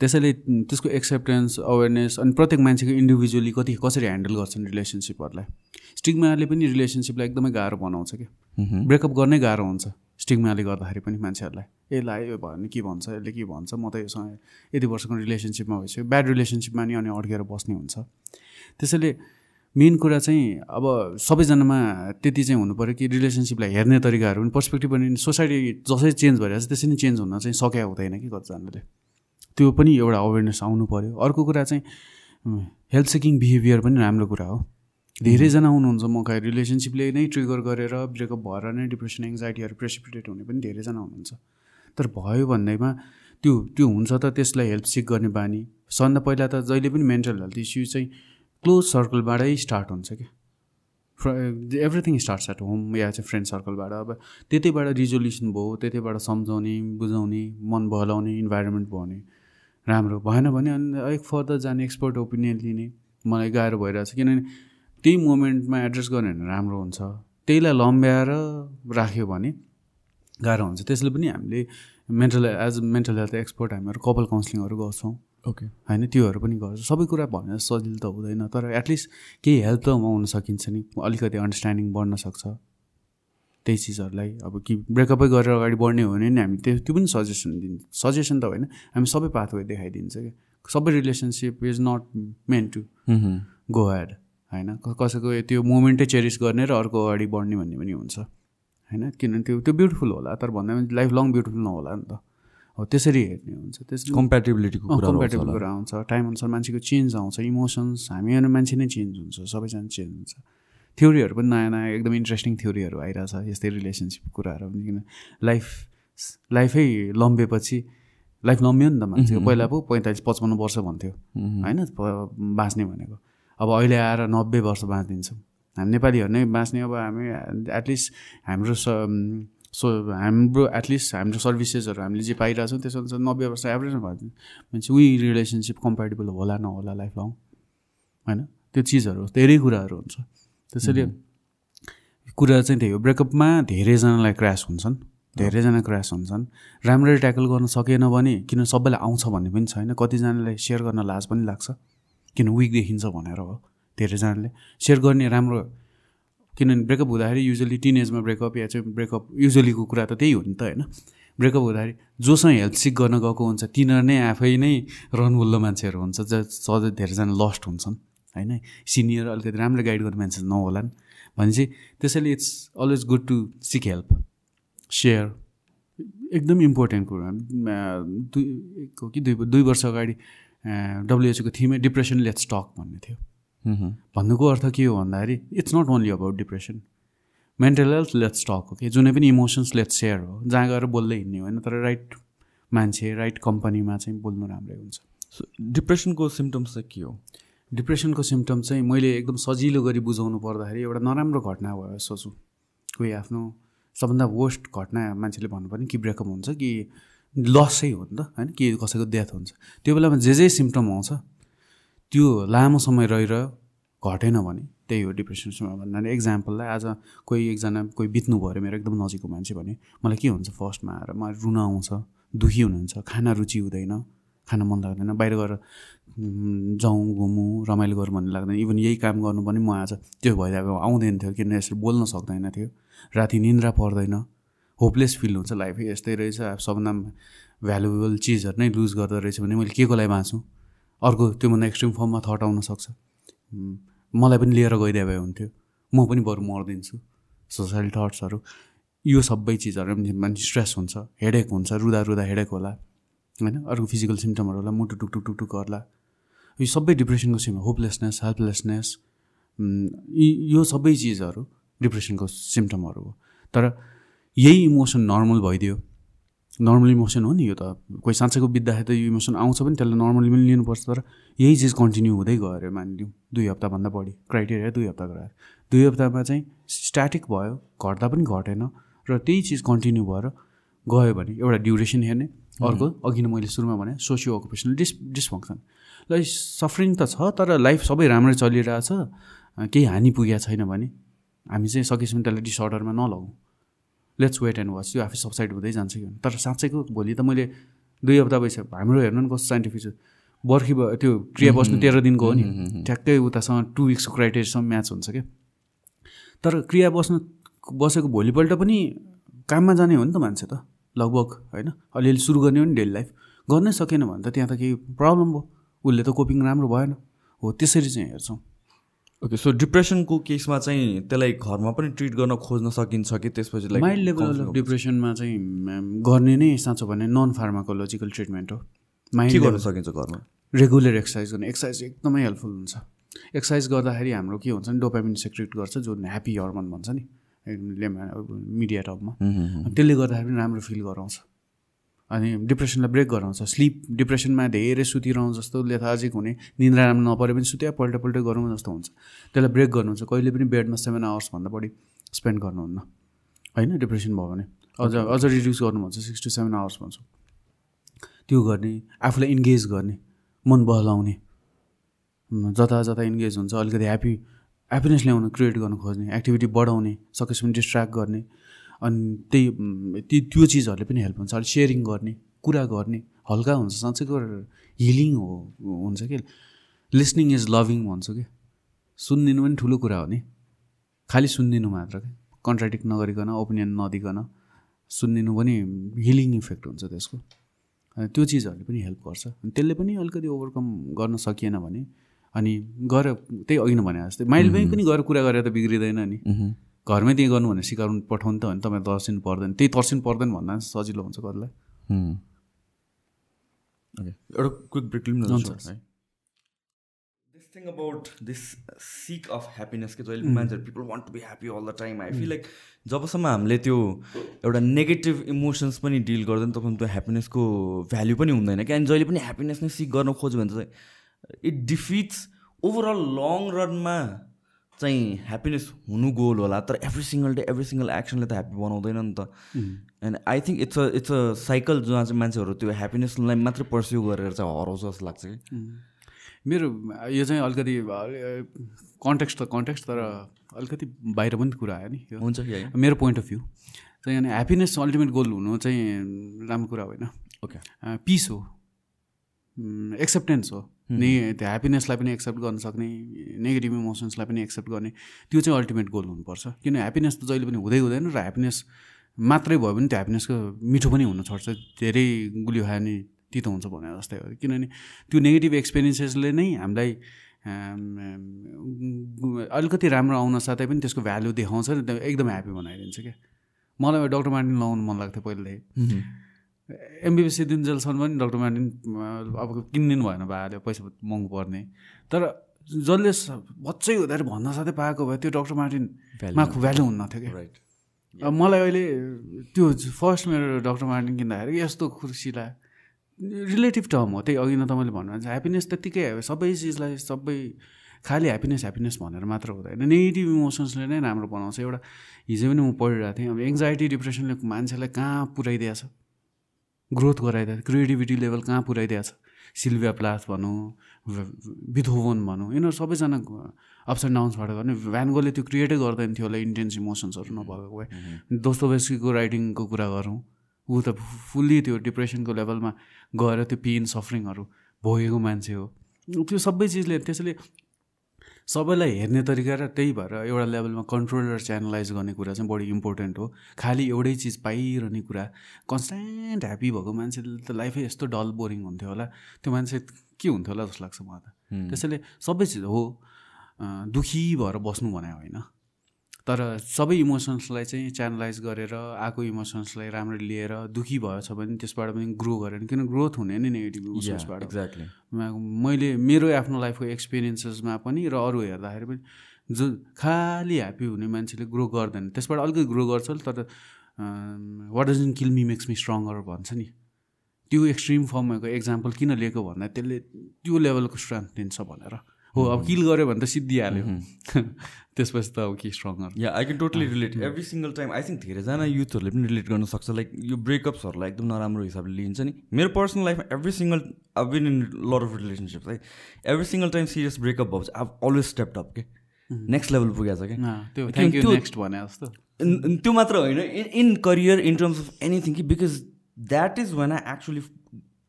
त्यसैले त्यसको एक्सेप्टेन्स अवेरनेस अनि प्रत्येक मान्छेको इन्डिभिजुअली कति कसरी ह्यान्डल गर्छन् रिलेसनसिपहरूलाई स्टिगमाले पनि रिलेसनसिपलाई एकदमै गाह्रो बनाउँछ क्या। ब्रेकअप गर्नै गाह्रो हुन्छ स्टिगमाले गर्दाखेरि पनि मान्छेहरूलाई। ए ला यो भयो भने के भन्छ यसले के भन्छ म त योसँग यति वर्षको रिलेसनसिपमा भइसक्यो। ब्याड रिलेसनसिपमा नि अनि अड्केर बस्ने हुन्छ। त्यसैले मेन कुरा चाहिँ अब सबैजनामा त्यति चाहिँ हुनु पऱ्यो कि रिलेसनसिपलाई हेर्ने तरिकाहरू पनि पर्सपेक्टिभ पनि सोसाइटी जसरी चेन्ज भइरहेको छ त्यसरी नै चेन्ज हुन चाहिँ सकिया हुँदैन कि कतिजनाले। त्यो पनि एउटा अवेरनेस आउनु पऱ्यो। अर्को कुरा चाहिँ हेल्थ सेकिङ बिहेभियर पनि राम्रो कुरा हो। धेरैजना हुनुहुन्छ म खै रिलेसनसिपले नै ट्रिगर गरेर ब्रेकअप भएर नै डिप्रेसन एङ्जाइटीहरू प्रेसिपिटेट हुने पनि धेरैजना हुनुहुन्छ। तर भयो भन्दैमा त्यो त्यो हुन्छ त त्यसलाई हेल्प सिक गर्ने बानी। सबभन्दा पहिला त जहिले पनि मेन्टल हेल्थ इस्यु चाहिँ क्लोज सर्कलबाटै स्टार्ट हुन्छ कि एभ्रिथिङ स्टार्ट्स एट होम या चाहिँ फ्रेन्ड सर्कलबाट अब त्यतैबाट रिजोल्युसन भयो त्यतैबाट सम्झाउने बुझाउने मन बहलाउने इन्भाइरोमेन्ट भयो भने राम्रो भएन भने अनि अलिक फर्दर जाने एक्सपर्ट ओपिनियन लिने मलाई गाह्रो भइरहेको छ किनभने त्यही मोमेन्टमा एड्रेस गर्ने भने राम्रो हुन्छ। त्यहीलाई लम्ब्याएर राख्यो भने गाह्रो हुन्छ। त्यसले पनि हामीले mental as mental health expert हामीहरू कपाल काउन्सिलिङहरू गर्छौँ। ओके होइन त्योहरू पनि गर्छ। सबै कुरा भने सजिलो त हुँदैन तर एटलिस्ट केही हेल्प त हुन सकिन्छ नि। अलिकति अन्डरस्ट्यान्डिङ बढ्न सक्छ। त्यही चिजहरूलाई अब कि ब्रेकअपै गरेर अगाडि बढ्ने हो भने नि हामी त्यो त्यो पनि सजेसन दिन्छ। सजेसन त होइन हामी सबै पाथवे देखाइदिन्छ कि सबै relationship is not meant to. Go had होइन? कसैको त्यो मोमेन्टै चेरिस गर्ने र अर्को अगाडि बढ्ने भन्ने पनि हुन्छ। होइन? किनभने त्यो त्यो ब्युटिफुल होला तर भन्दा पनि लाइफ लङ ब्युटिफुल नहोला नि त। हो त्यसरी हेर्ने हुन्छ। त्यसरी कम्प्याटेबिलिटीको कुरा कम्पेटेबल कुरा आउँछ टाइम अनुसार मान्छेको चेन्ज आउँछ इमोसन्स हामी अनि मान्छे नै चेन्ज हुन्छ सबैजना चेन्ज हुन्छ। थ्योरीहरू पनि नयाँ नयाँ एकदम इन्ट्रेस्टिङ थ्योरीहरू आइरहेछ यस्तै रिलेसनसिप कुराहरू पनि किन लाइफ लाइफै लम्बेपछि लाइफ लम्ब्यो नि त मान्छेको पहिला पो पैँतालिस पचपन्न वर्ष भन्थ्यो। होइन? बाँच्ने भनेको। अब अहिले आएर नब्बे वर्ष बाँचिदिन्छौँ। हामी नेपालीहरू नै बाँच्ने अब हामी एटलिस्ट हाम्रो स हाम्रो एटलिस्ट हाम्रो सर्भिसेसहरू हामीले जे पाइरहेछौँ त्यस अनुसार नब्बे वर्ष एभरेजमा भन्छ मान्छे उही रिलेसनसिप कम्पेटेबल होला नहोला लाइफ लङ होइन? त्यो चिजहरू धेरै कुराहरू हुन्छ। त्यसैले कुरा चाहिँ त्यही हो। ब्रेकअपमा धेरैजनालाई क्रास हुन्छन् धेरैजना क्रास हुन्छन्। राम्ररी ट्याकल गर्न सकेन भने किन सबैलाई आउँछ भन्ने पनि छैन। कतिजनालाई सेयर गर्न लाज पनि लाग्छ किन विक देखिन्छ भनेर हो धेरैजनाले। सेयर गर्ने राम्रो किनभने ब्रेकअप हुँदाखेरि युजली टिन एजमा ब्रेकअप या चाहिँ ब्रेकअप युजलीको कुरा त त्यही हो नि त होइन? ब्रेकअप हुँदाखेरि जोसँग हेल्प सिक गर्न गएको हुन्छ तिनीहरू नै आफै नै रनबुल्लो मान्छेहरू हुन्छ ज सधैँ धेरैजना लस्ट हुन्छन् होइन? सिनियर अलिकति राम्रो गाइड गर्ने मान्छे नहोलान्। भनेपछि त्यसैले it's always good to seek help share एकदम इम्पोर्टेन्ट कुरा। दुई कि दुई दुई वर्ष अगाडि डब्लुएचओको थिमै डिप्रेसन लेट्स टक भन्ने थियो. भन्नुको अर्थ के हो भन्दाखेरि it's not only about depression mental health let's talk हो कि जुनै पनि इमोसन्स लेट्स सेयर हो। जहाँ गएर बोल्दै हिँड्ने होइन? तर राइट मान्छे राइट कम्पनीमा चाहिँ बोल्नु राम्रै हुन्छ। डिप्रेसनको सिम्टम्स चाहिँ के हो? डिप्रेसनको सिम्टम चाहिँ मैले एकदम सजिलो गरी बुझाउनु पर्दाखेरि एउटा नराम्रो घटना भयो सोचौँ। कोही आफ्नो सबभन्दा वर्स्ट घटना मान्छेले भन्नुपर्ने कि ब्रेकअप हुन्छ कि लसै हो नि त होइन? कि कसैको डेथ हुन्छ। त्यो बेलामा जे जे सिम्टम आउँछ त्यो लामो समय रहिरह्यो घटेन भने त्यही हो डिप्रेसन भन्नाले एक्जाम्पललाई आज कोही एकजना कोही बित्नु भयो अरे मेरो एकदम नजिकको मान्छे भने मलाई के हुन्छ फर्स्टमा आएर? मलाई रुन आउँछ दुःखी हुनुहुन्छ खाना रुचि हुँदैन खाना मन लाग्दैन बाहिर गएर जाउँ घुमौँ रमाइलो गरौँ भन्ने लाग्दैन। इभन यही काम गर्नु पनि म आज त्यो भइरहेको आउँदैन थियो किन यसरी बोल्न सक्दैन थियो। राति निन्द्रा पर्दैन होपलेस फिल हुन्छ लाइफ यस्तै रहेछ सबभन्दा भ्यालुएबल चिजहरू नै लुज गर्दो रहेछ भने मैले के को लागि बाँचुँ अर्को त्योभन्दा एक्सट्रिम फर्ममा थट आउन सक्छ। मलाई पनि लिएर गइदिए भए हुन्थ्यो। म पनि बरु मर्दिन्छु। सोसाइटी थट्सहरू यो सबै चिजहरू पनि मान्छे स्ट्रेस हुन्छ हेडेक हुन्छ रुदा रुदा हेडेक होला। होइन? अर्को फिजिकल सिम्टमहरू होला मुटु टुक टुक टुक गर्ला। यो सबै डिप्रेसनको सिम होपलेसनेस हेल्पलेसनेस यो सबै चिजहरू डिप्रेसनको सिम्टमहरू हो। तर यही इमोसन नर्मल भइदियो। नर्मल इमोसन हो नि यो त। कोही साँच्चैको बित्दाखेरि त यो इमोसन आउँछ पनि त्यसलाई नर्मली पनि लिनुपर्छ तर यही चिज कन्टिन्यू हुँदै गयो अरे मानिलिउँ। दुई हप्ताभन्दा बढी। क्राइटेरिया दुई हप्ता गराएर दुई हप्तामा चाहिँ स्ट्याटिक भयो घट्दा पनि घटेन र त्यही चिज कन्टिन्यू भएर गयो भने एउटा ड्युरेसन हेर्ने। अर्को अघि नै मैले सुरुमा भने सोसियो अकुपेसनल डिस डिसफङ्सन ल सफरिङ त छ तर लाइफ सबै राम्रै चलिरहेछ। केही हानि पुगेको छैन भने हामी चाहिँ सकेसम्म त्यसलाई डिसअर्डरमा नलगौँ। लेट्स वेट एन्ड वाच यो आफै सबसाइड हुँदै जान्छ कि। तर साँच्चैको भोलि त मैले दुई हप्ता भइसक्यो। हाम्रो हेर्नु न कस्तो साइन्टिफिक छ। बर्खी भयो त्यो क्रिया बस्नु तेह्र दिनको हो नि। ठ्याक्कै उतासँग टु विक्सको क्राइटेरियासँग म्याच हुन्छ क्या। तर क्रिया बस्नु बसेको भोलिपल्ट पनि काममा जाने हो नि त मान्छे त। लगभग होइन? अलिअलि सुरु गर्ने हो नि डेली लाइफ गर्नै सकेन भने त त्यहाँ त केही प्रब्लम भयो। उसले त कोपिङ राम्रो भएन। हो त्यसरी चाहिँ हेर्छौँ। ओके सो डिप्रेसनको केसमा चाहिँ त्यसलाई घरमा पनि ट्रिट गर्न खोज्न सकिन्छ कि? त्यसपछि लाइक माइल्ड लेभल अफ डिप्रेसनमा चाहिँ गर्ने नै साँचो भने नन फार्माकोलोजिकल ट्रिटमेन्ट हो माइल्ड गर्न सकिन्छ घरमा? रेगुलर एक्सर्साइज गर्ने। एक्सर्साइज एकदमै हेल्पफुल हुन्छ। एक्सर्साइज गर्दाखेरि हाम्रो के हुन्छ नि डोपामिन सेक्रेट गर्छ जुन ह्याप्पी हर्मोन भन्छ नि मिडिया टपमा त्यसले गर्दाखेरि पनि राम्रो फिल गराउँछ। अनि डिप्रेसनलाई ब्रेक गराउँछ। स्लिप डिप्रेसनमा धेरै सुतिरहँ जस्तो लेथाजिक हुने निन्द्रा राम्रो नपरे पनि सुत्या पल्ट पल्ट गरौँ जस्तो हुन्छ। त्यसलाई ब्रेक गर्नुहुन्छ। कहिले पनि बेडमा सेभेन आवर्सभन्दा बढी स्पेन्ड गर्नुहुन्न। होइन? डिप्रेसन भयो भने। अझ अझ रिड्युस गर्नुहुन्छ। सिक्स टु सेभेन आवर्स भन्छु। त्यो गर्ने आफूलाई इन्गेज गर्ने मन बहलाउने। जता जता इन्गेज हुन्छ अलिकति ह्याप्पी ह्याप्पिनेस ल्याउन क्रिएट गर्न खोज्ने एक्टिभिटी बढाउने सकेसम्म डिस्ट्र्याक्ट गर्ने। अनि त्यही उम्, ती त्यो चिजहरूले पनि हेल्प हुन्छ। अलिक सेयरिङ गर्ने कुरा गर्ने हल्का हुन्छ साँच्चैको हिलिङ हो हुन्छ कि? लिसनिङ इज लभिङ भन्छु कि? सुनिदिनु पनि ठुलो कुरा हो नि। खालि सुनिदिनु मात्र क्या कन्ट्राडिक्ट नगरिकन ओपिनियन नदिकन सुनिदिनु पनि हिलिङ इफेक्ट हुन्छ त्यसको। त्यो चिजहरूले पनि हेल्प गर्छ। अनि त्यसले पनि अलिकति ओभरकम गर्न सकिएन भने अनि गएर त्यही अघि नै भने जस्तै माइलमै पनि गएर कुरा गरेर त बिग्रिँदैन नि। घरमै त्यही गर्नु भने सिकाउनु पठाउनु त भने तपाईँ तर्सिनु पर्दैन। त्यही तर्सिनु पर्दैन भन्दा सजिलो हुन्छ कतिलाई ओके एउटा क्विक ब्रेक लिउँ न हुन्छ। है। This thing about this seek of happiness के जहिले मान्छेहरू people want to be happy all the time I feel like जबसम्म हामीले त्यो एउटा नेगेटिभ इमोसन्स पनि डिल गर्दैन तबसम्म त्यो ह्याप्पिनेसको भ्याल्यु पनि हुँदैन। क्या? अनि जहिले पनि ह्याप्पिनेस नै सिक गर्न खोज्यो भने चाहिँ इट डिफिट्स ओभरअल लङ रनमा चाहिँ ह्याप्पिनेस हुनु गोल होला तर every single day every single एक्सनले त ह्याप्पी बनाउँदैन नि त। And I think it's a it's a cycle जहाँ चाहिँ मान्छेहरू त्यो ह्याप्पिनेसलाई मात्रै पर्स्यु गरेर चाहिँ हराउँछ जस्तो लाग्छ कि। मेरो यो चाहिँ अलिकति कन्टेक्स्ट त कन्टेक्स्ट तर अलिकति बाहिर पनि कुरा आयो नि। यो हुन्छ मेरो पोइन्ट अफ भ्यू चाहिँ अनि ह्याप्पिनेस अल्टिमेट गोल हुनु चाहिँ राम्रो कुरा होइन। ओके पिस हो। एक्सेप्टेन्स हो। नि त्यो ह्याप्पिनेसलाई पनि एक्सेप्ट गर्न सक्ने नेगेटिभ इमोसन्सलाई पनि एक्सेप्ट गर्ने त्यो चाहिँ अल्टिमेट गोल हुनुपर्छ। किन ह्याप्पिनेस त जहिले पनि हुँदै हुँदैन र ह्याप्पिनेस मात्रै भयो भने त्यो ह्याप्पिनेसको मिठो पनि हुन छोड्छ धेरै गुलियो खायो भने तितो हुन्छ भने जस्तै हो। किनभने त्यो नेगेटिभ एक्सपिरियन्सेसले नै हामीलाई अलिकति राम्रो आउन साथै पनि त्यसको भ्यालु देखाउँछ त्यो एकदम ह्याप्पी बनाइदिन्छ क्या। मलाई डक्टर मार्टिन लगाउनु मन लाग्थ्यो पहिलेदेखि एमबिबिएस सिद्धिन्जेलसम्म पनि डक्टर मार्टिन अब किनिदिनु भएन भाइले पैसा महँगो पर्ने तर जसले बच्चै हुँदाखेरि भन्न साथै पाएको भए त्यो डक्टर मार्टिनमा भ्यालु हुन्न थियो क्या। राइट अब मलाई अहिले त्यो फर्स्ट मेरो डक्टर मार्टिन किन्दाखेरि यस्तो खुसी लाग्यो रिलेटिभ टर्म हो त्यही अघि नै तपाईँले भन्नुहुन्छ ह्याप्पिनेस त्यत्तिकै सबै चिजलाई सबै खालि ह्याप्पिनेस ह्याप्पिनेस भनेर मात्र हुँदैन। नेगेटिभ इमोसन्सले नै राम्रो बनाउँछ। एउटा हिजो पनि म पढिरहेको थिएँ अब एङ्जाइटी डिप्रेसनले मान्छेलाई कहाँ पुऱ्याइदिएछ। ग्रोथ गराइदिएछ क्रिएटिभिटी लेभल कहाँ पुऱ्याइदिएछ सिल्भिया प्लाथ भनौँ बिथोवन भनौँ यिनीहरू सबैजना अप्स एन्ड डाउन्सबाट गर्ने। भ्यानगोले त्यो क्रिएटै गर्दैन थियो होला इन्टेन्स इमोसन्सहरू नभएको भए। दोस्तोबेस्कीको राइटिङको कुरा गरौँ ऊ त फुल्ली त्यो डिप्रेसनको लेभलमा गएर त्यो पेन सफरिङहरू भोगेको मान्छे हो। त्यो सबै चिजले त्यसैले सबैलाई हेर्ने तरिका र त्यही भएर एउटा लेभलमा कन्ट्रोल र च्यानलाइज गर्ने कुरा चाहिँ बढी इम्पोर्टेन्ट हो। खालि एउटै चिज पाइरहने कुरा। कन्सटेन्ट ह्याप्पी भएको मान्छेले त लाइफै यस्तो डल बोरिङ हुन्थ्यो होला। त्यो मान्छे के हुन्थ्यो होला जस्तो लाग्छ मलाई त। त्यसैले सबै चिज हो। दुखी भएर बस्नु भने होइन। तर सबै इमोसन्सलाई चाहिँ च्यानलाइज गरेर आएको इमोसन्सलाई राम्ररी लिएर दुखी भएछ भने त्यसबाट पनि ग्रो गरेर किन ग्रोथ हुने नि नेगेटिभ इमोसन्सबाट? एक्ज्याक्टली मैले मेरो आफ्नो लाइफको एक्सपिरियन्सेसमा पनि र अरू हेर्दाखेरि पनि जो खालि ह्याप्पी हुने मान्छेले ग्रो गर्दैन। त्यसबाट अलिकति ग्रो गर्छ तर what doesn't kill me makes me stronger भन्छ नि। त्यो एक्सट्रिम फर्मको एक्जाम्पल किन लिएको भन्दा त्यसले त्यो लेभलको स्ट्रेन्थ दिन्छ भनेर। हो अब किल गऱ्यो भने त सिद्धिहाल्यो। [LAUGHS] त्यसपछि त अब के stronger yeah I can totally relate every single time I think धेरैजना युथहरूले पनि रिलेट गर्न सक्छ। लाइक यो ब्रेकअप्सहरूलाई एकदम नराम्रो हिसाबले लिन्छ नि। मेरो पर्सनल लाइफमा एभ्री सिङ्गल अब been in lot of relationship है every single time serious breakup भएपछि अब अलवेज स्टेप अप के नेक्स्ट लेभल पुगेको छ क्या नेक्स्ट भने जस्तो। त्यो मात्र होइन। In in career in terms of anything कि because that is one I actually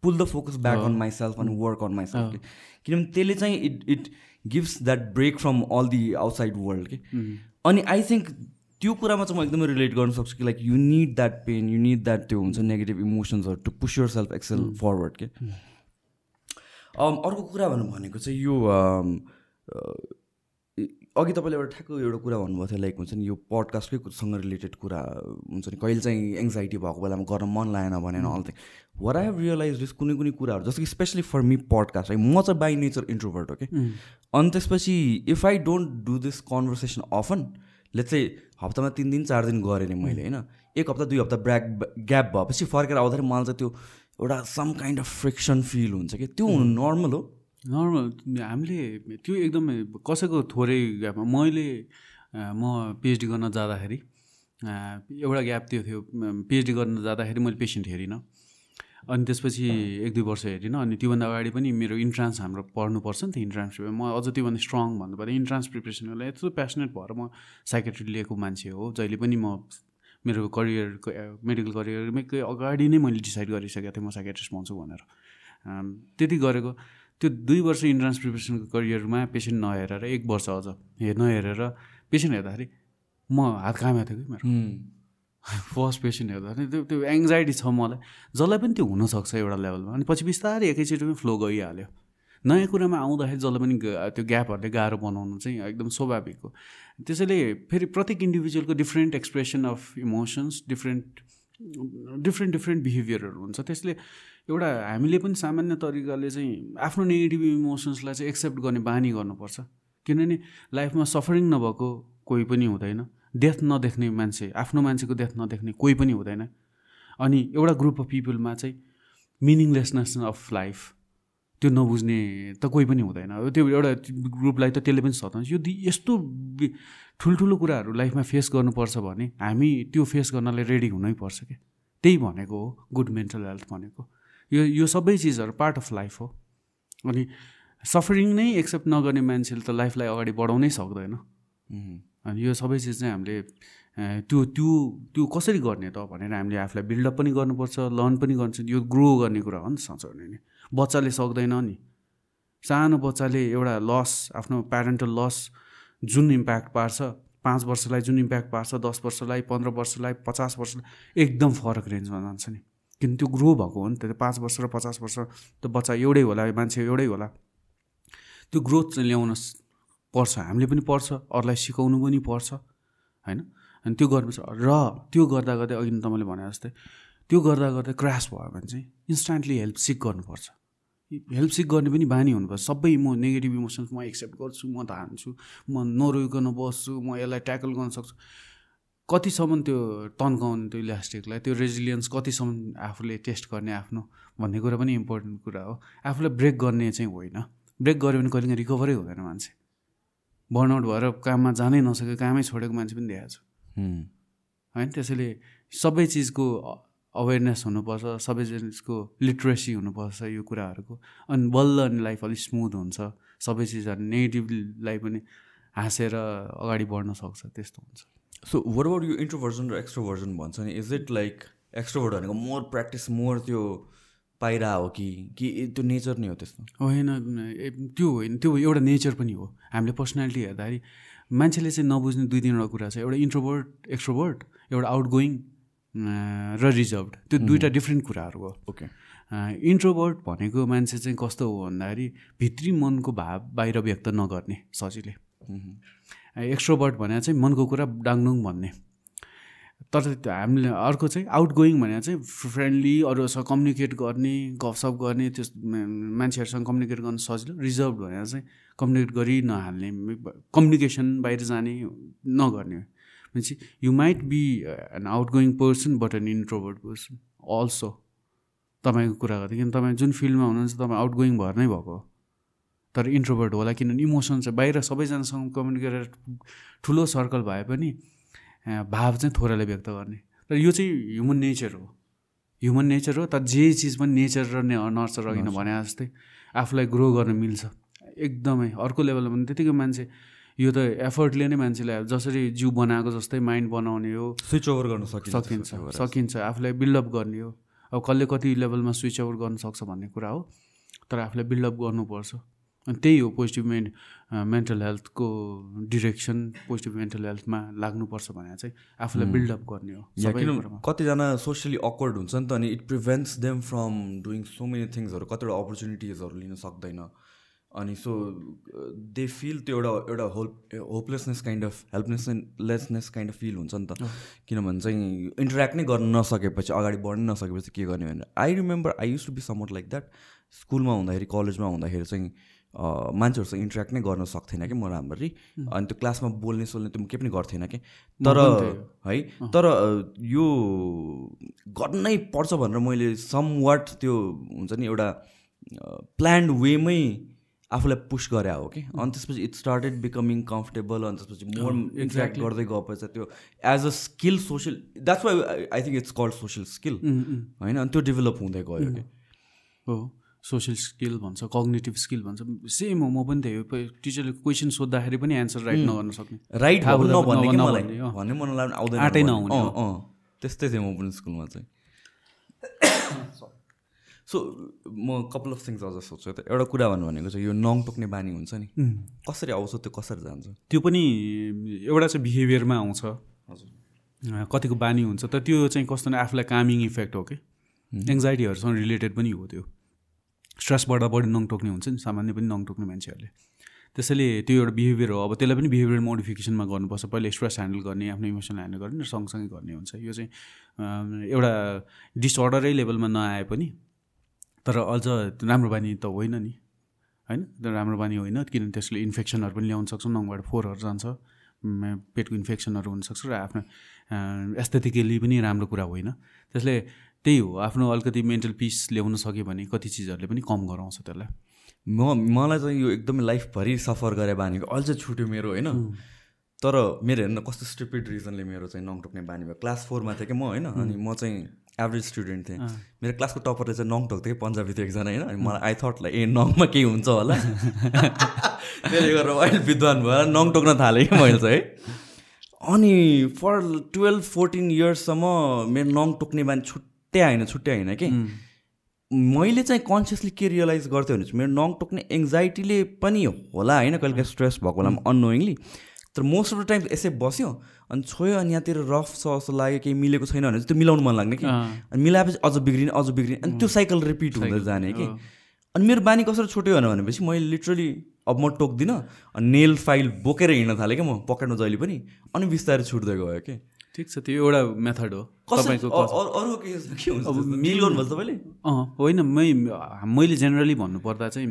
pull the focus back on myself अनि वर्क अन माइ सेल्फ किनभने त्यसले चाहिँ it it gives that break from all the outside world कि अनि आई थिङ्क त्यो कुरामा चाहिँ म एकदमै रिलेट गर्न सक्छु कि like you need that pain you need that त्यो हुन्छ negative इमोसन्सहरू to push yourself excel forward के अर्को कुरा भन्नु भनेको चाहिँ यो um, अघि तपाईँले एउटा ठ्याक्क एउटा कुरा भन्नुभएको थियो लाइक हुन्छ नि यो पडकास्टकै सँग रिलेटेड कुरा हुन्छ नि कहिले चाहिँ एङ्जाइटी भएको बेलामा गर्न मन लागेन भने all thing what I have realize is कुनै कुनै कुराहरू जस्तो कि स्पेसली फर मी पडकास्ट है म चाहिँ बाई नेचर इन्ट्रोभर्ट हो कि अनि त्यसपछि if I don't do this conversation often let's चाहिँ हप्तामा तिन दिन चार दिन गरेँ नि मैले होइन? एक हप्ता दुई हप्ता ब्रेक ग्याप भएपछि फर्केर आउँदाखेरि मलाई चाहिँ त्यो एउटा some kind of friction feel हुन्छ कि त्यो हुनु नर्मल हो। नर्मल हामीले त्यो एकदमै कसैको थोरै ग्यापमा मैले म पिएचडी गर्न जाँदाखेरि एउटा ग्याप त्यो थियो पिएचडी गर्न जाँदाखेरि मैले पेसेन्ट हेरिनँ। अनि त्यसपछि एक दुई वर्ष हेरिनँ अनि त्योभन्दा अगाडि पनि मेरो इन्ट्रान्स हाम्रो पढ्नुपर्छ नि त इन्ट्रान्स म अझ त्योभन्दा स्ट्रङ भन्नुपर्दा इन्ट्रान्स प्रिपरेसनको लागि यत्रो प्यासनेट भएर म साइकेट्री लिएको मान्छे हो जहिले पनि म मेरो करियरको मेडिकल करियरमै अगाडि नै मैले डिसाइड गरिसकेको थिएँ म साइकेट्रिस्ट भन्छु भनेर। त्यति गरेको त्यो दुई वर्ष इन्ट्रान्स प्रिपरेसनको करियरमा पेसेन्ट नहेरेर एक वर्ष अझ हे नहेरेर पेसेन्ट हेर्दाखेरि म हात कामेको थियो कि मेरो? फर्स्ट पेसेन्ट हेर्दा नि त्यो त्यो एङ्जाइटी छ मलाई। जसलाई पनि त्यो हुनसक्छ एउटा लेभलमा अनि पछि बिस्तारै एकैचोटिमै फ्लो गइहाल्यो। नयाँ कुरामा आउँदाखेरि जसलाई पनि त्यो ग्यापहरूले गाह्रो बनाउनु चाहिँ एकदम स्वाभाविक हो। त्यसैले फेरि प्रत्येक इन्डिभिजुअलको different expression of emotions different different different बिहेभियरहरू हुन्छ। त्यसले एउटा हामीले पनि सामान्य तरिकाले चाहिँ आफ्नो नेगेटिभ इमोसन्सलाई चाहिँ एक्सेप्ट गर्ने बानी गर्नुपर्छ। किनभने लाइफमा सफरिङ नभएको कोही पनि हुँदैन। डेथ नदेख्ने मान्छे आफ्नो मान्छेको डेथ नदेख्ने कोही पनि हुँदैन। अनि एउटा ग्रुप अफ पिपलमा चाहिँ मिनिङलेसनेस अफ लाइफ त्यो नबुझ्ने त कोही पनि हुँदैन। त्यो एउटा ग्रुपलाई त त्यसले पनि सताउँछ। यो यस्तो ठुल्ठुलो कुराहरू लाइफमा फेस गर्नुपर्छ भने हामी त्यो फेस गर्नलाई रेडी हुनै पर्छ क्या। त्यही भनेको हो गुड मेन्टल हेल्थ भनेको। यो यो सबै चिजहरू पार्ट अफ लाइफ हो। अनि सफरिङ नै एक्सेप्ट नगर्ने मान्छेले त लाइफलाई अगाडि बढाउनै सक्दैन। अनि यो सबै चिज चाहिँ हामीले त्यो त्यो त्यो कसरी गर्ने त भनेर हामीले आफूलाई बिल्डअप पनि गर्नुपर्छ लर्न पनि गर्नु यो ग्रो गर्ने कुरा हो नि सचाउने नि। बच्चाले सक्दैन नि। सानो बच्चाले एउटा लस आफ्नो प्यारेन्टल लस जुन इम्प्याक्ट पार्छ पाँच वर्षलाई जुन इम्प्याक्ट पार्छ दस वर्षलाई पन्ध्र वर्षलाई पचास वर्षलाई एकदम फरक रेन्जमा जान्छ नि। किन त्यो ग्रो भएको हो नि त पाँच वर्ष र पचास वर्ष त बच्चा एउटै होला मान्छे एउटै होला। त्यो ग्रोथ ल्याउन पर्छ हामीले पनि पर्छ अरूलाई सिकाउनु पनि पर्छ होइन? अनि त्यो गर्नुपर्छ। र त्यो गर्दा गर्दै अघि तपाईँले भने जस्तै त्यो गर्दा गर्दै क्रास भयो भने चाहिँ इन्स्ट्यान्टली हेल्प सिक गर्नुपर्छ। हेल्प सिक गर्ने पनि बानी हुनुपर्छ। सबै म नेगेटिभ इमोसन्स म एक्सेप्ट गर्छु म धान्छु म नरोइकन बस्छु म यसलाई ट्याकल गर्न सक्छु। कतिसम्म त्यो तन्काउने त्यो इलास्टिकलाई त्यो रेजिलियन्स कतिसम्म आफूले टेस्ट गर्ने आफ्नो भन्ने कुरा पनि इम्पोर्टेन्ट कुरा हो। आफूलाई ब्रेक गर्ने चाहिँ होइन। ब्रेक गऱ्यो भने कहिले रिकभरै हुँदैन मान्छे। बर्नआउट भएर काममा जानै नसक्यो कामै छोडेको मान्छे पनि देखाएको छु। होइन त्यसैले सबै चिजको अवेरनेस हुनुपर्छ सबै चिजको लिट्रेसी हुनुपर्छ यो कुराहरूको। अनि बल्ल अनि लाइफ अलिक स्मुथ हुन्छ सबै चिजहरू नेगेटिभलाई पनि हाँसेर अगाडि बढ्न सक्छ त्यस्तो हुन्छ। सो वर अबाउट यो इन्ट्रोभर्जन र एक्स्ट्रोभर्जन भन्छ नि? इज इट लाइक एक्स्ट्रोभर्ट भनेको मोर प्र्याक्टिस मोर त्यो पाइरा हो कि कि त्यो नेचर नै हो त्यस्तो? होइन त्यो होइन त्यो एउटा नेचर पनि हो। हामीले पर्सनालिटी हेर्दाखेरि मान्छेले चाहिँ नबुझ्ने दुई तिनवटा कुरा छ। एउटा इन्ट्रोभर्ट एक्स्ट्रोभर्ट एउटा आउट गोइङ र रिजर्भ त्यो दुइटा डिफ्रेन्ट कुराहरू हो। ओके। इन्ट्रोभर्ट भनेको मान्छे चाहिँ कस्तो हो भन्दाखेरि भित्री मनको भाव बाहिर व्यक्त नगर्ने सजिलै। एक्स्ट्रोभर्ट भने चाहिँ मनको कुरा डाङडुङ भन्ने। तर हामीले अर्को चाहिँ आउट गोइङ भनेर चाहिँ फ्रेन्डली अरूसँग कम्युनिकेट गर्ने गफसप गर्ने त्यो मान्छेहरूसँग कम्युनिकेट गर्न सजिलो रिजर्भ भनेर चाहिँ कम्युनिकेट गरि नहाल्ने कम्युनिकेसन बाहिर जाने नगर्ने भनेपछि you might be an outgoing person but an introvert person also तपाईँको कुरा गर्दा किन तपाईँ जुन फिल्डमा हुनुहुन्छ तपाईँ आउट गोइङ भएर नै भएको तर इन्ट्रोभर्ट होला किनभने इमोसन चाहिँ बाहिर सबैजनासँग कम्युनिकेट ठुलो सर्कल भए पनि भाव चाहिँ थोरैले व्यक्त गर्ने। र यो चाहिँ ह्युमन नेचर हो। ह्युमन नेचर हो तर जे चिज पनि नेचर र नर्चर अघि भने जस्तै आफूलाई ग्रो गर्न मिल्छ। एकदमै अर्को लेभलमा पनि त्यतिकै मान्छे यो त एफर्टले नै मान्छेलाई जसरी जिउ बनाएको जस्तै माइन्ड बनाउने हो स्विच ओभर गर्न सकिन्छ सकिन्छ आफूलाई बिल्डअप गर्ने हो। अब कसले कति लेभलमा स्विच ओभर गर्न सक्छ भन्ने कुरा हो तर आफूलाई बिल्डअप गर्नुपर्छ। अनि त्यही हो पोजिटिभ मेन मेन्टल हेल्थको डिरेक्सन पोजिटिभ मेन्टल हेल्थमा लाग्नुपर्छ भने चाहिँ आफूलाई बिल्डअप गर्ने हो कतिजना सोसियली अक्वर्ड हुन्छ नि त अनि it prevents them from doing so many थिङ्सहरू कतिवटा अपर्च्युनिटिजहरू लिन सक्दैन। अनि सो दे फिल त्यो एउटा एउटा hope hopelessness kind of helplessness kind of feel हुन्छ नि त। किनभने चाहिँ इन्टरेक्ट नै गर्न नसकेपछि अगाडि बढ्नै नसकेपछि के गर्ने भनेर। I remember I use to be somewhat like that स्कुलमा हुँदाखेरि कलेजमा हुँदाखेरि चाहिँ मान्छेहरूसँग इन्ट्रेक्ट नै गर्न सक्थेन कि म राम्ररी। अनि त्यो क्लासमा बोल्ने सोल्ने त्यो केही पनि गर्थेन कि। तर है। तर यो गर्नै पर्छ भनेर मैले सम वाट त्यो हुन्छ नि एउटा प्लान्ड वेमै आफूलाई पुस गरे हो कि। अनि त्यसपछि इट स्टार्टेड बिकमिङ कम्फर्टेबल अनि त्यसपछि मोर इन्ट्रेक्ट गर्दै गएपछि त्यो as a skill social that's why I think it's called social skill होइन अनि त्यो डेभलप हुँदै गयो कि। हो। सोसियल स्किल भन्छ कग्नेटिभ स्किल भन्छ सेम हो म पनि त्यही टिचरले क्वेसन सोद्धाखेरि पनि एन्सर राइट नगर्न सक्ने। राइट भन्ने मन आउँदैन आँटै नहुने त्यस्तै थिएँ म पनि स्कुलमा चाहिँ। [COUGHS] सो म कपाल अफ थिङ्स अझ सोध्छु। त एउटा कुरा भन्नु भनेको चाहिँ यो नङ टोक्ने बानी हुन्छ नि। कसरी आउँछ त्यो कसरी जान्छ? त्यो पनि एउटा चाहिँ बिहेभियरमा आउँछ। हजुर। कतिको बानी हुन्छ। तर त्यो चाहिँ कस्तो नै आफूलाई कामिङ इफेक्ट हो कि? एङ्जाइटीहरूसँग रिलेटेड पनि हो त्यो। स्ट्रेसबाट बढी नङ टोक्ने हुन्छ नि सामान्य पनि नङ टोक्ने मान्छेहरूले। त्यसैले त्यो एउटा बिहेभियर हो। अब त्यसलाई पनि बिहेभियर मोडिफिकेसनमा गर्नुपर्छ। पहिला स्ट्रेस ह्यान्डल गर्ने आफ्नो इमोसन ह्यान्डल गर्ने र सँगसँगै गर्ने हुन्छ। यो चाहिँ एउटा डिसअर्डरै लेभलमा नआए पनि तर अझ राम्रो बानी त होइन नि। होइन? राम्रो बानी होइन किनभने त्यसले इन्फेक्सनहरू पनि ल्याउन सक्छ नङबाट फोहोरहरू जान्छ। पेटको इन्फेक्सनहरू हुनसक्छ र आफ्नो एस्थेटिकली पनि राम्रो कुरा होइन। त्यसले त्यही हो आफ्नो अलिकति मेन्टल पिस ल्याउन सक्यो भने कति चिजहरूले पनि कम गराउँछ त्यसलाई। म मलाई चाहिँ यो एकदमै लाइफभरि सफर गरे बानी भयो। अहिले चाहिँ छुट्यो मेरो होइन? तर मेरो हेर्नु कस्तो स्टुपिड रिजनले मेरो चाहिँ नङ टोक्ने बानी भयो। क्लास फोरमा थिएँ कि म होइन? अनि म चाहिँ एभरेज स्टुडेन्ट थिएँ। मेरो क्लासको टपरले चाहिँ नङ टोक्थेँ कि पन्जाबी थियो एकजना होइन? अनि मलाई आई थट लाइक ए नङमा केही हुन्छ होला। [LAUGHS] त्यसले गर्दा अहिले विद्वान भएर नङ टोक्न थालेँ कि मैले चाहिँ है? अनि फर टुवेल्भ फोर्टिन इयर्ससम्म मेरो नङ टोक्ने बानी छुट्टै आएन छुट्टै होइन कि? मैले चाहिँ कन्सियसली के रियलाइज गर्थेँ भने चाहिँ मेरो नङ टोक्ने एङ्जाइटीले पनि होला होइन कहिले काहीँ स्ट्रेस भएको होला अननोइङली तर मोस्ट अफ द टाइम यसै बस्यो अनि छोयो अनि यहाँतिर रफ छ जस्तो लाग्यो केही मिलेको छैन भने चाहिँ त्यो मिलाउनु मन लाग्ने कि? अनि मिलाएपछि अझ बिग्रिने अझ बिग्रिने अनि त्यो साइकल रिपिट हुँदै जाने कि? अनि मेरो बानी कसरी छुट्यो भनेपछि मैले लिटरली अब म टोक्दिनँ अनि नेल फाइल बोकेर हिँड्न थालेँ क्या म पकेटमा जहिले पनि अनि बिस्तारै छुट्दै गयो कि? ठिक छ त्यो एउटा मेथड हो। तपाईँको अरू के हुन्छ? मिलाउनु भयो तपाईँले? अँ होइन मै मैले जेनरली भन्नुपर्दा चाहिँ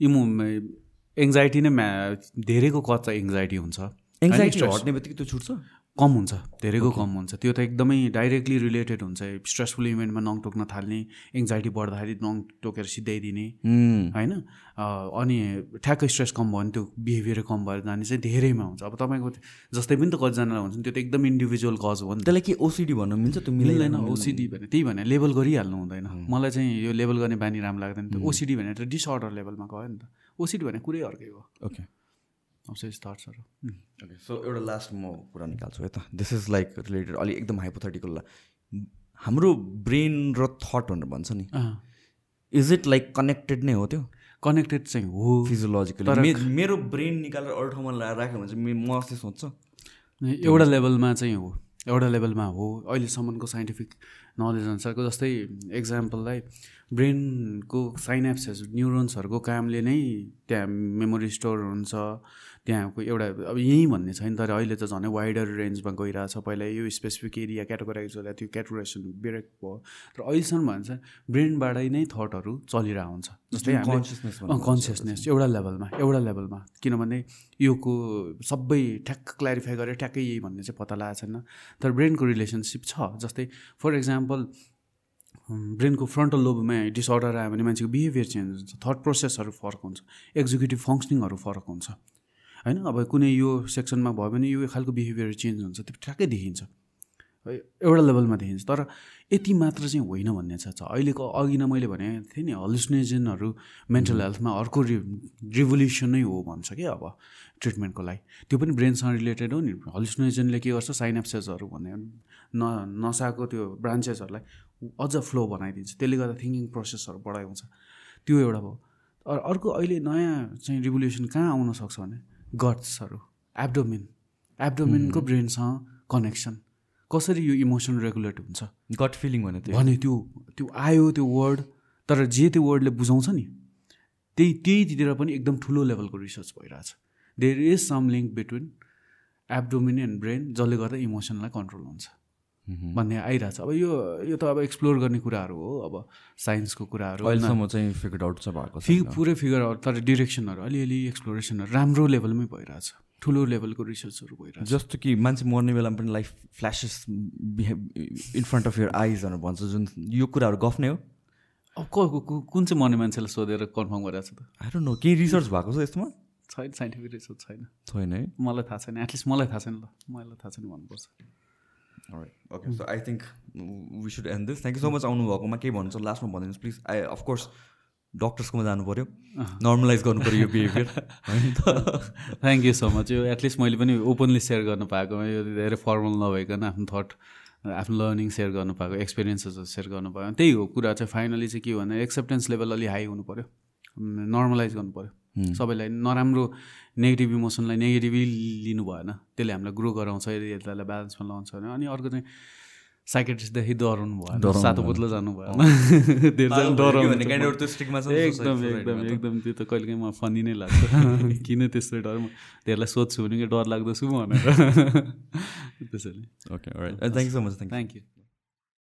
इमो एङ्जाइटी नै धेरैको कच्चा एङ्जाइटी हुन्छ। एङ्जाइटी हट्ने बित्तिकै त्यो छुट्छ? कम हुन्छ धेरैको कम हुन्छ। त्यो त एकदमै डाइरेक्टली रिलेटेड हुन्छ स्ट्रेसफुल इभेन्टमा नङ टोक्न थाल्ने एङ्जाइटी बढ्दाखेरि नङ टोकेर सिधाइदिने होइन? अनि ठ्याक्कै स्ट्रेस कम भयो भने त्यो बिहेभियर कम भएर जाने चाहिँ धेरैमा हुन्छ। अब तपाईँको जस्तै पनि त कतिजनालाई हुन्छ त्यो त एकदम इन्डिभिजुअल कज हो नि त्यसलाई के ओसिडी भन्नु मिल्छ? त्यो मिल्दैन ओसिडी भने त्यही भने लेभल गरिहाल्नु हुँदैन। मलाई चाहिँ यो लेभल गर्ने बानी राम्रो लाग्दैन त्यो ओसिडी भने त डिसअर्डर लेभलमा गयो नि त। ओसिडी भने कुरै अर्कै हो। ओके थट्सहरू ओके सो एउटा लास्ट म कुरा निकाल्छु है त। दिस इज लाइक रिलेटेड अलिक एकदम हाइपोथेटिकल हाम्रो ब्रेन र थट भनेर भन्छ नि। इज इट लाइक कनेक्टेड नै हो त्यो? कनेक्टेड चाहिँ हो। फिजियोलोजिकली मेरो ब्रेन निकालेर अरू ठाउँमा राख्यो भने चाहिँ म अस्ति सोध्छ। एउटा लेभलमा चाहिँ हो। एउटा लेभलमा हो। अहिलेसम्मको साइन्टिफिक नलेज अनुसारको जस्तै एक्जाम्पललाई ब्रेनको साइनेप्सेस न्युरोन्सहरूको कामले नै त्यहाँ मेमोरी स्टोर हुन्छ। त्यहाँको एउटा अब यहीँ भन्ने छैन तर अहिले त झन् वाइडर रेन्जमा गइरहेछ। पहिला यो स्पेसिफिक एरिया क्याटेगोराइज गरेर त्यो क्याटेगोराइजेसन ब्रेक भयो। तर अहिलेसम्म भन्छ ब्रेनबाटै नै थटहरू चलिरहेको हुन्छ। जस्तै कन्सियसनेस एउटा लेभलमा एउटा लेभलमा किनभने योको सबै ठ्याक्क क्ल्यारिफाई गरेर ठ्याक्कै यही भन्ने चाहिँ पत्ता लागेको छैन। तर ब्रेनको रिलेसनसिप छ। जस्तै फर इक्जाम्पल ब्रेनको फ्रन्टल लोबमा डिसअर्डर आयो भने मान्छेको बिहेभियर चेन्ज हुन्छ थट प्रोसेसहरू फरक हुन्छ एक्जिक्युटिभ फङ्सनिङहरू फरक हुन्छ होइन? अब कुनै यो सेक्सनमा भयो भने यो खालको बिहेभियर चेन्ज हुन्छ त्यो ठ्याक्कै देखिन्छ एउटा लेभलमा देखिन्छ तर यति मात्र चाहिँ होइन भन्ने छ अहिलेको अघि नै मैले भने थिएँ नि हलुसिनेजनहरू मेन्टल हेल्थमा अर्को रि रिभोल्युसन नै हो भन्छ कि अब ट्रिटमेन्टको लागि। त्यो पनि ब्रेनसँग रिलेटेड हो नि। हलुसिनेजनले के गर्छ? साइनेप्सेसहरू भन्ने। न नसाको त्यो ब्रान्चेसहरूलाई अझ फ्लो बनाइदिन्छ। त्यसले गर्दा थिङ्किङ प्रोसेसहरू बढाउँछ त्यो एउटा भयो। अर्को अहिले नयाँ चाहिँ रिभोल्युसन कहाँ आउन सक्छ भने गट्सहरू एब्डोमिन एब्डोमिनको ब्रेनसँग कनेक्सन कसरी यो इमोसन रेगुलेट हुन्छ? गट फिलिङ भने त्यो। भने त्यो त्यो आयो त्यो वर्ड तर जे त्यो वर्डले बुझाउँछ नि त्यही त्यहीतिर पनि एकदम ठुलो लेभलको रिसर्च भइरहेछ। There is some link between abdomen and brain जसले गर्दा इमोसनलाई कन्ट्रोल हुन्छ। भन्ने आइरहेछ। अब यो यो त अब एक्सप्लोर गर्ने कुराहरू हो अब साइन्सको कुराहरू। अहिलेसम्म चाहिँ फिगर आउट छ भएको फि पुरै फिगर आउट तर डिरेक्सनहरू अलिअलि एक्सप्लोरेसनहरू राम्रो लेभलमै भइरहेछ। ठुलो लेभलको रिसर्चहरू भइरहेछ। जस्तो कि मान्छे मर्ने बेलामा पनि life flashes behave in front of your eyes भनेर भन्छ। जुन यो कुराहरू गफ नै हो। अब कुन चाहिँ मर्ने मान्छेलाई सोधेर कन्फर्म गरिरहेको छ त आएर नो केही रिसर्च भएको छ यसमा? छैन साइन्टिफिक रिसर्च छैन। छैन है। मलाई थाहा छैन एटलिस्ट मलाई थाहा छैन ल। मलाई थाहा छैन भन्नुपर्छ। Okay so I think we should end this thank you so much आउनुभएकोमा केही भन्नु छ लास्टमा भनिदिनुहोस् प्लिज आई अफकोर्स डक्टर्सकोमा जानु पऱ्यो नर्मलाइज गर्नु पऱ्यो यो बिहेभियर [LAUGHS] होइन त। थ्याङ्क यू सो मच यो एटलिस्ट मैले पनि ओपनली सेयर गर्नु पाएको यो धेरै फर्मल नभइकन आफ्नो थट आफ्नो लर्निङ सेयर गर्नु पाएको एक्सपिरियन्सेसहरू सेयर गर्नु पाएको त्यही हो कुरा चाहिँ। फाइनली चाहिँ के हो भने एक्सेप्टेन्स लेभल अलि हाई हुनु पऱ्यो नर्मलाइज गर्नु पऱ्यो सबैलाई नराम्रो नेगेटिभ इमोसनलाई नेगेटिभली लिनु भएन। त्यसले हामीलाई ग्रो गराउँछ यसलाई ब्यालेन्समा लगाउँछ भने। अनि अर्को चाहिँ साइकेट्रिस्टदेखि डराउनु भएन। सातो बोत्लो जानु भएन। [LAUGHS] एकदम एकदम एकदम त्यो त कहिले काहीँ फनी नै लाग्छ। [LAUGHS] किन त्यस्तो डर? म त्यसलाई सोध्छु भने कि डर लाग्दछु भनेर। [LAUGHS] त्यसैले। Okay thank you so much thank you